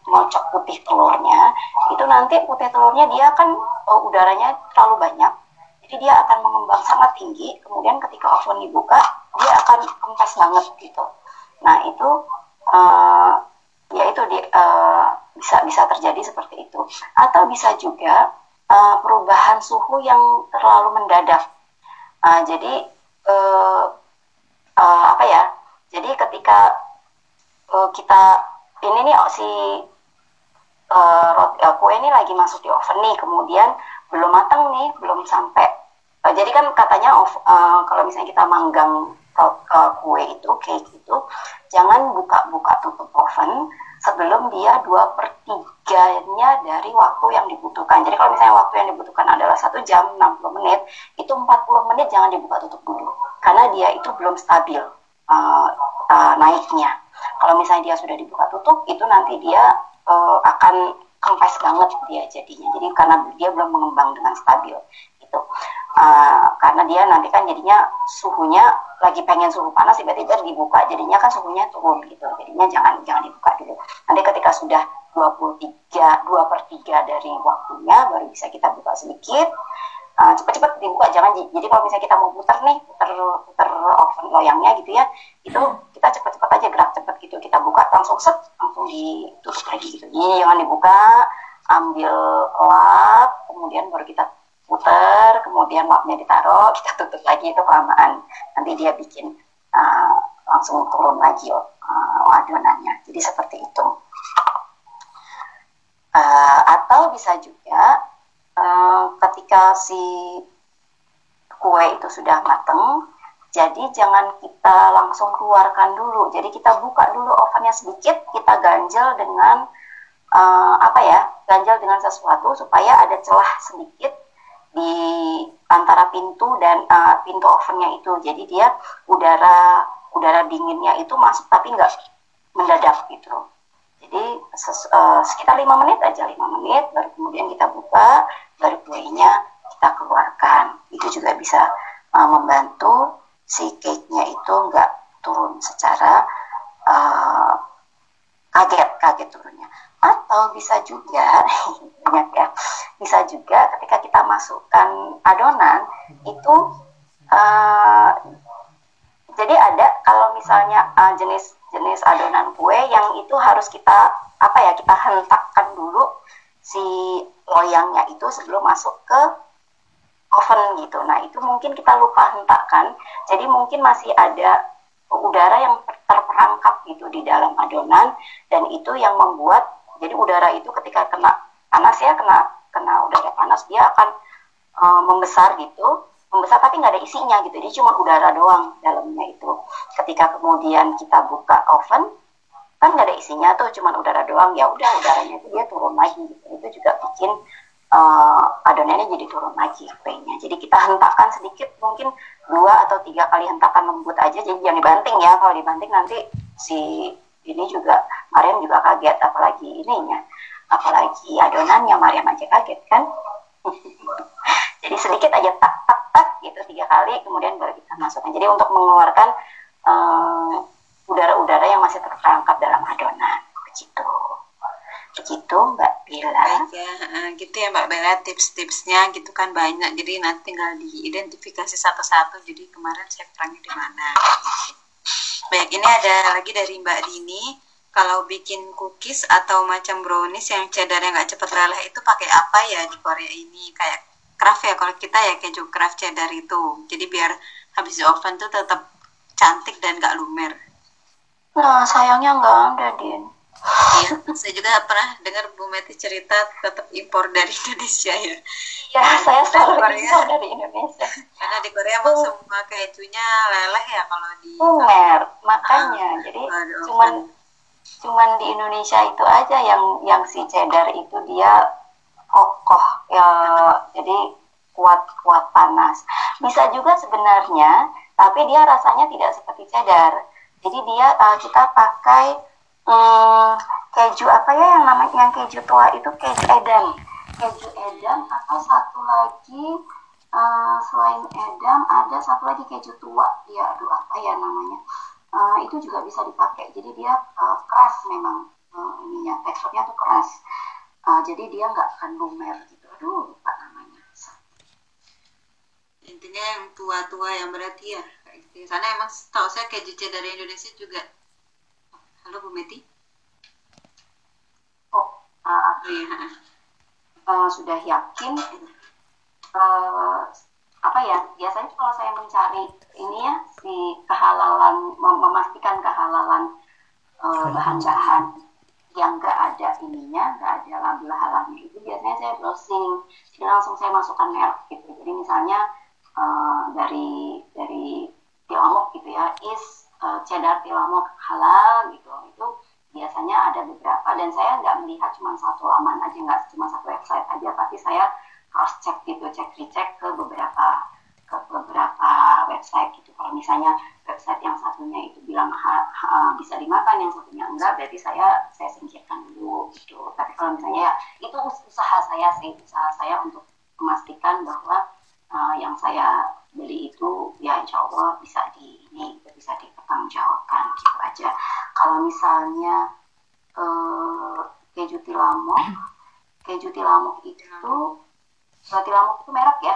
ngocok putih telurnya, itu nanti putih telurnya dia kan uh, udaranya terlalu banyak. Jadi dia akan mengembang sangat tinggi, kemudian ketika oven dibuka, dia akan kempes banget gitu. Nah itu uh, ya itu di, uh, bisa bisa terjadi seperti itu. Atau bisa juga uh, perubahan suhu yang terlalu mendadak. Uh, jadi uh, uh, apa ya? Jadi ketika uh, kita ini nih oh, si uh, roti uh, kue ini lagi masuk di oven nih kemudian belum matang nih belum sampai uh, jadi kan katanya uh, kalau misalnya kita manggang kue itu cake itu jangan buka-buka tutup oven sebelum dia dua per tiganya dari waktu yang dibutuhkan. Jadi kalau misalnya waktu yang dibutuhkan adalah satu jam 60 menit, itu 40 menit jangan dibuka tutup dulu, karena dia itu belum stabil uh, uh, naiknya. Kalau misalnya dia sudah dibuka tutup, itu nanti dia uh, akan kempes banget dia jadinya. Jadi karena dia belum mengembang dengan stabil itu. Uh, karena dia nanti kan jadinya suhunya lagi pengen suhu panas tiba-tiba dibuka jadinya kan suhunya turun gitu. Jadinya jangan jangan dibuka dulu nanti ketika sudah 23 2 per 3 dari waktunya baru bisa kita buka sedikit. Uh, cepat-cepat dibuka jangan jadi kalau misalnya kita mau putar nih putar putar oven loyangnya gitu ya itu kita cepat-cepat aja gerak cepat gitu. Kita buka langsung set langsung ditutup lagi gitu. Jadi jangan dibuka ambil lap kemudian baru kita putar, kemudian lapnya ditaruh, kita tutup lagi itu kelamaan. Nanti dia bikin uh, langsung turun lagi uh, adonannya. Jadi seperti itu. Uh, atau bisa juga uh, ketika si kue itu sudah mateng, jadi jangan kita langsung keluarkan dulu. Jadi kita buka dulu ovennya sedikit, kita ganjel dengan uh, apa ya? Ganjel dengan sesuatu supaya ada celah sedikit di antara pintu dan uh, pintu ovennya itu. Jadi dia udara udara dinginnya itu masuk tapi nggak mendadak gitu. Jadi ses, uh, sekitar lima menit aja lima menit, baru kemudian kita buka, baru kuenya kita keluarkan. Itu juga bisa uh, membantu si cake-nya itu nggak turun secara uh, kaget kaget turunnya atau bisa juga banyak ya bisa juga ketika kita masukkan adonan itu uh, jadi ada kalau misalnya uh, jenis jenis adonan kue yang itu harus kita apa ya kita hentakkan dulu si loyangnya itu sebelum masuk ke oven gitu. Nah itu mungkin kita lupa hentakkan. Jadi mungkin masih ada udara yang terperangkap gitu di dalam adonan dan itu yang membuat jadi udara itu ketika kena panas ya kena kena udara panas dia akan uh, membesar gitu membesar tapi nggak ada isinya gitu jadi cuma udara doang dalamnya itu ketika kemudian kita buka oven kan nggak ada isinya tuh cuma udara doang ya udah udaranya itu dia turun lagi gitu itu juga bikin uh, adonannya jadi turun lagi kuenya. Jadi kita hentakan sedikit, mungkin dua atau tiga kali hentakan lembut aja. Jadi jangan dibanting ya. Kalau dibanting nanti si ini juga Mariam juga kaget, apalagi ininya, apalagi adonannya Mariam aja kaget kan. jadi sedikit aja tak tak tak gitu tiga kali, kemudian baru kita masukkan. Jadi untuk mengeluarkan uh, udara-udara yang masih terperangkap dalam adonan, begitu. Begitu Mbak Bella. Ya gitu ya Mbak Bella tips-tipsnya gitu kan banyak. Jadi nanti tinggal diidentifikasi satu-satu. Jadi kemarin saya kurangnya di mana baik ini ada lagi dari Mbak Dini kalau bikin cookies atau macam brownies yang cheddarnya nggak cepet lelah itu pakai apa ya di Korea ini kayak craft ya kalau kita ya keju craft cheddar itu jadi biar habis di oven tuh tetap cantik dan nggak lumer nah sayangnya nggak ada Din Iya, saya juga pernah dengar Bu Meti cerita tetap impor dari Indonesia ya. Iya, saya selalu Korea- impor dari Indonesia. Karena di Korea emang semua kejunya leleh ya kalau di Lumer, makanya. Jadi kalau di cuman. Cuman di Indonesia itu aja yang yang si cheddar itu dia kokoh ya jadi kuat kuat panas. Bisa juga sebenarnya tapi dia rasanya tidak seperti cheddar. Jadi dia eh, kita pakai hmm, keju apa ya yang namanya yang keju tua itu keju edam. Keju edam atau satu lagi eh, selain edam ada satu lagi keju tua. Dia aduh apa ya namanya Eh, itu juga bisa dipakai jadi dia eh, keras memang eh, ininya teksturnya tuh keras Eh, jadi dia nggak akan lumer gitu aduh lupa namanya intinya yang tua-tua yang berarti ya kayak gitu. Sana emang tahu saya keju cheddar Indonesia juga. Halo Bu Meti. oh eh, Oh iya. eh, sudah yakin eh, apa ya biasanya kalau saya mencari ini ya si kehalalan mem- memastikan kehalalan eh, bahan-bahan yang enggak ada ininya enggak ada label halalnya itu biasanya saya browsing. Jadi langsung saya masukkan merek gitu. Jadi misalnya eh, dari dari Tilamok gitu ya is eh, cheddar Tilamok halal gitu. Itu biasanya ada beberapa. Dan saya nggak melihat cuma satu laman aja nggak cuma satu website aja tapi saya cross check gitu cek recheck ke beberapa ke beberapa website gitu. Kalau misalnya website yang satunya itu bilang ha- ha- bisa dimakan yang satunya enggak berarti saya saya singkirkan dulu gitu. Tapi kalau misalnya ya itu us- usaha saya sih. Usaha saya untuk memastikan bahwa uh, yang saya beli itu ya insya Allah bisa di ini bisa dipertanggungjawabkan gitu aja. Kalau misalnya eh, keju tilamok keju tilamok itu eh, tilamok itu merek ya.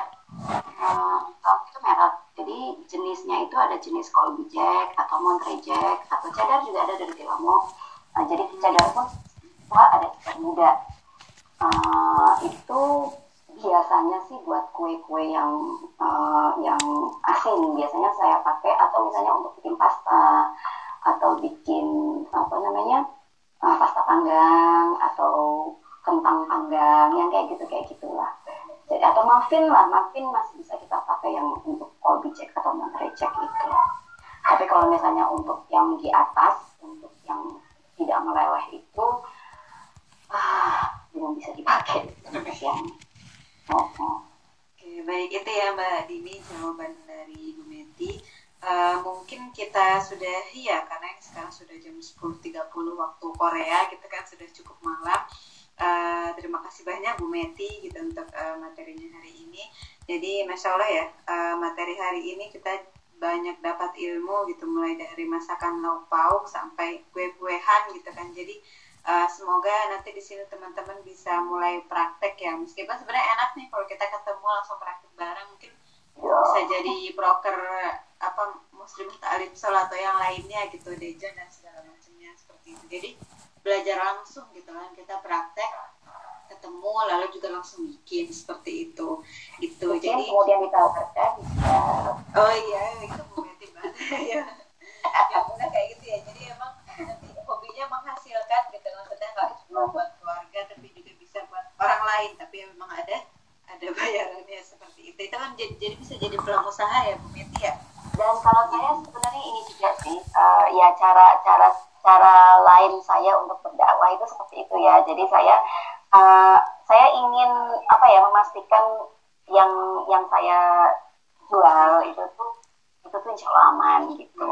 Eh, tilamok itu merek. Jadi jenisnya itu ada jenis Colby Jack atau Monterey Jack atau cheddar juga ada dari tilamok. Nah, jadi cheddar pun ada cheddar muda. Eh, itu biasanya sih buat kue-kue yang eh, yang asin. Biasanya saya pakai atau misalnya untuk bikin pasta atau bikin apa namanya eh, pasta panggang atau kentang panggang yang kayak gitu kayak gitulah atau muffin lah muffin masih bisa kita pakai yang untuk Colby Jack atau Monterey Jack itu tapi kalau misalnya untuk yang di atas untuk yang tidak meleleh itu ah belum bisa dipakai yang oh, oh. Oke, baik itu ya Mbak Dini jawaban dari Bu Meti. Eh, mungkin kita sudah ya karena sekarang sudah jam 10.30 waktu Korea kita kan sudah cukup malam. Eh, terima kasih banyak Bu Meti gitu untuk eh, materinya hari ini. Jadi masya Allah ya eh, materi hari ini kita banyak dapat ilmu gitu mulai dari masakan lauk pauk sampai kue-kuehan gitu kan. Jadi Uh, semoga nanti di sini teman-teman bisa mulai praktek ya meskipun sebenarnya enak nih kalau kita ketemu langsung praktek bareng mungkin bisa jadi broker apa muslim ta'lim atau yang lainnya gitu dejan dan segala macamnya seperti itu jadi belajar langsung gitu kan kita praktek ketemu lalu juga langsung bikin seperti itu gitu mungkin jadi kemudian ditawarkan bisa Oh iya, itu momentif banget ya. Ya udah kayak gitu ya. Jadi emang nanti hobinya menghasilkan gitu maksudnya nggak cuma buat keluarga tapi juga bisa buat orang lain tapi memang ada ada bayarannya seperti itu. Itu kan jadi, jadi bisa jadi peluang usaha ya Bu Meti ya. Dan kalau saya sebenarnya ini juga sih eh, ya cara cara cara lain saya untuk berdakwah itu seperti itu ya. Jadi saya eh, saya ingin apa ya memastikan yang yang saya jual itu tuh itu tuh insya Allah aman gitu.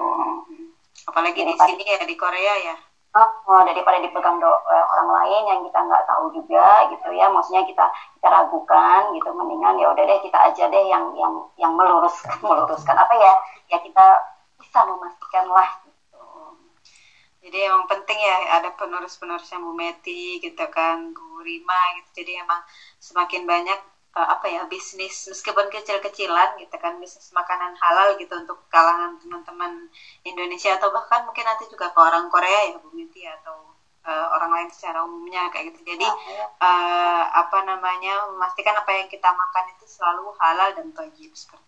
Apalagi di sini ya di Korea ya? Oh, daripada dipegang do- eh, orang lain yang kita nggak tahu juga gitu ya. Maksudnya kita kita ragukan gitu. Mendingan ya udah deh kita aja deh yang yang yang meluruskan meluruskan. Apa ya ya kita bisa memastikan lah gitu. Jadi emang penting ya ada penerus-penerusnya Bu Meti gitu kan Bu Rima gitu. Jadi emang semakin banyak eh, apa ya bisnis meskipun kecil-kecilan gitu kan bisnis makanan halal gitu untuk kalangan teman-teman Indonesia atau bahkan mungkin nanti juga ke orang Korea ya Bu Meti atau eh, orang lain secara umumnya kayak gitu. Jadi eh, apa namanya memastikan apa yang kita makan itu selalu halal dan toyib seperti